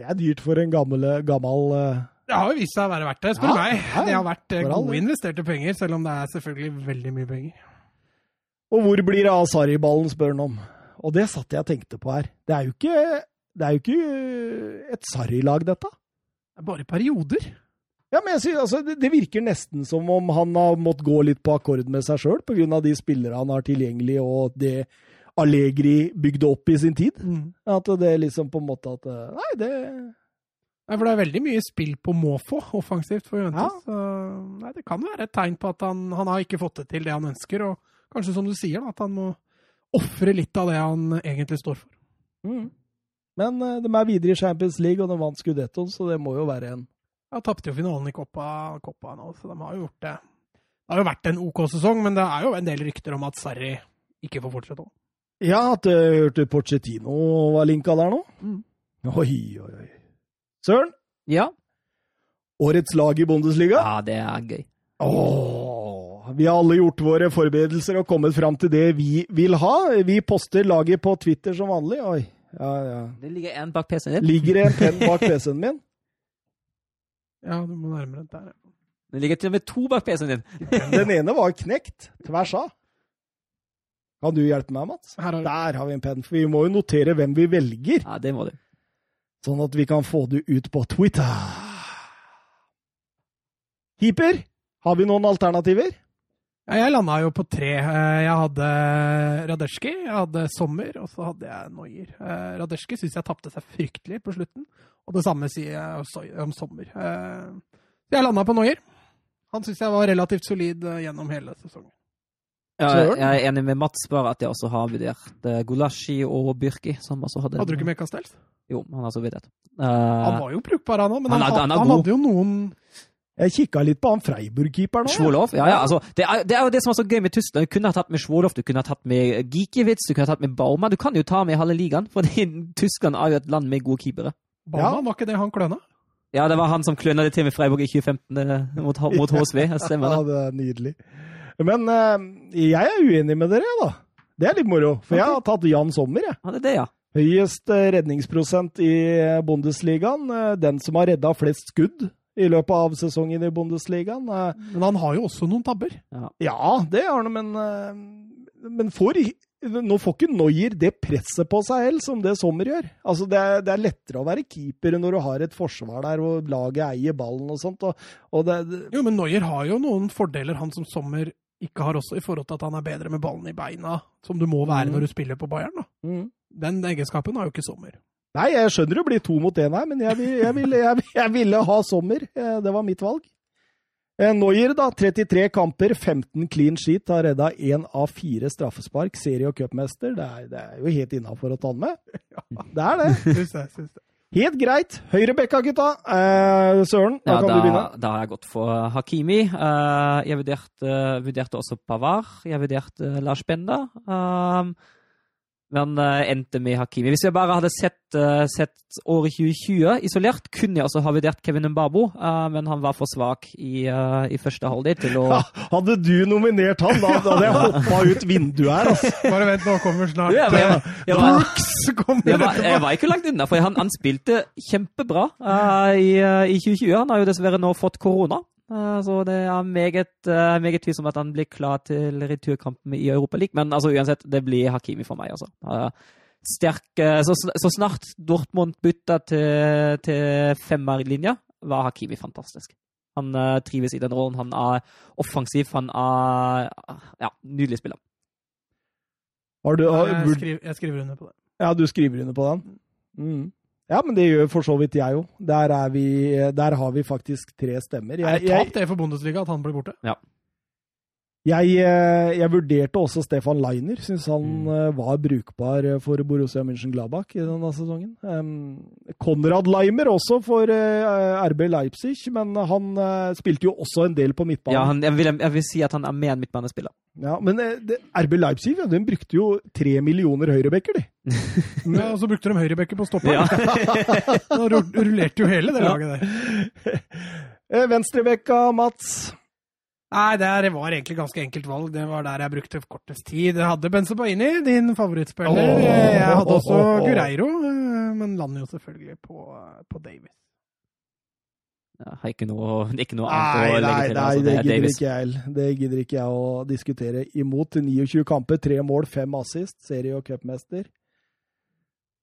Det er dyrt for en gammel, gammel eh, Det har jo vist seg å være verdt det, spør du Ja, meg. Det har vært eh, gode investerte penger, selv om det er selvfølgelig veldig mye penger. Og hvor blir det av Sarri-ballen, spør han om. Og det satt jeg og tenkte på her. Det er jo ikke, det er jo ikke eh, et Sarri-lag, dette. Det er bare perioder. Ja, men jeg synes, altså, det, det virker nesten som om han har måttet gå litt på akkord med seg sjøl, pga. de spillere han har tilgjengelig, og det Allegri bygde opp i sin tid. At det liksom på en måte at eh, Nei, det Nei, for det er veldig mye spill på måfå offensivt for Juventus. Ja. Så, nei, det kan være et tegn på at han, han har ikke fått det til det han ønsker, og kanskje som du sier, da, at han må ofre litt av det han egentlig står for. mm. Men eh, de er videre i Champions League, og de vant Scudettoen, så det må jo være en Ja, tapte jo finalen i Coppa, Coppa nå, så de har jo gjort det. Det har jo vært en OK sesong, men det er jo en del rykter om at Sarri ikke får fortsette. også. Ja, at du hørte Pochettino var linka der nå. Mm. Oi, oi, oi. Søren, Ja. årets lag i Bundesliga? ja, det er gøy. Åh, vi har alle gjort våre forberedelser og kommet fram til det vi vil ha. Vi poster laget på Twitter som vanlig. Oi, ja, ja. Det ligger en bak PC-en din. Ligger det en penn *laughs* bak PC-en min? Ja, du må nærmere der. Det ligger til og med to bak PC-en din. Den ene var knekt, tvers av. Kan du hjelpe meg, Mats? Her har Der har vi en penn, for vi må jo notere hvem vi velger, Ja, det må du. sånn at vi kan få det ut på Twitter. Keeper, har vi noen alternativer? Ja, jeg landa jo på tre. Eh, Jeg hadde Radeschki, jeg hadde Sommer, og så hadde jeg Noyer. Radeschki Radetsjki syns jeg tapte seg fryktelig på slutten, og det samme sier jeg også om Sommer. Eh, jeg landa på Noyer. Han syns jeg var relativt solid eh, gjennom hele sesongen. Ja, jeg er enig med Mats, bare at jeg også har vurdert uh, Gulashi og Byrki. Som også hadde Hadde du ikke med Castells? Jo, han har så. Han Uh, var jo brukbar, han òg, men Han han, han han hadde jo noen Jeg kikka litt på han Freiburg-keeperen òg. Schwolow? Ja, ja, altså, det, er, det er jo det som er så gøy med Tyskland. Du kunne ha tatt med Svolov, du kunne ha tatt med Gikiewicz, du kunne ha tatt med Bauma. Du kan jo ta med halve ligaen, *laughs* for Tyskland er jo et land med gode keepere. Ja, var ikke det han kløna? Ja, det var han som kløna det til med Freiburg i 2015 eh, mot, mot *laughs* HSV. Det stemmer Ja, det. det er nydelig. Men eh, jeg er uenig med dere, da. Det er litt moro, for jeg har tatt Jan Sommer, jeg. Ja, det er det, ja. Høyest eh, redningsprosent i eh, Bundesligaen. Den som har redda flest skudd i løpet av sesongen i Bundesligaen. Men han har jo også noen tabber. Ja, det har han, men, men får, nå får ikke Noyer det presset på seg heller som det Sommer gjør. Altså, det er, det er lettere å være keeper når du har et forsvar der og laget eier ballen og sånt. Og, og det, det, Jo, men Noyer har jo noen fordeler han som Sommer ikke har også, i forhold til at han er bedre med ballen i beina, som du må være Mm. når du spiller på Bayern. mm. Den egenskapen har jo ikke Sommer. Nei, jeg skjønner det blir to mot én her, men jeg, vil, jeg, ville, jeg, jeg ville ha sommer. Eh, Det var mitt valg. Noyer, da. 33 kamper, 15 clean sheet. Har redda én av fire straffespark. Serie- og cupmester. Det det er jo helt innafor å ta den med. *laughs* Det er det. Syns jeg, syns jeg. Helt greit. Høyrebekka, gutta. Eh, Søren, da Ja, kan da, du begynne. da har jeg gått for Hakimi. Eh, jeg vurderte, vurderte også Pavard. Jeg vurderte Lars Benda. Um, men uh, endte med Hakimi. Hvis jeg bare hadde sett, uh, sett året 2020 isolert, kunne jeg også ha vurdert Kevin Mbabo, uh, men han var for svak i, i første halvdel til å *laughs* Ja, hadde du nominert han, da hadde jeg hoppa ut vinduet her. Altså. Bare vent, nå kommer snart Ja, jeg, jeg, var, Brooks kommer jeg, var, jeg var ikke langt unna, for han, han spilte kjempebra i, i 2020. Han har jo dessverre nå fått korona. Eh, Så det er meget, uh, meget tvilsomt at han blir klar til returkampen i Europa League. Men altså, uansett, det blir Hakimi for meg, altså. Eh, Sterk, eh, så, så snart Dortmund bytta til, til femmerlinja, var Hakimi fantastisk. Han eh, trives i den rollen. Han er offensiv. Han er ja, nydelig spiller. Har du, har, Jeg skriver, jeg skriver under på det. ja, du skriver under på den? Mm. Ja, men det gjør for så vidt jeg òg. Der, er der har vi faktisk tre stemmer. Er Jeg, det jeg, tap det for Bundesliga at han blir borte? Jeg, eh, jeg vurderte også Stefan Leiner. Syns han Mm. eh, var brukbar eh, for Borussia München-Gladbach i denne sesongen. Um, Konrad Leimer også for RB Leipzig, men han spilte jo også en del på midtbanen. Ja, han, jeg, vil, jeg vil si at han er med en midtbanespiller. Ja, men det, RB Leipzig ja, den brukte jo tre millioner høyrebacker, de. Ja, og så brukte de høyrebekker på stopperen. Ja. *laughs* Da rullerte jo hele det laget der. Eh, Venstrebekka, Mats. Nei, det var egentlig ganske enkelt valg. Det var der jeg brukte kortest tid. Jeg hadde Benzebaini, din favorittspiller. Oh, Jeg hadde også Gureiro, eh, men lander jo selvfølgelig på, på Davies. Ja, ikke noe, ikke noe Nei, annet å legge til. nei, altså, det det, gidder ikke jeg. Det gidder ikke jeg å diskutere imot. 29 kamper, tre mål, fem assist, serie- og cupmester.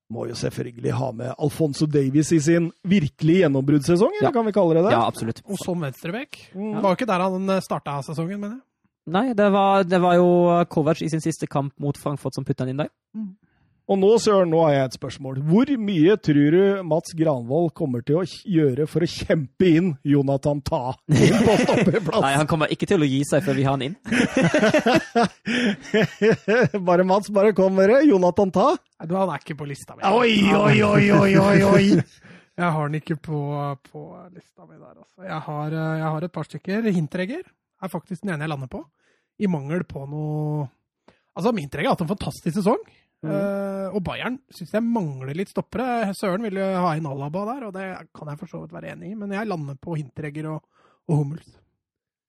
Må jo selvfølgelig ha med Alfonso Davies i sin virkelig gjennombruddssesong, eller Ja. kan vi kalle det det? Ja, absolutt. Og som venstreback. Mm. Var jo ikke der han starta sesongen, mener jeg. Nei, det var, det var jo Kovac i sin siste kamp mot Frankfurt som putta han inn der. Og nå, Søren, nå har jeg et spørsmål. Hvor mye tror du Mats Granvold kommer til å gjøre for å kjempe inn Jonathan Ta inn på Nei, han kommer ikke til å gi seg før vi har han inn. *laughs* bare Mats, bare kom med det. Jonathan Ta. Du, han er ikke på lista mi. Oi, oi, oi, oi, oi, oi! *laughs* Jeg har den ikke på, på lista mi der, altså. Jeg har, eh, jeg har et par stykker. Hintregger er faktisk den ene jeg lander på. I mangel på noe Altså, Hintregger har hatt en fantastisk sesong. Mm. Eh, og Bayern syns jeg mangler litt stoppere. Søren ville ha inn Alaba der, og det kan jeg for så vidt være enig i. Men jeg lander på Hinteregger og, og Hummels.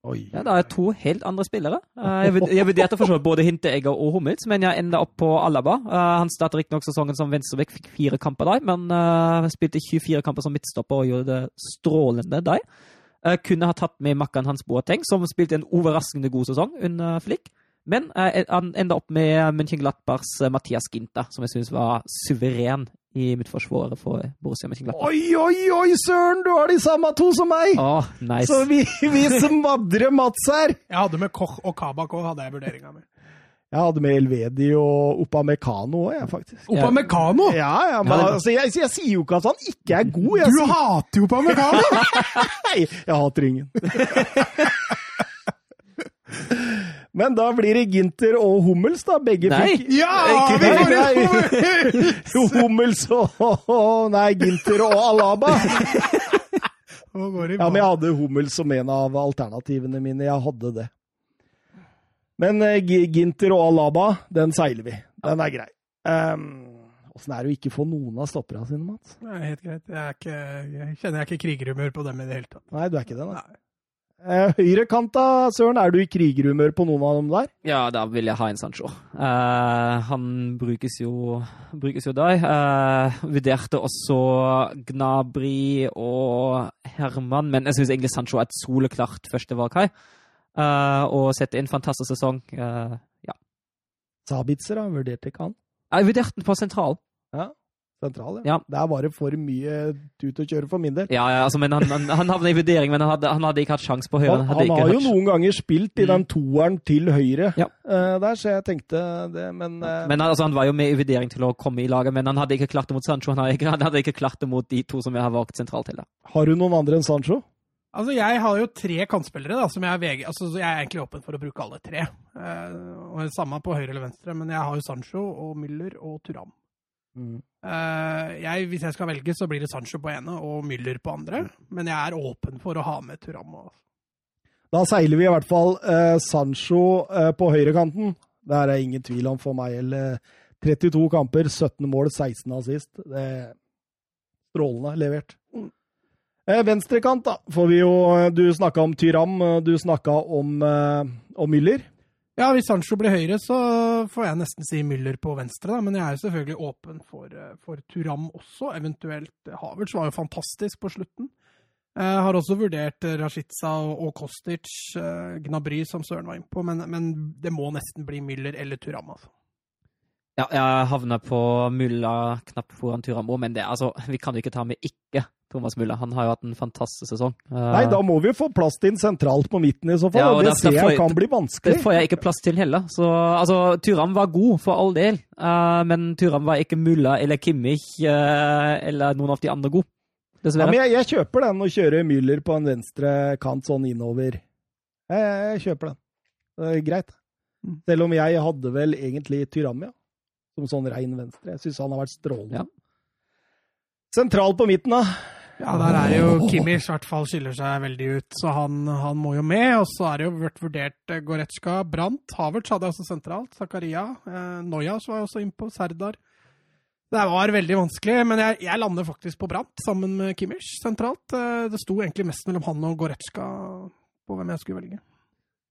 Oi. Ja, Det er to helt andre spillere. Eh, Jeg vurd- jeg vurderte for så vidt både Hinteegger og Hummels, men jeg enda opp på Alaba. Eh, Han startet riktignok sesongen som venstrebekk, fikk fire kamper der, men uh, spilte 24 kamper som midtstopper og gjorde det strålende der. Uh, Kunne ha tatt med makkeren hans Boateng, som spilte en overraskende god sesong under Flick. Men eh, han enda opp med München-Glattbachs eh, Mathias Ginta, som jeg syns var suveren i midtforsvaret for Borussia Mönchenglattbar. Oi, oi, oi, søren! Du har de samme to som meg! Åh, nice. Så vi, vi smadrer Mats her! Jeg hadde med Koch og Kabak òg, hadde jeg vurderinga mi. Jeg hadde med Elvedi og Upamecano òg, jeg, faktisk. Opamekano? Ja, ja, men altså, jeg, jeg sier jo ikke at han ikke er god. Jeg, Du sier, hater jo Opamekano! *laughs* Nei, jeg hater ingen. *laughs* Men da blir det Ginter og Hummels, da. Begge Nei. fikk Ja! Ikke- Vi får Nei, Hummels! nei. *laughs* Hummels og Nei, Ginter og Alaba. Ja, men jeg hadde Hummels som en av alternativene mine. Jeg hadde det. Men uh, Ginter og Alaba, den seiler vi. Den er grei. Åssen er det å ikke få noen av stopperne sine, Mats? Det er helt greit. Jeg, er ikke, jeg kjenner jeg er ikke krigerhumør på dem i det hele tatt. Nei, du er ikke det, nei. Nei. Eh, Høyrekanta, Søren, er du i krigerhumør på noen av dem der? Ja, da vil jeg ha en Sancho. Eh, han brukes jo, brukes jo der. Eh, vurderte også Gnabry og Herman, men jeg syns egentlig Sancho er et soleklart førstevalg her. Eh, og setter en fantastisk sesong. Eh, ja. Sabitzer, da? Vurderte ikke han? Jeg vurderte den på sentral. Sentral, Ja. Det er bare for mye tut og kjøre for min del. Ja, ja, altså, men han, han, han havna i vurdering, men han hadde, han hadde ikke hatt sjanse på høyre. Han, hadde han ikke har jo noen ganger spilt i Mm. den toeren til høyre Ja. uh, der, så jeg tenkte det, men, uh, Men altså, Han var jo med i vurdering til å komme i laget, men han hadde ikke klart det mot Sancho. Han hadde ikke, han hadde ikke klart det mot de to som jeg har valgt sentralt til. da. har du noen andre enn Sancho? Altså, Jeg har jo tre kantspillere da, som jeg er VG, altså, jeg er egentlig åpen for å bruke alle tre. Uh, og Samme på høyre eller venstre, men jeg har jo Sancho og Müller og Turam. Eh, jeg, hvis jeg skal velge, så blir det Sancho på ene og Müller på andre. Men jeg er åpen for å ha med Turam. Da seiler vi i hvert fall eh, Sancho eh, på høyrekanten. Det er ingen tvil om for meg. Eller 32 kamper, 17 mål, 16 assist. Det er strålende levert. Eh, Venstrekant, da. Får vi jo Du snakka om Tyram, eh, du snakka om, eh, om Müller. Ja, hvis Sancho blir høyre, så får jeg nesten si Müller på venstre, da. Men jeg er jo selvfølgelig åpen for, eh, for Turam også. Eventuelt Havertz var jo fantastisk på slutten. Jeg har også vurdert eh, Rashica og, Kostic, eh, Gnabry, som Søren var inne på, men, men det må nesten bli Müller eller Turam, altså. Ja, jeg havna på Mulla knapt foran Turambo, men det, altså, vi kan jo ikke ta med ikke Thomas Müller. Han har jo hatt en fantastisk sesong. Eh, Nei, da må vi jo få plass til den sentralt på midten i så fall. Ja, og det ser jeg, jeg kan bli vanskelig. Det får jeg ikke plass til heller. Så altså, Turam var god, for all del. Uh, men Turam var ikke Müller eller Kimmich uh, eller noen av de andre gode. Ja, men jeg, jeg kjøper den og kjører Müller på en venstre kant sånn innover. Jeg, jeg, jeg kjøper den. Det er greit. Mm. Selv om jeg hadde vel egentlig Tyramia som sånn rein venstre. Jeg syns han har vært strålende. Ja. Sentral på midten, da. Ja, der er jo *laughs* Kimmich i hvert fall skiller seg veldig ut, så han, han må jo med. Og så er det jo vært vurdert eh, Goretzka, Brandt, Havertz hadde jeg også sentralt, Zakaria. Eh, Noyas var jo også innpå, Serdar. Det var veldig vanskelig, men jeg, jeg lander faktisk på Brandt sammen med Kimmich sentralt. Eh, det sto egentlig mest mellom han og Goretzka på hvem jeg skulle velge.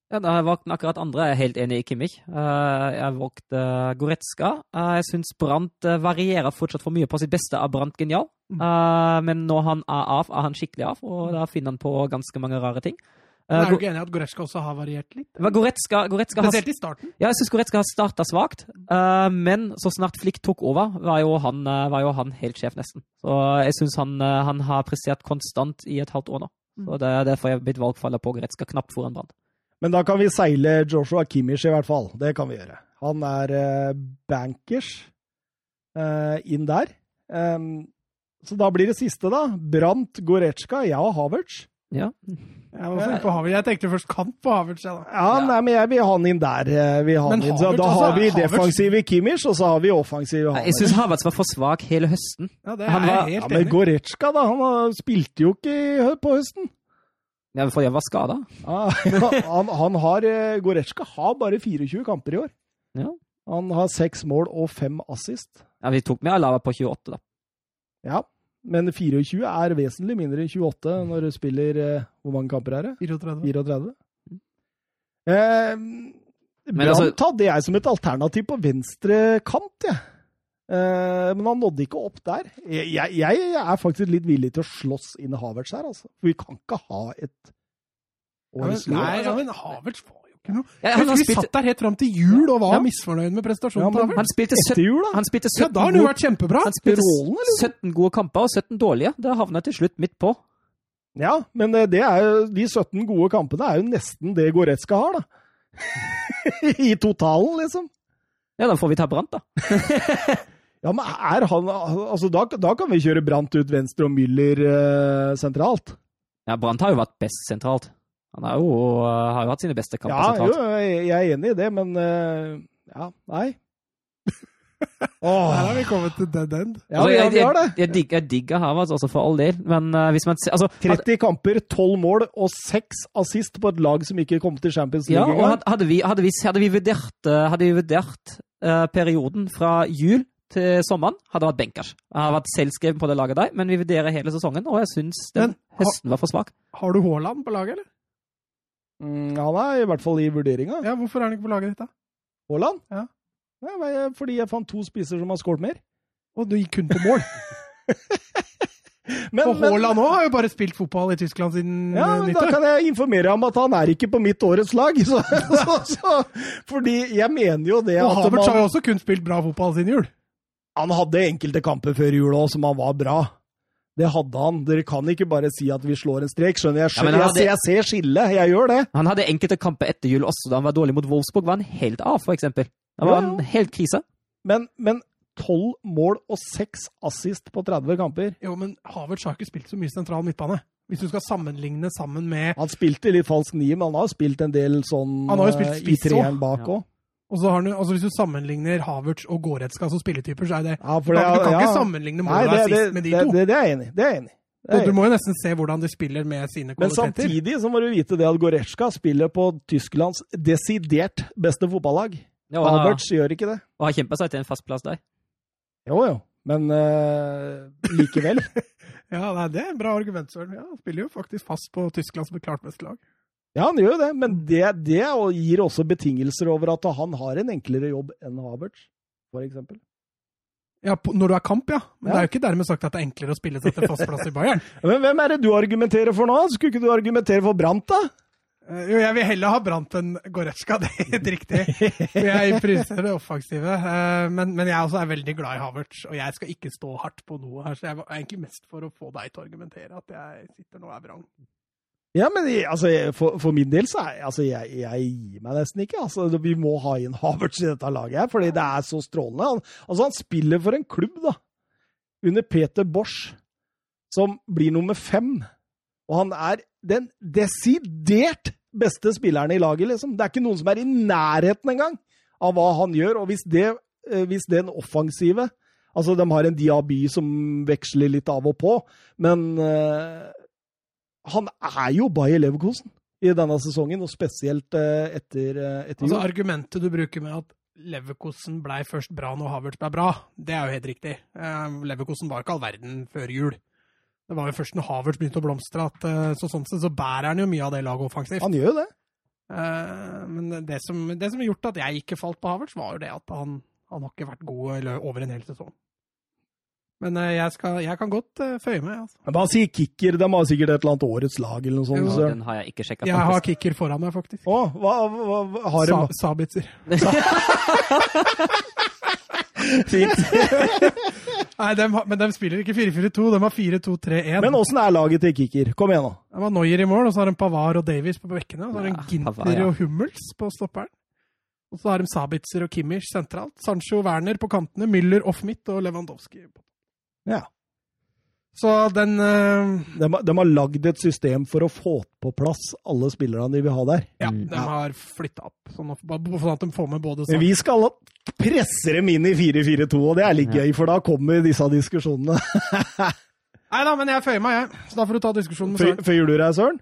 Ja, da har jeg valgt akkurat andre. Jeg er helt enig i Kimmich. Eh, Jeg har valgt eh, Goretzka. Eh, Jeg syns Brandt eh, varierer fortsatt for mye på sitt beste av Brandt genial. Mm. Men når han er av, er han skikkelig av, og da finner han på ganske mange rare ting. Men er du ikke enig i at Goretzka også har variert litt? Goretzka, Goretzka har, Spesielt i starten. ja, jeg syns Goretzka har starta svakt, men så snart Flick tok over, var jo han, var jo han helt sjef, nesten. Så jeg syns han, han har prestert konstant i et halvt år nå. Så det er derfor jeg har blitt valgfaller på Goretzka knapt foran Brandt. Men da kan vi seile Joshua Kimmich i hvert fall. Det kan vi gjøre. Han er eh, bankers eh, inn der. Så da blir det siste, da. Brandt, Goretzka, jeg og Havertz. Ja. Jeg, var på Havertz. jeg tenkte først kant på Havertz. Ja, da. Ja. Nei, men jeg vil ha han inn der. eh, han inn. Da altså, har vi defensiv defensive Kimmich, og så har vi offensive Jeg Havertz. syns Havertz var for svak hele høsten. Ja, det er Han var- jeg Ja, men enig. Goretzka, da. Han spilte jo ikke på høsten. Ja, for jeg var skada. *laughs* Ja, han, han har eh, Goretzka har bare 24 kamper i år. Ja. Han har seks mål og fem assist. Ja, vi tok med Alava på 28, da. Ja, men 24 er vesentlig mindre enn 28 når du spiller eh, Hvor mange kamper er det? 34. 34? Eh, Brann altså- hadde jeg som et alternativ på venstre kant, jeg. Eh, men han nådde ikke opp der. Jeg, jeg, jeg er faktisk litt villig til å slåss inn Havertz her, altså. For vi kan ikke ha et Ja, men, årets lur. nei, ja, altså. men Havertz var jo ikke noe Ja, han, han, husker har vi spilt, satt der helt fram til jul og var Ja. misfornøyd med prestasjonen Ja, til Havertz. han spilte Etter 17, jul, da? han spilte Ja, da har han jo vært kjempebra. han spilte liksom. 17 gode kamper og 17 dårlige. Det havna til slutt midt på. Ja, men eh, det er jo, de 17 gode kampene er jo nesten det Goretzka har, da. *laughs* I totalen, liksom. Ja, da får vi ta Brant, da. *laughs* Ja, men er han Altså, da, da kan vi kjøre Brandt ut venstre og Müller eh, sentralt. Ja, Brandt har jo vært best sentralt. Han har jo, uh, har jo hatt sine beste kamper Ja, jo, sentralt. jeg jeg er enig i det, men uh, Ja, nei. *laughs* Her har vi kommet til dead end. Ja, Altså, jeg, har det. Jeg, jeg, digger, jeg digger Havertz også, for all del, men uh, hvis man ser altså, 30 kamper, 12 mål og 6 assist på et lag som ikke kom til Champions Ja, League og engang. had- hadde vi, hadde vi, hadde vi vurdert, eh, hadde vi vurdert uh, perioden fra jul til sommeren, hadde vært benkers. Jeg har vært selvskreven på det laget der, men vi vurderer hele sesongen, og jeg syns den Men, høsten var for svak. Har du Haaland på laget, eller? Mm, han er i hvert fall i vurderinga. Ja, Hvorfor er han ikke på laget ditt, da? Haaland? Ja. Nei, fordi jeg fant to spisser som har skåret mer. Og du gikk kun på mål. *laughs* Men, for Haaland òg har jo bare spilt fotball i Tyskland siden Ja, men nyttår. Da kan jeg informere om at han er ikke på mitt årets lag. *laughs* Så, så, så, fordi jeg mener jo det Og at Havertz har jo også kun spilt bra fotball siden jul. Han hadde enkelte kamper før jul òg som han var bra. Det hadde han. Dere kan ikke bare si at vi slår en strek. Skjønner jeg? Ja, men Skjønner, han jeg, ser, jeg ser skillet. Jeg gjør det. Han hadde enkelte kamper etter jul også, da han var dårlig mot Wolfsburg, var han helt av, for eksempel. Han var Ja, ja. en helt krise. Men, men 12 mål og 6 assist på 30 kamper. Jo, men Havertz har ikke spilt så mye sentral midtbane. Hvis du skal sammenligne sammen med Han spilte litt falsk nier, men han har spilt en del sånn Han har jo spilt eh, i treeren også. òg. Ja. Og så har han, jo- altså Hvis du sammenligner Havertz og Goretzka som spilletyper, så er det Ja, Du kan, du kan ikke sammenligne mål og det, det, assist med de det, to. det, det er jeg enig i. Det er jeg enig i. Det er du må jo nesten se hvordan de spiller med sine kvaliteter. Men samtidig så må du vite det at Goretzka spiller på Tysklands desidert beste fotballag. Ja, Havertz gjør ikke det. og har kjempa seg til en fast plass der. Jo, jo. Men uh, likevel. *laughs* Ja, nei, Det er en bra argument, Søren. Ja, spiller jo faktisk fast på Tyskland som et klart beste lag. Ja, han gjør jo det, men det, det gir også betingelser over at han har en enklere jobb enn Havertz, for eksempel. Ja, på, Når du er kamp, ja. Men Ja. det er jo ikke dermed sagt at det er enklere å spille seg til fast plass i Bayern. *laughs* Men hvem er det du argumenterer for nå? Skulle ikke du argumentere for Brant, da? Eh, Jo, jeg vil heller ha Brant enn Goretzka, *laughs* det er helt riktig. Jeg priser det offensive. Eh, Men, men jeg også er veldig glad i Havertz, og jeg skal ikke stå hardt på noe her. Så jeg er egentlig mest for å få deg til å argumentere at jeg sitter nå og er vrang. Ja, men altså, for, for min del så er altså, jeg, jeg gir meg nesten ikke. Altså, vi må ha inn Havertz i dette laget her, fordi det er så strålende. Han, altså, han spiller for en klubb, da, under Peter Bosch, som blir nummer fem. Og han er den desidert beste spillerne i laget, liksom. Det er ikke noen som er i nærheten engang av hva han gjør. Og hvis, det, eh, hvis den offensive Altså, de har en Diaby som veksler litt av og på, men uh, han er jo Bayer Leverkosen i denne sesongen, og spesielt uh, etter, jul. etter altså, Argumentet du bruker med at Leverkosen blei først bra når Havertz ble bra, det er jo helt riktig. Leverkosen var ikke all verden før jul. Det var jo først når Havertz begynte å blomstre, at så sånn sett så bærer han jo mye av det laget offensivt. Han gjør jo det. Men det som, det som har gjort at jeg ikke falt på Havertz, var jo det at han, han har ikke vært god over en hel sesong. Men eh, jeg, skal, jeg, kan godt uh, føye meg. Altså. Hva sier kicker? De har sikkert et eller annet årets lag eller noe sånt. Ja, den har jeg ikke sjekka. Jeg har kicker foran meg, faktisk. Å, hva, hva, hva har Sa, Sabitzer. *laughs* Fint. *laughs* Nei, de, men de spiller ikke 4-4-2, de har 4-2-3-1. Men åssen er laget til kicker? Kom igjen, da. De har Noyer i mål, og så har de Pavar og Davies på bekkene. Og så har de ja, Ginter Pavar, ja. og Hummels på stopperen. Og så har de Sabitzer og Kimmich sentralt. Sancho Werner på kantene, Müller off midt og Lewandowski på ja. Så den uh, de, de, har lagd et system for å få på plass alle spillerne de vil ha der. Ja, mm. de har flytta opp, sånn at de får med både Men vi skal presse dem inn i 4-4-2, og det er litt gøy, for da kommer disse diskusjonene. Nei da, men jeg føyer meg, jeg. Så da får du ta diskusjonen med Søren. Føyer du deg, Søren?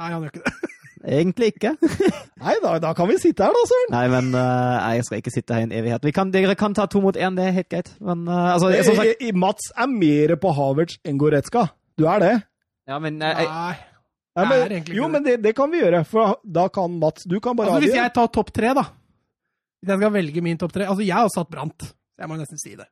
Nei, han gjør ikke det. Egentlig ikke. *laughs* Nei, da, da, kan vi sitte her, da, Søren. Nei, men uh, jeg skal ikke sitte her i en evighet. Kan, dere kan ta to mot én, det er helt greit. Men, uh, altså, jeg, sagt... Mats er mer på Havertz enn Goretzka. Du er det? Ja, men uh, jeg... Nei. Men, jo, men det, det, kan vi gjøre. For da kan Mats Du kan bare altså, Hvis jeg tar topp tre, da. Hvis jeg skal velge min topp tre Altså, jeg har satt Brant. Jeg må nesten si det.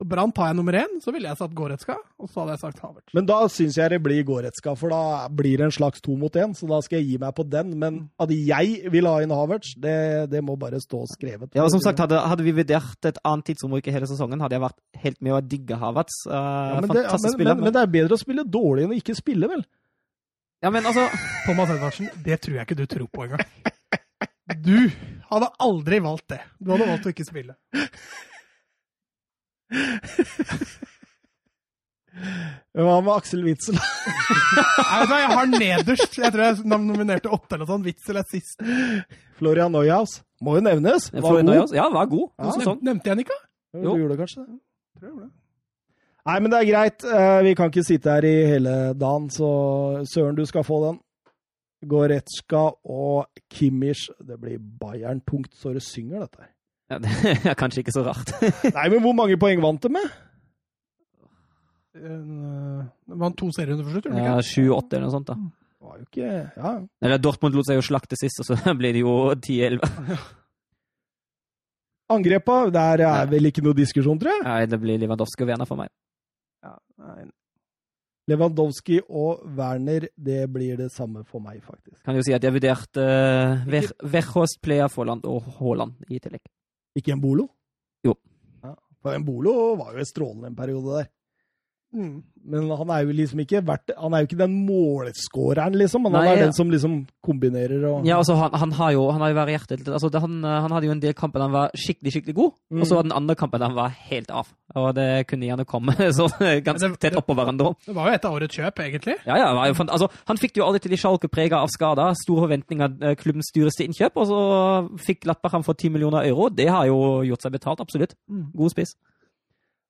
Og Brann tar jeg nummer én, så ville jeg satt Goretzka, og så hadde jeg sagt Havertz. Men da syns jeg det blir Goretzka, for da blir det en slags to mot én, så da skal jeg gi meg på den. Men at jeg vil ha inn Havertz, det, det må bare stå skrevet. Ja, og som sagt, hadde, hadde vi vurdert et annet tidsrom i hele sesongen, hadde jeg vært helt med å digge Havertz. Uh, ja, men, det, ja, men, men, men, det er bedre å spille dårlig enn å ikke spille, vel? Ja, men altså Thomas Edvardsen, det tror jeg ikke du tror på engang. Du hadde aldri valgt det. Du hadde valgt å ikke spille. Hva med Aksel Witzel? *laughs* jeg har nederst. Jeg tror jeg nominerte åtte eller sånn. Witzel er sist. Florian Neuhaus. Må jo nevnes. Var god. Neuhaus. Ja, var god. Ja. Sånn. Nevnte jeg den ikke? Jo. Du gjorde kanskje det. Nei, men det er greit. Eh, vi kan ikke sitte her i hele dagen, så Søren, du skal få den. Goretzka og Kimmich. Det blir Bayern tungt så det synger, dette her. Ja, det *laughs* er kanskje ikke så rart. *laughs* Nei, men hvor mange poeng vant de med? De vant to serier under slutt, Ja, sju-åtte eller noe sånt. da. Det var jo ikke Ja. Eller Dortmund lot seg jo slakte sist, og så *laughs* blir det jo 10-11. Angrepa, der er vel ikke noe diskusjon, tror jeg? Nei, det blir Lewandowski og Werner for meg. Ja, nei. Lewandowski og Werner, det blir det samme for meg, faktisk. Kan jo si at jeg vurderte uh, Ver Verhos, Plea, Forland og Haaland i tillegg. Ikke en Bolo? Jo. Ja, for en Bolo var jo strålende en periode der. Mm. Men han er jo liksom ikke verdt, han er jo ikke den målskåreren, liksom. Men Nei, han er den som liksom kombinerer og Ja, altså, han, han har jo han har jo variert litt. Altså, han, han, hadde jo en del kamper der han var skikkelig, skikkelig god, mm. og så var den andre kampen der han var helt av. Og det kunne gjerne komme *laughs* så ganske tett oppå hverandre. Det var jo et av årets kjøp, egentlig. Ja, ja. Jo, altså, han fikk jo aldri til de Schalke prega av skader, store forventninger, eh, klubbens dyreste innkjøp, og så fikk Lapper ham for 10 millioner euro. Det har jo gjort seg betalt, absolutt. Mm. God spiss.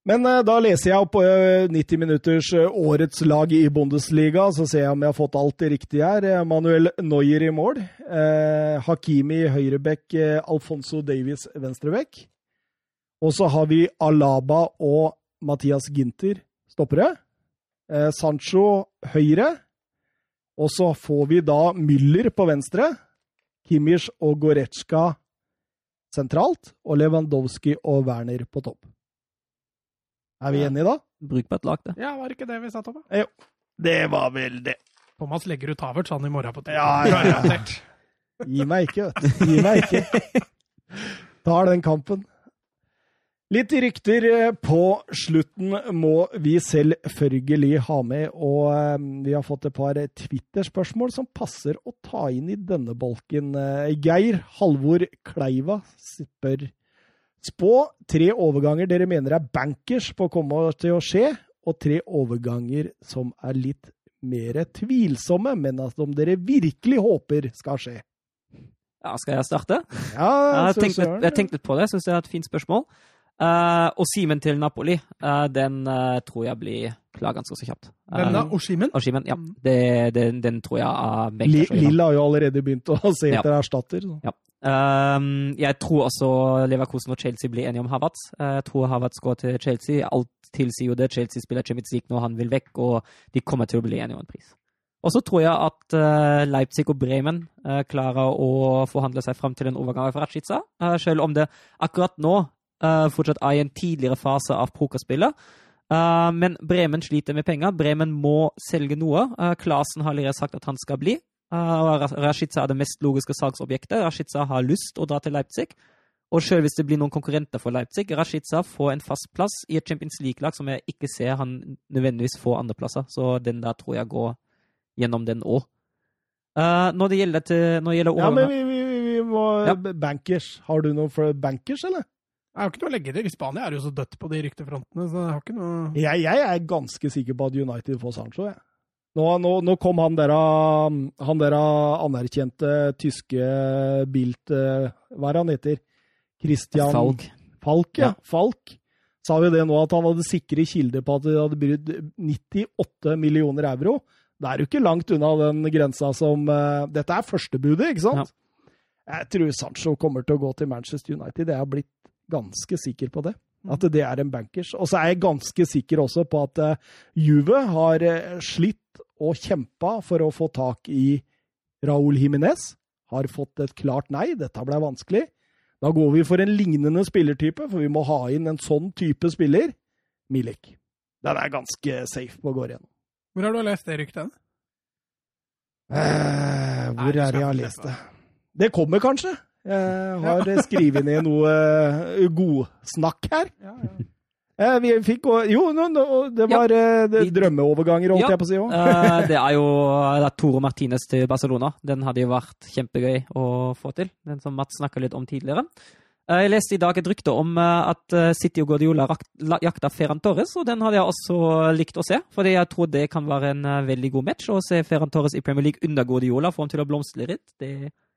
Men uh, da leser jeg opp uh, 90 minutters uh, årets lag i Bundesliga, så ser jeg om jeg har fått alt det riktige her. Manuel Neuer i mål. Hakimi høyrebekk, Alfonso Davies venstrebekk. Og så har vi Alaba og Mathias Ginter stoppere. Sancho høyre. Og så får vi da Müller på venstre. Kimmich og Goretzka sentralt. Og Lewandowski og Werner på topp. Er vi enige da? Brukbart lag, det. Ja, var det ikke det vi satt om? Jo, det var vel det. Thomas legger ut Havertz han i morgen på TV. Ja, ja, ja. Gi meg ikke, vet du. Gi meg ikke. Tar den kampen. Litt rykter eh, på slutten må vi selvfølgelig ha med, og eh, vi har fått et par Twitter-spørsmål som passer å ta inn i denne bolken. Eh, Geir Halvor Kleiva spør Spå tre overganger dere mener er bankers på å komme til å skje, og tre overganger som er litt mer tvilsomme, men at dere virkelig håper skal skje? Ja, skal jeg starte? Ja, Jeg har tenkt litt, jeg har tenkt litt på det. Jeg syns det er et fint spørsmål. Eh, og Simen til Napoli, uh, den uh, tror jeg blir klar ganske så kjapt. Hvem da? Oshimen? Oshimen, ja. Mm. Det, den, den tror jeg er Li- benker seg har jo allerede begynt å se Ja. etter erstatter. så. Um, jeg tror også Leverkusen og Chelsea blir enige om Havertz. Eh, Jeg tror Havertz går til Chelsea. Alt tilsier jo det. Chelsea spiller Champions League når han vil vekk, og de kommer til å bli enige om en pris. Og så tror jeg at Leipzig og Bremen klarer å forhandle seg fram til en overgang fra Rashica, eh, selv om det akkurat nå fortsatt er i en tidligere fase av pokerspillet. Eh, men Bremen sliter med penger. Bremen må selge noe. Uh, Klasen har allerede sagt at han skal bli. Uh, Rashica er det mest logiske salgsobjektet. Rashica har lyst å dra til Leipzig. Og selv hvis det blir noen konkurrenter for Leipzig, Rashica får en fast plass i et Champions League-lag som jeg ikke ser han nødvendigvis får andreplasser. Så den der tror jeg går gjennom den òg. når det gjelder, til, når det gjelder Ja, men vi, vi, vi må Ja. Bankers. Har du noe for bankers, eller? Jeg har ikke noe å legge til. Spania er jo så dødt på de ryktefrontene, så jeg har ikke noe Jeg, jeg er ganske sikker på at United får Sancho, jeg. Nå, nå, nå kom han der han der anerkjente tyske Bilt eh, Hva er han heter? Christian Falk. Falk, ja. Ja. Falk. Sa jo det nå at han hadde sikre kilder på at de hadde brydd 98 millioner euro. Det er jo ikke langt unna den grensa som uh, Dette er førstebudet, ikke sant? Jeg tror Sancho kommer til å gå til Manchester United. Det har blitt ganske sikker på det. At det er en bankers. Og så er jeg ganske sikker også på at eh, Juve har eh, slitt og kjempa for å få tak i Raúl Jiminez. Har fått et klart nei. Dette ble vanskelig. Da går vi for en lignende spillertype, for vi må ha inn en sånn type spiller. Milik. Den er ganske safe på å gå igjennom. Hvor har du lest det ryktet? Eh, hvor Nei, er det jeg har lest det? Det kommer kanskje. Jeg har skrevet ned noe eh, godsnakk her. Ja, ja. Eh, Vi fikk Jo, no, no, det var eh, drømmeoverganger, holdt Ja. jeg på å si òg. Eh, det er jo *laughs* det er Tore Martinez til Barcelona. Den hadde jo vært kjempegøy å få til. Den som Mats snakka litt om tidligere. Eh, jeg leste i dag et rykte om eh, at eh, City og Guardiola jakta Ferran Torres, og den hadde jeg også likt å se. Fordi jeg tror det kan være en eh, veldig god match. Å se Ferran Torres i Premier League under Guardiola, få ham til å blomstre litt, det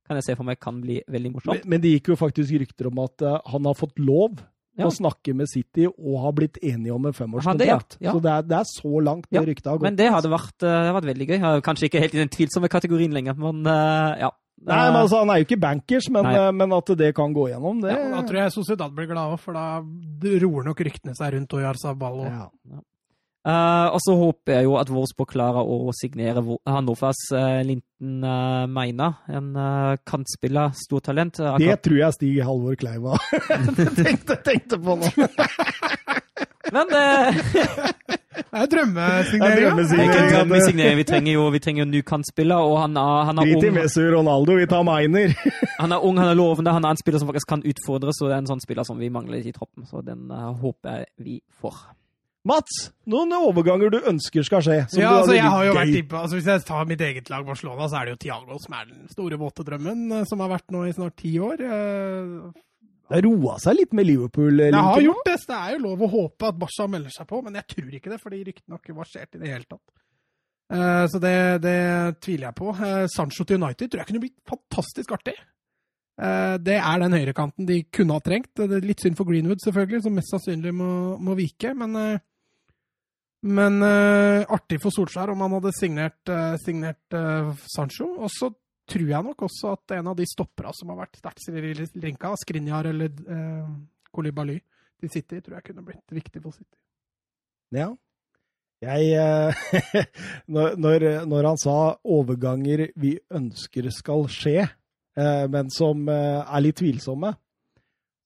kan jeg se for meg kan bli veldig morsomt. men det gikk jo faktisk rykter om at uh, han har fått lov Ja. å snakke med City og har blitt enige om en femårskontrakt. ja. Ja. Så det er, det er så langt det Ja, ryktet har gått. Men det hadde vært, eh, det hadde vært veldig gøy. Jeg er Kanskje ikke helt i den tvilsomme kategorien lenger, men eh, ja. Nei, men altså, Han er jo ikke bankers, men, men at det kan gå gjennom, det Ja, da tror jeg Sociedad blir glad òg, for da roer nok ryktene seg rundt Oyarzabal. og Ja. Eh, og så håper jeg jo at Wolfsburg klarer å signere Wo- Hannovers uh, Linton uh, Meina. En uh, kantspiller, stortalent. Uh, Det tror jeg Stig Halvor Kleiva *laughs* tenkte, tenkte på nå. Men uh, Det er drømmesignering. er er. Vi trenger jo vi trenger en ny kantspiller, og han er, han er Drit i. Messi Ronaldo, vi tar Meiner. *laughs* Han er ung, han er lovende, han er en spiller som faktisk kan utfordres, så det er en sånn spiller som vi mangler i troppen. Så den uh, håper jeg vi får. Mats, noen overganger du ønsker skal skje? Ja, altså, jeg har jo vært inne på, altså, Hvis jeg tar mitt eget lag Barcelona, så er det jo Thiago som er den store våte drømmen, eh, som har vært nå i snart ti år. Eh, Det har roa seg litt med Liverpool-linken. Det har gjort det, det er jo lov å håpe at Barca melder seg på, men jeg tror ikke det, fordi ryktene har ikke versert i det hele tatt. Eh, Så det, det tviler jeg på. Eh, Sancho til United tror jeg kunne blitt fantastisk artig. Eh, Det er den høyrekanten de kunne ha trengt. Det er litt synd for Greenwood, selvfølgelig, som mest sannsynlig må, må vike. Men, eh, men uh, artig for Solskjær om han hadde signert, uh, signert uh, Sancho. Og så tror jeg nok også at en av de stoppera som har vært sterkt linka, Skrinjar eller uh, Kolibaly til City, tror jeg kunne blitt viktig for City. Ja. Jeg *laughs* når, når, han sa overganger vi ønsker skal skje, men som er litt tvilsomme,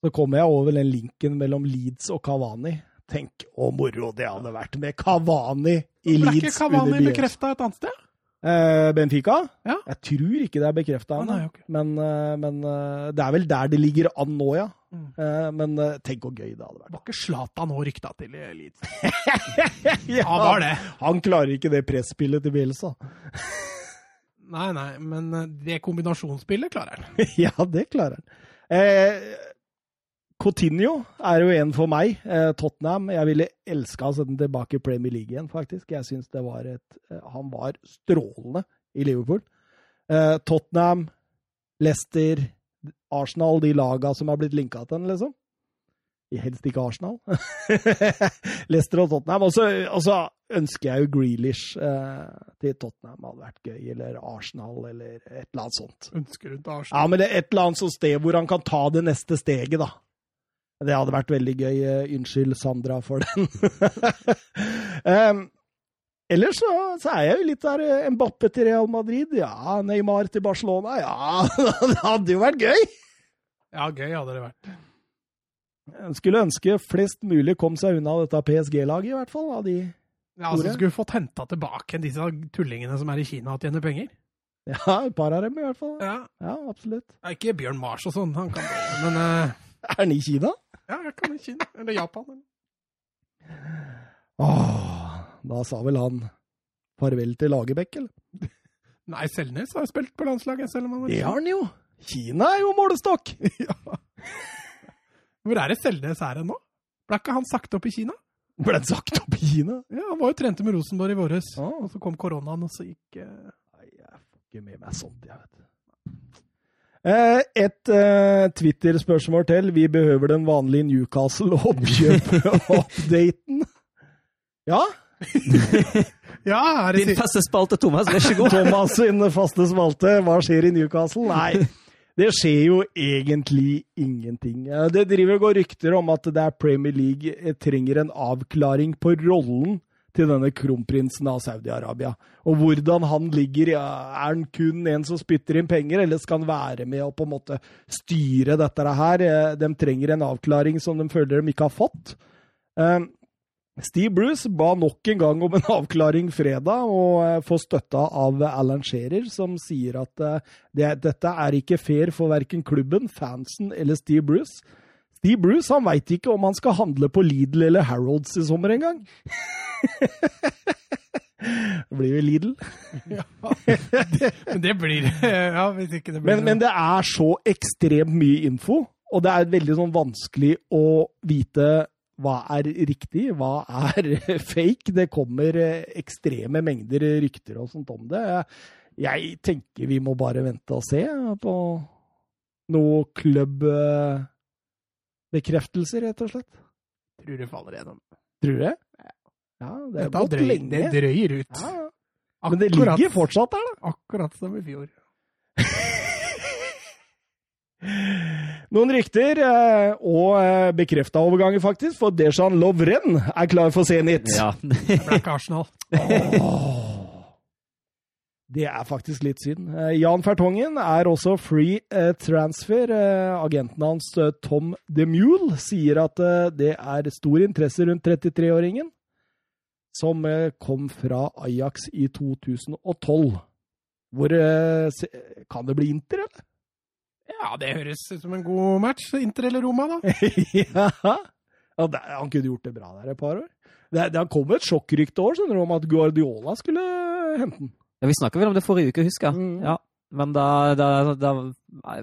så kommer jeg over den linken mellom Leeds og Kavani. Tenk å moro det hadde vært med Kavani i Ble Leeds Cavani ikke Kavani bekrefta et annet sted? Eh, Benfica? Ja. Jeg tror ikke det er bekrefta Ah, okay. Men, eh, men eh, det er vel der det ligger an nå, ja. Mm. Eh, men eh, tenk hvor gøy det hadde vært. Var ikke Zlatan nå rykta til i Leeds? *laughs* Ja, Han var det. Han klarer ikke det presspillet til Bielsa. Nei, nei, men det kombinasjonsspillet klarer han. *laughs* ja, det klarer han. Eh, Coutinho er jo en for meg. Eh, Tottenham. Jeg ville elska å sette den tilbake i Premier League igjen, faktisk. Jeg synes det var et eh, Han var strålende i Liverpool. Eh, Tottenham, Leicester, Arsenal, de laga som har blitt linka til den, liksom. Helst ikke Arsenal. *laughs* Leicester og Tottenham. Og så ønsker jeg jo Grealish eh, til Tottenham. Hadde vært gøy. Eller Arsenal, eller et eller annet sånt. Ønsker du til Arsenal? Ja, men det er et eller annet sånt sted hvor han kan ta det neste steget, da. Det hadde vært veldig gøy. Eh, unnskyld, Sandra, for den. *laughs* um, ellers så, så, er jeg jo litt der en Mbappe til Real Madrid. Ja, Neymar til Barcelona. Ja, *laughs* det hadde jo vært gøy! Ja, gøy hadde det vært. Jeg skulle ønske flest mulig kom seg unna dette PSG-laget, i hvert fall. av de ja, altså Skulle fått henta tilbake disse tullingene som er i Kina og tjener penger. Ja, et par av dem i hvert fall. Ja, ja absolutt. Ja, ikke Bjørn Mars og sånn, han kan men uh... *laughs* Er han i Kina? Ja, jeg kan i Kina. Eller Japan. Eller. Åh, da sa vel han farvel til Lagerbäck, eller? Nei, Selnes har spilt på landslaget. selv om han Det har han jo! Kina er jo målestokk! *laughs* ja. Hvor er det Selnes er hen nå? Ble ikke han sagt opp i Kina? Ble han sagt opp i Kina? Ja, Han var jo trente med Rosenborg i våres, ah. og så kom koronaen, og så gikk uh... Nei, jeg får ikke med meg sånt, jeg vet. Eh, et uh, Twitter-spørsmål til. Vi behøver den vanlige Newcastle-oppkjøp-updaten. *laughs* ja? *laughs* ja, er det Din faste spalte, Thomas. Vær så god. *laughs* Thomas sin faste spalte. Hva skjer i Newcastle? Nei. Det skjer jo egentlig ingenting. Det driver og går rykter om at det er Premier League eh, trenger en avklaring på rollen til denne kronprinsen av Saudi-Arabia. Og hvordan han ligger. Er han kun en som spytter inn penger, eller skal han være med og på en måte styre dette her? Eh, de trenger en avklaring som de føler de ikke har fått. Eh, Steve Bruce ba nok en gang om en *laughs* avklaring fredag, og eh, får støtta av Alan Shearer, som sier at det, dette er ikke fair for verken klubben, fansen eller Steve Bruce. Steve Bruce han veit ikke om han skal handle på Lidl eller Harrods i sommer engang. det *laughs* blir jo Lidl. ja, det, men det blir ja, hvis ikke det blir men, men det er så ekstremt mye info, og det er veldig sånn vanskelig å vite hva er riktig, hva er *laughs* fake? Det kommer eh, ekstreme mengder rykter og sånt om det. Jeg tenker vi må bare vente og se på noe klubbbekreftelser, rett og slett. Tror det faller gjennom. Tror du det? Ja, det er gått drøy, lenge. Det drøyer ut. Ja. Men det ligger fortsatt der, da. Akkurat som i fjor. *laughs* Noen rykter, eh, og eh, bekrefta overganger, faktisk, for Dejan Lovren er klar for Zenit. Ja. Black Arsenal. *laughs* *laughs* Det er faktisk litt synd. Eh, Jan Fertongen er også free transfer. Agenten hans, Tom DeMule, sier at det er stor interesse rundt 33-åringen, som kom fra Ajax i 2012. Hvor Kan det bli Inter, eller? Ja, det høres ut som en god match. Inter eller Roma, da. *laughs* ja. han kunne gjort det bra der et par år. Det, det kom et sjokkrykte år skjønner du, om at Guardiola skulle hente den. Ja, Vi snakka vel om det forrige uke, husker jeg. Mm. Ja. Men da, da, da,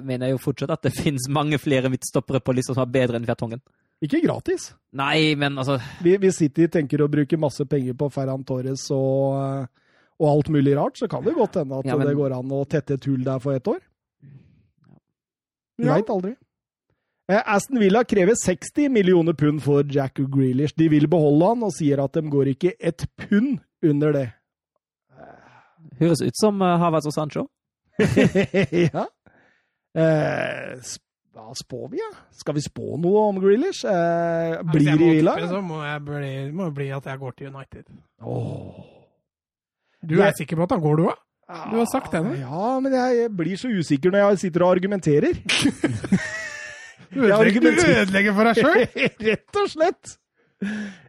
mener jeg jo fortsatt at det *laughs* finnes mange flere midtstoppere på lista som er bedre enn Fjertongen. Ikke gratis. Nei, men altså Vi, vi City tenker å bruke masse penger på Ferran Torres og, og alt mulig rart, så kan det godt hende at ja, men... det går an å tette et hull der for ett år. Du ja. veit aldri. Eh, Aston Villa krever 60 millioner pund for Jack Grealish. De vil beholde han, og sier at de går ikke et pund under det. Høres ut som uh, Havertz og Sancho. *laughs* ja. Eh, hva spår vi, da? Ja? Skal vi spå noe om Grealish? Eh, blir det i Villa? Så må det bli, må bli at jeg går til United. Oh. Du er jeg... sikker på at han går, du òg? Du har sagt det nå. Ja, men jeg blir så usikker når jeg sitter og argumenterer. *laughs* du ødelegger, for deg sjøl? *laughs* Rett og slett.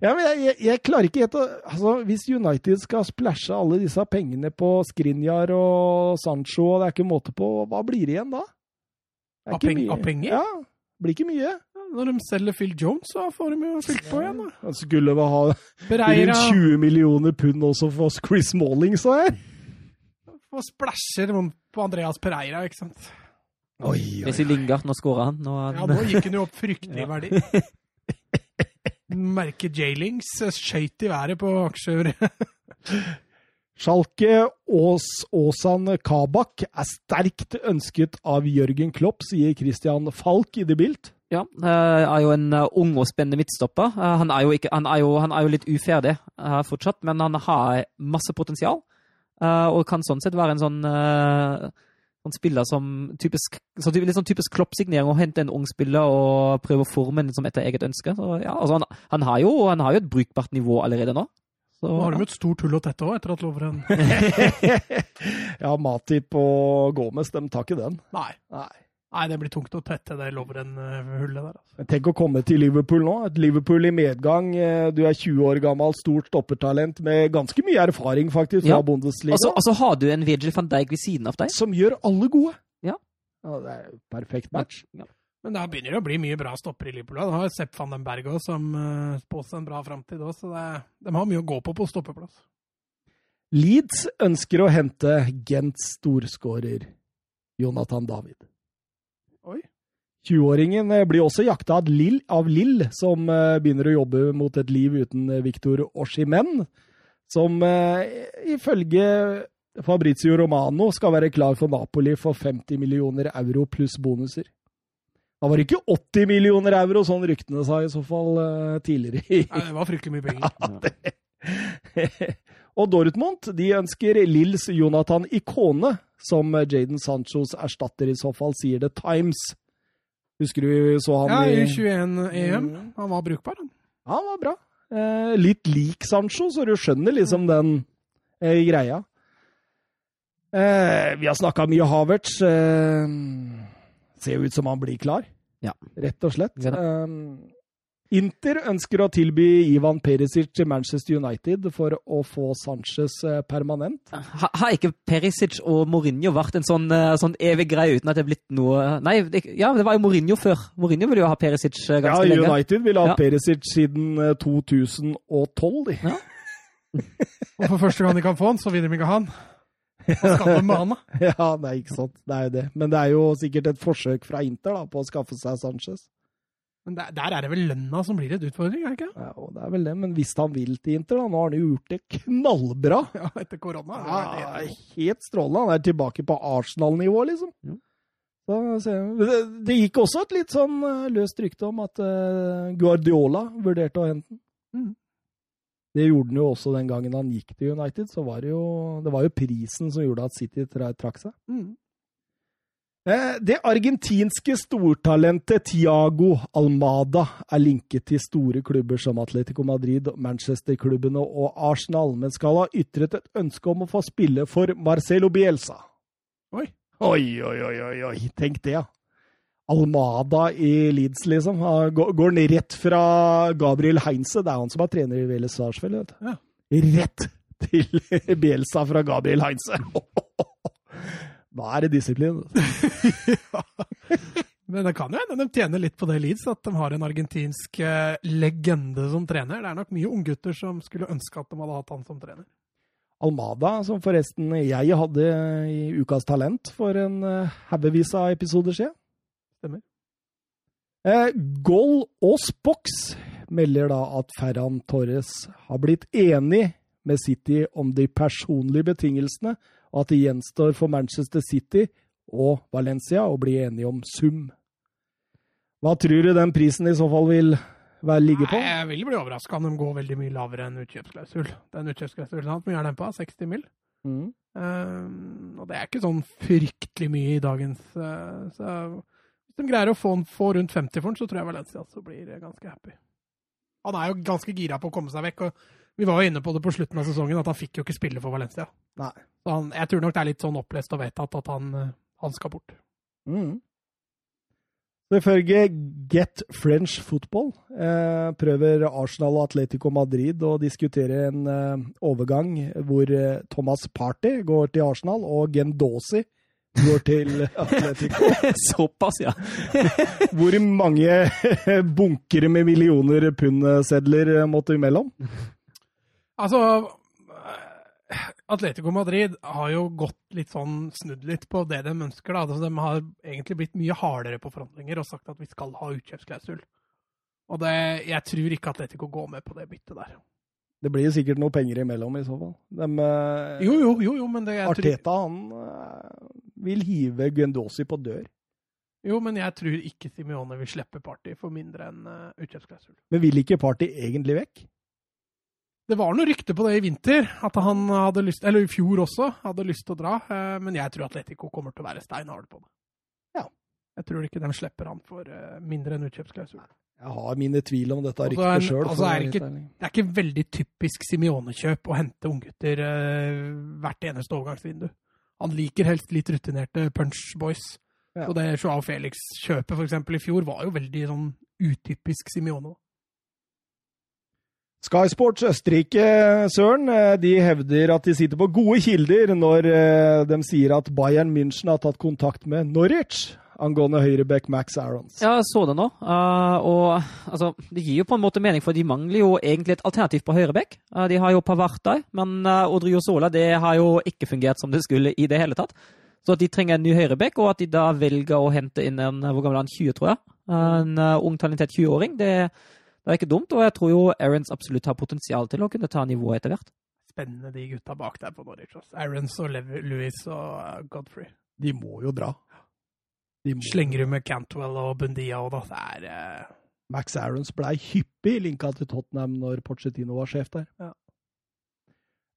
Ja, men jeg, jeg, jeg klarer ikke helt å altså, Hvis United skal splæsje alle disse pengene på Skrinjar og Sancho, og det er ikke måte på, hva blir det igjen da? Av, peng, av penger? Ja, blir ikke mye. Når de selger Phil Jones, så får de jo fylt på igjen. da. Skulle vel ha rundt 20 millioner pund også for Chris Malling, så jeg og splæsjer på Andreas Pereira, ikke sant? Oi, oi, Jesse Lingard, nå skårer han. Nå er Ja, nå gikk han jo opp *laughs* fryktelig verdi. *laughs* Merket J-Links skøyt i været på aksjer. *laughs* Schalke Ås Åsan Kabak er sterkt ønsket av Jørgen Klopp, sier Christian Falk i The Bilt. Ja, eh, er jo en eh, ung og spennende midtstopper. Eh, Han er jo, ikke, han er jo, han er jo litt uferdig eh, fortsatt, men han har masse potensial. eh, Og kan sånn sett være en sånn, eh, sånn spiller som typisk, så litt sånn typisk Klopp-signering. Å hente en ung spiller og prøve å forme den liksom etter eget ønske. Så, ja, altså han, han, har jo, han har jo et brukbart nivå allerede nå. Så, Nå har de jo et stort hull å tette òg, etter at Lovren *laughs* ja, Matip og Gomez, de tar ikke den. Nei. Nei. Nei, det blir tungt å tette det Lovren-hullet der. Altså. Tenk å komme til Liverpool nå. Et Liverpool i medgang. Eh, Du er 20 år gammel, stort stoppertalent med ganske mye erfaring faktisk fra Ja. Bundesliga. Altså, altså har du en Virgil van Dijk ved siden av deg. Som gjør alle gode. Ja. Ja, det er perfekt match. Men da begynner det å bli mye bra stopper i Liverpool. Da har Sepp van den Berg òg, som uh, spås en bra framtid òg, så det, de har mye å gå på på stoppeplass. Leeds ønsker å hente Gents storskårer Jonathan David. Oi. 20-åringen eh, blir også jakta av Lill, av Lill, som eh, begynner å jobbe mot et liv uten eh, Victor Oshimen, som ifølge Fabrizio Romano skal være klar for Napoli for 50 millioner euro pluss bonuser. Da var det ikke 80 millioner euro, sånn ryktene sa i så fall tidligere. Nei, det var fryktelig mye penger. *laughs* *laughs* og Dortmund de ønsker Lills Jonathan Ikone som Jaden Sanchos erstatter, i så fall, sier The Times. Husker du så han Ja, i i 21-EM. Mm. Han var brukbar, han. Ja, han var bra. Eh, litt lik Sancho, så du skjønner liksom den eh, greia. Eh, vi har snakka mye Havertz. Eh, ser jo ut som han blir klar, Ja. rett og slett. Ja. Eh, Inter ønsker å tilby Ivan Perisic til Manchester United for å få Sanchez permanent. permanent. Ha, har ikke Perisic og Mourinho vært en sånn, eh, sånn evig greie uten at det er blitt noe Nei, det, ja, det var jo Mourinho før. Mourinho ville jo ha Perisic eh, Ja, ganske lenge. United ville ha Ja. Perisic siden eh, 2012, de. Ja. *laughs* Og for første gang de kan få han, så vinner de ikke han. *laughs* Ja, nei, ikke sant. Det er jo det. Men det er jo sikkert et forsøk fra Inter da, på å skaffe seg Sanchez. Men der, der er det vel lønna som blir et utfordring, er det ikke? Ja, det er vel det, men hvis han vil til Inter, da, nå har han jo gjort det knallbra. *laughs* Ja, etter korona. Ja, det er helt- strålende. Han er tilbake på Arsenal-nivå, liksom. Mm. Så, se- det, det gikk også et litt sånn eh, løst rykte om at uh, Guardiola vurderte å hente den. Mm. Det gjorde han jo også den gangen han gikk til United. Så var det jo, det var jo prisen som gjorde at City trakk seg. Mm. Eh, Det argentinske stortalentet Tiago Almada er linket til store klubber som Atletico Madrid, Manchester-klubbene og Arsenal, men skal ha ytret et ønske om å få spille for Marcelo Bielsa. Oi. Oi, oi, oi, oi, oi. tenk det, ja. Almada i Leeds, liksom. Han Går ned rett fra Gabriel Heinze, det er han som er trener i Vélez Sarsfeld, vet du. Ja. Rett til *laughs* Bielsa fra Gabriel Heinze. *laughs* Da er det disiplin. *laughs* Men det kan jo hende de tjener litt på det Leeds, at de har en argentinsk eh, legende som trener. Det er nok mye unggutter som skulle ønske at de hadde hatt han som trener. Almada, som forresten jeg hadde i Ukas Talent for en uh, haugevis av episoder siden. Stemmer. Eh, Goal og Spox melder da at Ferran Torres har blitt enig med City om de personlige betingelsene, og at det gjenstår for Manchester City og Valencia å bli enige om sum. Hva tror du den prisen i så fall vil være ligge på? Nei, jeg vil bli overraska om de går veldig mye lavere enn utkjøpsklausul. Den utkjøpsklausulen han, hvor mye er den på? 60 mill.? Mm. Um, og det er ikke sånn fryktelig mye i dagens uh, Så hvis de greier å få, få rundt 50 for den, så tror jeg Valencia blir ganske happy. Han er jo ganske gira på å komme seg vekk. og Vi var jo inne på det på slutten av sesongen, at han fikk jo ikke spille for Valencia. Nei. Så han, jeg tror nok det er litt sånn opplest og vedtatt at han, eh, han skal bort. Mm. Ifølge Get French Football eh, prøver Arsenal og Atletico Madrid å diskutere en eh, overgang hvor eh, Thomas Party går til Arsenal og Gendosi går til *laughs* Atletico. Såpass, ja. *laughs* Hvor mange *laughs* bunkere med millioner pundsedler måtte imellom? Altså eh, Atletico Madrid har jo gått litt sånn snudd litt på det de ønsker. da. Altså, de har egentlig blitt mye hardere på forhandlinger og sagt at vi skal ha utkjøpsklausul. Og det, jeg tror ikke Atletico går med på det byttet der. Det blir sikkert noe penger imellom i så fall. De, eh, Jo, jo, jo, jo men det jeg tror, Arteta han eh, vil hive Gundosi på dør. Jo, men jeg tror ikke Simione vil slippe Party for mindre enn uh, utkjøpsklausul. Men vil ikke Party egentlig vekk? Det var noe rykte på det i vinter, at han hadde lyst, eller i fjor også, hadde lyst til å dra. eh, Men jeg tror Atletico kommer til å være steinhard på det. Ja. Jeg tror ikke de slipper han for eh, mindre enn utkjøpsklausul. Jeg har mine tvil om dette ryktet en- sjøl. altså, er det ikke- Det er ikke veldig typisk Simione-kjøp å hente unggutter eh, hvert eneste overgangsvindu. Han liker helst litt rutinerte punch boys. Ja. Og det Joao Felix-kjøpet for eksempel i fjor var jo veldig sånn utypisk Simione. Sky Sports Østerrike, Søren, eh, de hevder at de sitter på gode kilder når eh, de sier at Bayern München har tatt kontakt med Norwich angående høyreback Max Arons. Ja, jeg så det nå. Uh, og altså, det gir jo på en måte mening, for de mangler jo egentlig et alternativ på høyrebekk. Uh, de har jo Pavard der, men Odrio Sola det har jo ikke fungert som det skulle i det hele tatt. Så at de trenger en ny høyrebekk, og at de da velger å hente inn en hvor gammel er han, 20, tror jeg. En ung, talentert 20-åring. Det, det er ikke dumt, og jeg tror jo Aarons absolutt har potensial til å kunne ta nivået etter hvert. Spennende de gutta bak der på Norwich. Aarons og Lev Lewis og eh, Godfrey. De må jo dra. De må. Slenger du med Cantwell og Bundia og da, det er eh, Max Aarons blei hyppig linka til Tottenham når Pochettino var sjef der. Ja.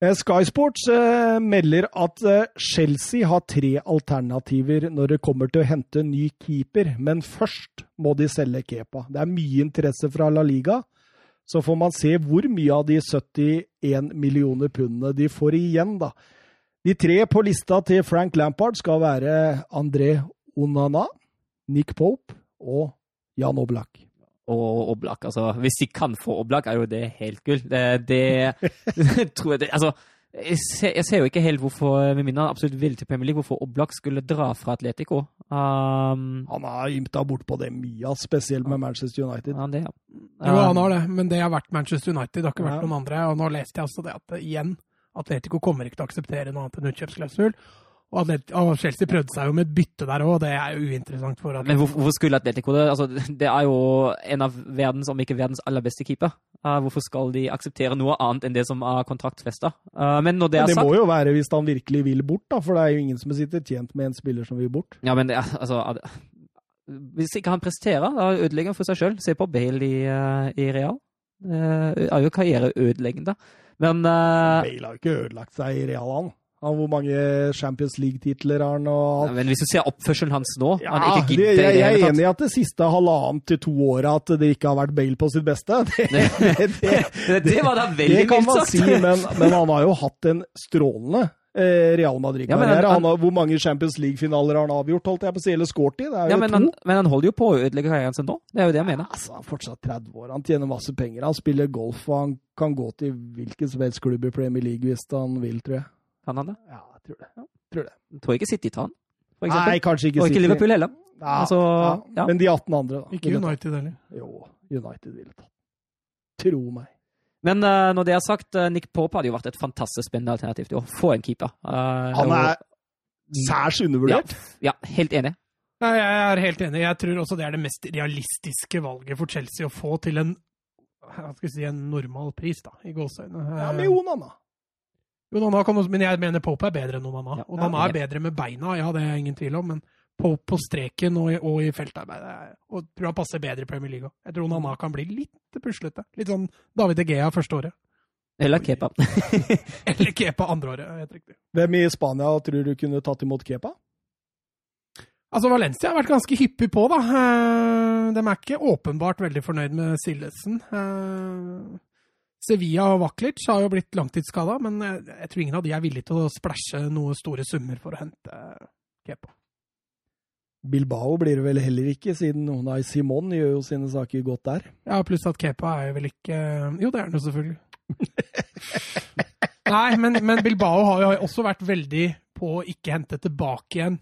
Eh, Sky Sports eh, melder at eh, Chelsea har tre alternativer når det kommer til å hente ny keeper, men først må de selge Kepa. Det er mye interesse fra La Liga, så får man se hvor mye av de 71 millioner pundene de får igjen, da. De tre på lista til Frank Lampard skal være André Onana, Nick Pope og Jan Oblak. Og Oblak. Altså, hvis de kan få Oblak, er jo det helt gull. Det, det *laughs* tror jeg det, Altså, jeg ser, jeg ser jo ikke helt hvorfor, med mindre han absolutt vil til Premier League, hvorfor Oblak skulle dra fra Atletico. Um, Han har ymta bortpå det mye, spesielt med Manchester United. ja, det, ja. Jo, han har det, men det har vært Manchester United, det har ikke vært Ja. noen andre. Og nå leste jeg også det at eh, igjen, Atletico kommer ikke til å akseptere noe annet enn utkjøpsklausul. Og, Atlet og Chelsea prøvde seg jo med et bytte der òg, det er jo uinteressant for Men Atletico. hvorfor, hvorfor skulle Atletico det? Altså, det er jo en av verdens, om ikke verdens aller beste keeper. Uh, hvorfor skal de akseptere noe annet enn det som er kontraktfesta? Uh, men når det Men er det må jo være hvis han virkelig vil bort, da, for det er jo ingen som sitter tjent med en spiller som vil bort. Ja, men det, er- altså Hvis ikke han presterer, da ødelegger han for seg sjøl. Se på Bale i, uh, i Real. Det er jo karriereødeleggende. Men uh, Bale har jo ikke ødelagt seg i Real, han. Han hvor mange Champions League-titler har han? og alt? Men hvis du ser oppførselen hans nå Ja, han ikke gidder jeg, det jeg er enig i at det siste halvannet til to åra at det ikke har vært Bale på sitt beste. *laughs* *laughs* Det, det, *laughs* det, Det, var da veldig det kan man si, men, men han har jo hatt en strålende eh, Real Madrid-karriere. Han hvor mange Champions League-finaler har han avgjort, holdt jeg på å si, eller skåret i? Ja, men, han, men han holder jo på å ødelegge karrieren sin nå. Det er jo det jeg mener. Altså, han er fortsatt 30 år, han tjener masse penger. Han spiller golf, og han kan gå til hvilken som helst klubb i Premier League hvis han vil, tror jeg. Han det? Ja, jeg tror det. Jeg tror ikke City tar han, for eksempel. Nei, kanskje ikke Og ikke City. Liverpool heller. Ja, Altså, ja. ja. Men de 18 andre, da. Ikke. United heller. Jo, United ville tatt. Tro meg. Men uh, når det er sagt, uh, Nick Pope hadde jo vært et fantastisk spennende alternativ til å få en keeper. Uh, Han og- er særs undervurdert. Ja, helt enig. Nei, jeg er helt enig. Jeg tror også det er det mest realistiske valget for Chelsea å få til en hva skal jeg si, en normal pris, da, i gåseøynene. Ja, med Onana. Onana kan også, men jeg mener Pope er bedre enn Onana. Ja. Onana Ja. er bedre med beina, ja, det er ingen tvil om, men Pope på streken og i, og i feltarbeid er- og tror han passer bedre i Premier League. Jeg tror Onana kan bli litt puslete. Litt sånn David Egea første året. Eller Kepa. *laughs* Eller Kepa andre året, helt riktig. Hvem i Spania tror du kunne tatt imot Kepa? Altså, Valencia har vært ganske hyppig på, da. Eh, De er ikke åpenbart veldig fornøyd med Sillesen. Eh, Sevilla og Vaklic har jo blitt langtidsskada, men jeg, jeg tror ingen av de er villige til å splæsje noen store summer for å hente Kepa. Bilbao blir det vel heller ikke, siden Unai Simon gjør jo sine saker godt der. Ja, pluss at Kepa er jo vel ikke Jo, det er han jo selvfølgelig. *laughs* Nei, men, men Bilbao har jo også vært veldig på å ikke hente tilbake igjen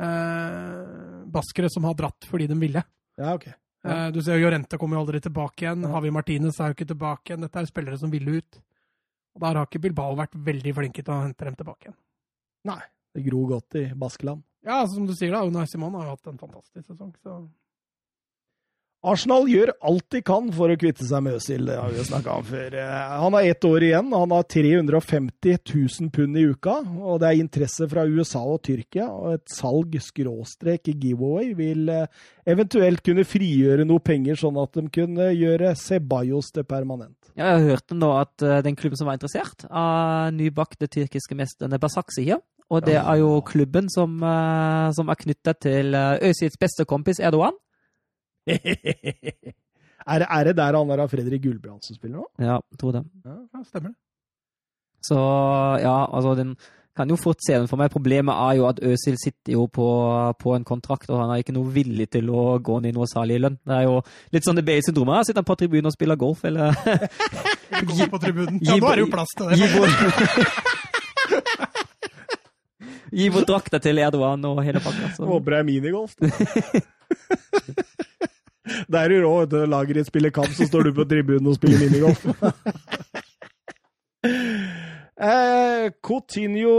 eh, baskere som har dratt fordi de ville. Ja, ok. Eh, Du ser jo Jorente kommer jo aldri tilbake igjen. Ja. Javi Martinez er jo ikke tilbake igjen. Dette er spillere som ville ut. Og Der har ikke Bilbao vært veldig flinke til å hente dem tilbake igjen. Nei. Det gror godt i Baskeland. Ja, som du sier, da, Unai Simon har jo hatt en fantastisk sesong. så... Arsenal gjør alt de kan for å kvitte seg med Øzil, det har vi jo snakka om før. Eh, Han har ett år igjen, han har 350 000 pund i uka. Og det er interesse fra USA og Tyrkia, og et salg skråstrek giveaway vil eh, eventuelt kunne frigjøre noe penger, sånn at de kunne gjøre Ceballos til permanent. Ja, jeg hørte nå at eh, den klubben som var interessert, av nybakte tyrkiske mesterne Basaksehir. Og det er jo klubben som, som er knytta til Øzils beste kompis Erdogan. *laughs* er, det, er det der han der av Fredrik Gulbrandsen spiller nå? Ja, tror det. Ja, stemmer det. Så ja, altså den kan jo fort se den for meg. Problemet er jo at Øzil sitter jo på, på en kontrakt, og han er ikke noe villig til å gå ned i noe særlig lønn. Det er jo litt sånn det Bale-syndromet. Sitter han på tribunen og spiller golf, eller *laughs* Gå på tribunen. Ja, nå er det jo plass til det. Gi bort *laughs* Gi bort drakta til Erdogan og hele pakka. Håper det er minigolf. Det er jo rå, vet du. Lager et spiller kamp, så står du på tribunen og spiller minigolf. *laughs* eh, Coutinho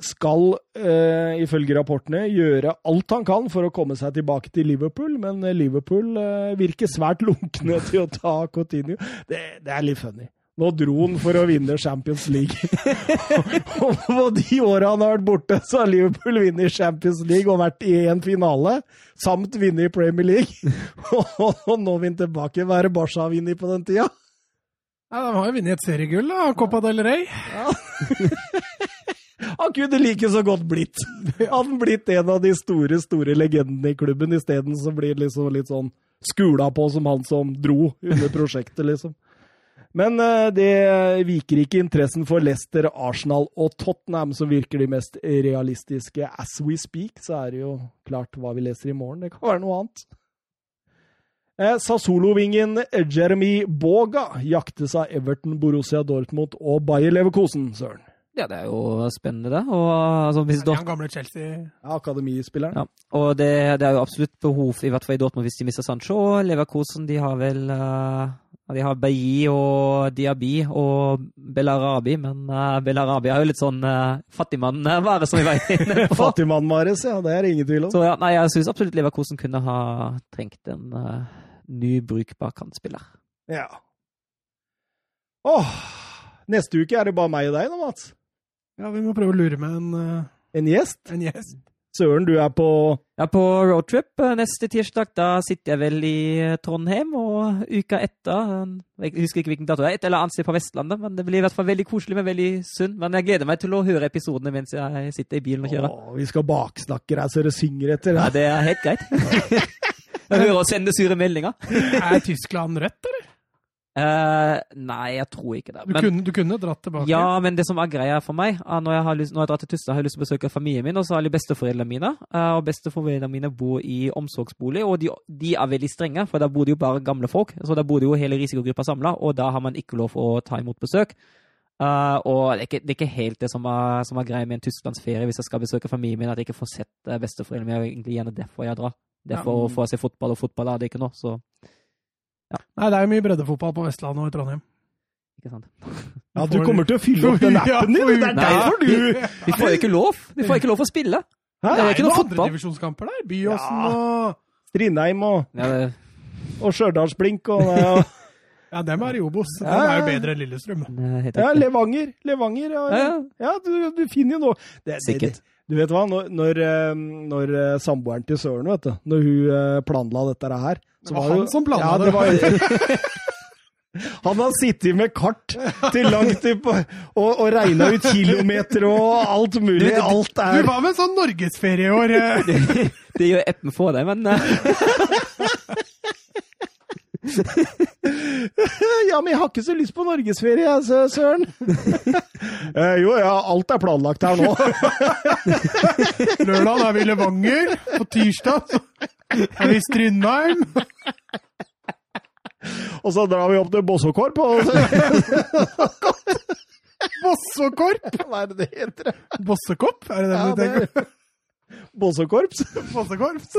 skal, eh, ifølge rapportene, gjøre alt han kan for å komme seg tilbake til Liverpool, men Liverpool eh, virker svært lunkne til å ta Coutinho. Det, det er litt funny. Nå dro han for å vinne Champions League. *laughs* og på de åra han har vært borte, så har Liverpool vunnet Champions League og vært i en finale, samt vunnet i Premier League. *laughs* og nå vinner tilbake. Hva er det Barca har vunnet på den tida? Ja, de har jo vunnet et seriegull, da. Copa del Rey. *laughs* Han kunne like så godt blitt. Han blitt en av de store, store legendene i klubben, isteden så blir det liksom litt sånn skula på som han som dro under prosjektet, liksom. Men eh, det viker ikke interessen for Leicester, Arsenal og Tottenham, som virker de mest realistiske. As we speak, så er det jo klart hva vi leser i morgen. Det kan være noe annet. Eh, Sassolo-vingen Jeremy Boga jaktes av Everton, Borussia Dortmund og Bayer Leverkosen, søren. Ja, det er jo spennende, det. Og, altså, hvis er han gamle Chelsea. Ja, akademispilleren. Ja, og det, det er jo absolutt behov, i hvert fall i Dortmund, hvis de mister Sancho. Og Leverkosen, de har vel uh, De har Bailly og Diaby og Belarabi, men uh, Belarabi er jo litt sånn uh, fattigmann-vare, som vi var inne på. *laughs* Fattigmann Mares, ja. Det er det ingen tvil om. Så ja, nei, jeg syns absolutt Leverkosen kunne ha trengt en uh, ny, brukbar kantspiller. Ja. Åh, neste uke er det bare meg og deg nå, Mats. Ja, vi må prøve å lure med en, uh, En gjest. en gjest. Søren, du er på Ja, på roadtrip uh, neste tirsdag, da sitter jeg vel i uh, Trondheim, og uka etter Jeg husker ikke hvilken dato det er, et eller annet sted på Vestlandet, men det blir i hvert fall veldig koselig, men veldig sunn. Men jeg gleder meg til å høre episodene mens jeg sitter i bilen og kjører. Åh, Vi skal baksnakke deg så det synger etter. Ja, det er helt greit. *laughs* jeg hører og sender sure meldinger. Er Tyskland rødt, eller? Eh, nei, jeg tror ikke det. Du, kunne, du kunne dratt tilbake. ja, men det som er greia for meg, når jeg har lyst, når jeg drar til Tuster, har jeg lyst til å besøke familien min, og så har jeg besteforeldrene mine. eh, og besteforeldrene mine bor i omsorgsbolig, og de, de er veldig strenge, for der bor det jo bare gamle folk. Så der bor det jo hele risikogruppa samla, og da har man ikke lov å ta imot besøk. Uh, og det er, ikke, det er ikke helt det som er, som er greia med en tysklandsferie hvis jeg skal besøke familien min, at jeg ikke får sett besteforeldrene mine. Det er egentlig gjerne derfor jeg drar. Det ja. for å få se fotball, og fotball er det ikke nå, så Nei, det er jo mye breddefotball på Vestlandet og i Trondheim. ikke sant. *laughs* Ja, du kommer til å fylle opp den *laughs* appen din! Det er derfor du Vi får jo ikke lov! Vi får ikke lov å spille! Hæ? Det er ikke noe fotball. andredivisjonskamper der. Byåsen Ja. og Strindheim og, Ja, det, og Stjørdalsblink og ja, *laughs* Ja, dem er i Obos. Ja, De er jo bedre enn Lillestrøm. ja. Levanger. Levanger, ja. Ja, ja. ja. ja du, du finner jo noe. Det, det, Sikkert. det, du vet hva, når, når, eh, når eh, samboeren til Søren, vet du, når hun eh, planla dette her så Det var han jo- som planla ja, det. Var, *laughs* *laughs* han har sittet med kart til langt opp og, og regna ut kilometer og alt mulig. Alt Du er var med en sånn norgesferie i år. *laughs* Det gjør Eppen for deg, men *laughs* Ja, men jeg har ikke så lyst på norgesferie, jeg, Sø- Søren. *laughs* Eh, jo, ja, alt er planlagt her nå. *laughs* Lørdag er vi i Levanger. På tirsdag er vi i Strindheim. Og så drar vi opp til Bossåkorp Og så, Bossekorp. hva er det det heter? Bossekopp, er det det Ja, du tenker? er Bossokorps. Bossekorps.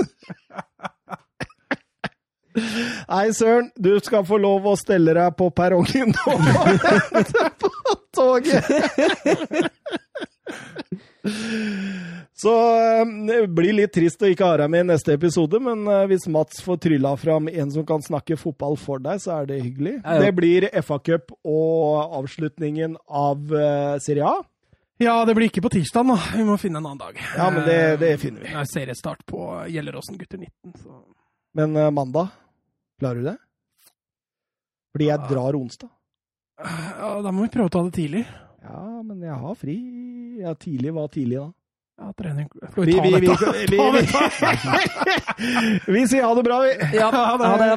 Nei, søren, du skal få lov å stelle deg på perrongen nå og *laughs* vente på toget! Så eh, det blir litt trist å ikke ha deg med i neste episode, men eh, hvis Mats får trylla fram en som kan snakke fotball for deg, så er det hyggelig. Ja, ja. Det blir FA-cup og avslutningen av eh, Serie A. Ja, det blir ikke på tirsdag, da. Vi må finne en annen dag. Ja, men det, det finner vi. Det er seriestart på Gjelleråsen gutter 19. Så. Men eh, mandag, klarer du det? Fordi jeg drar onsdag. Ja, da må vi prøve å ta det tidlig. Ja, men jeg har fri. Ja, tidlig var tidlig, da. Ja, trening Skal Vi, ta vi, dette? vi, vi, vi sier ha det bra, vi. Ja, ha det.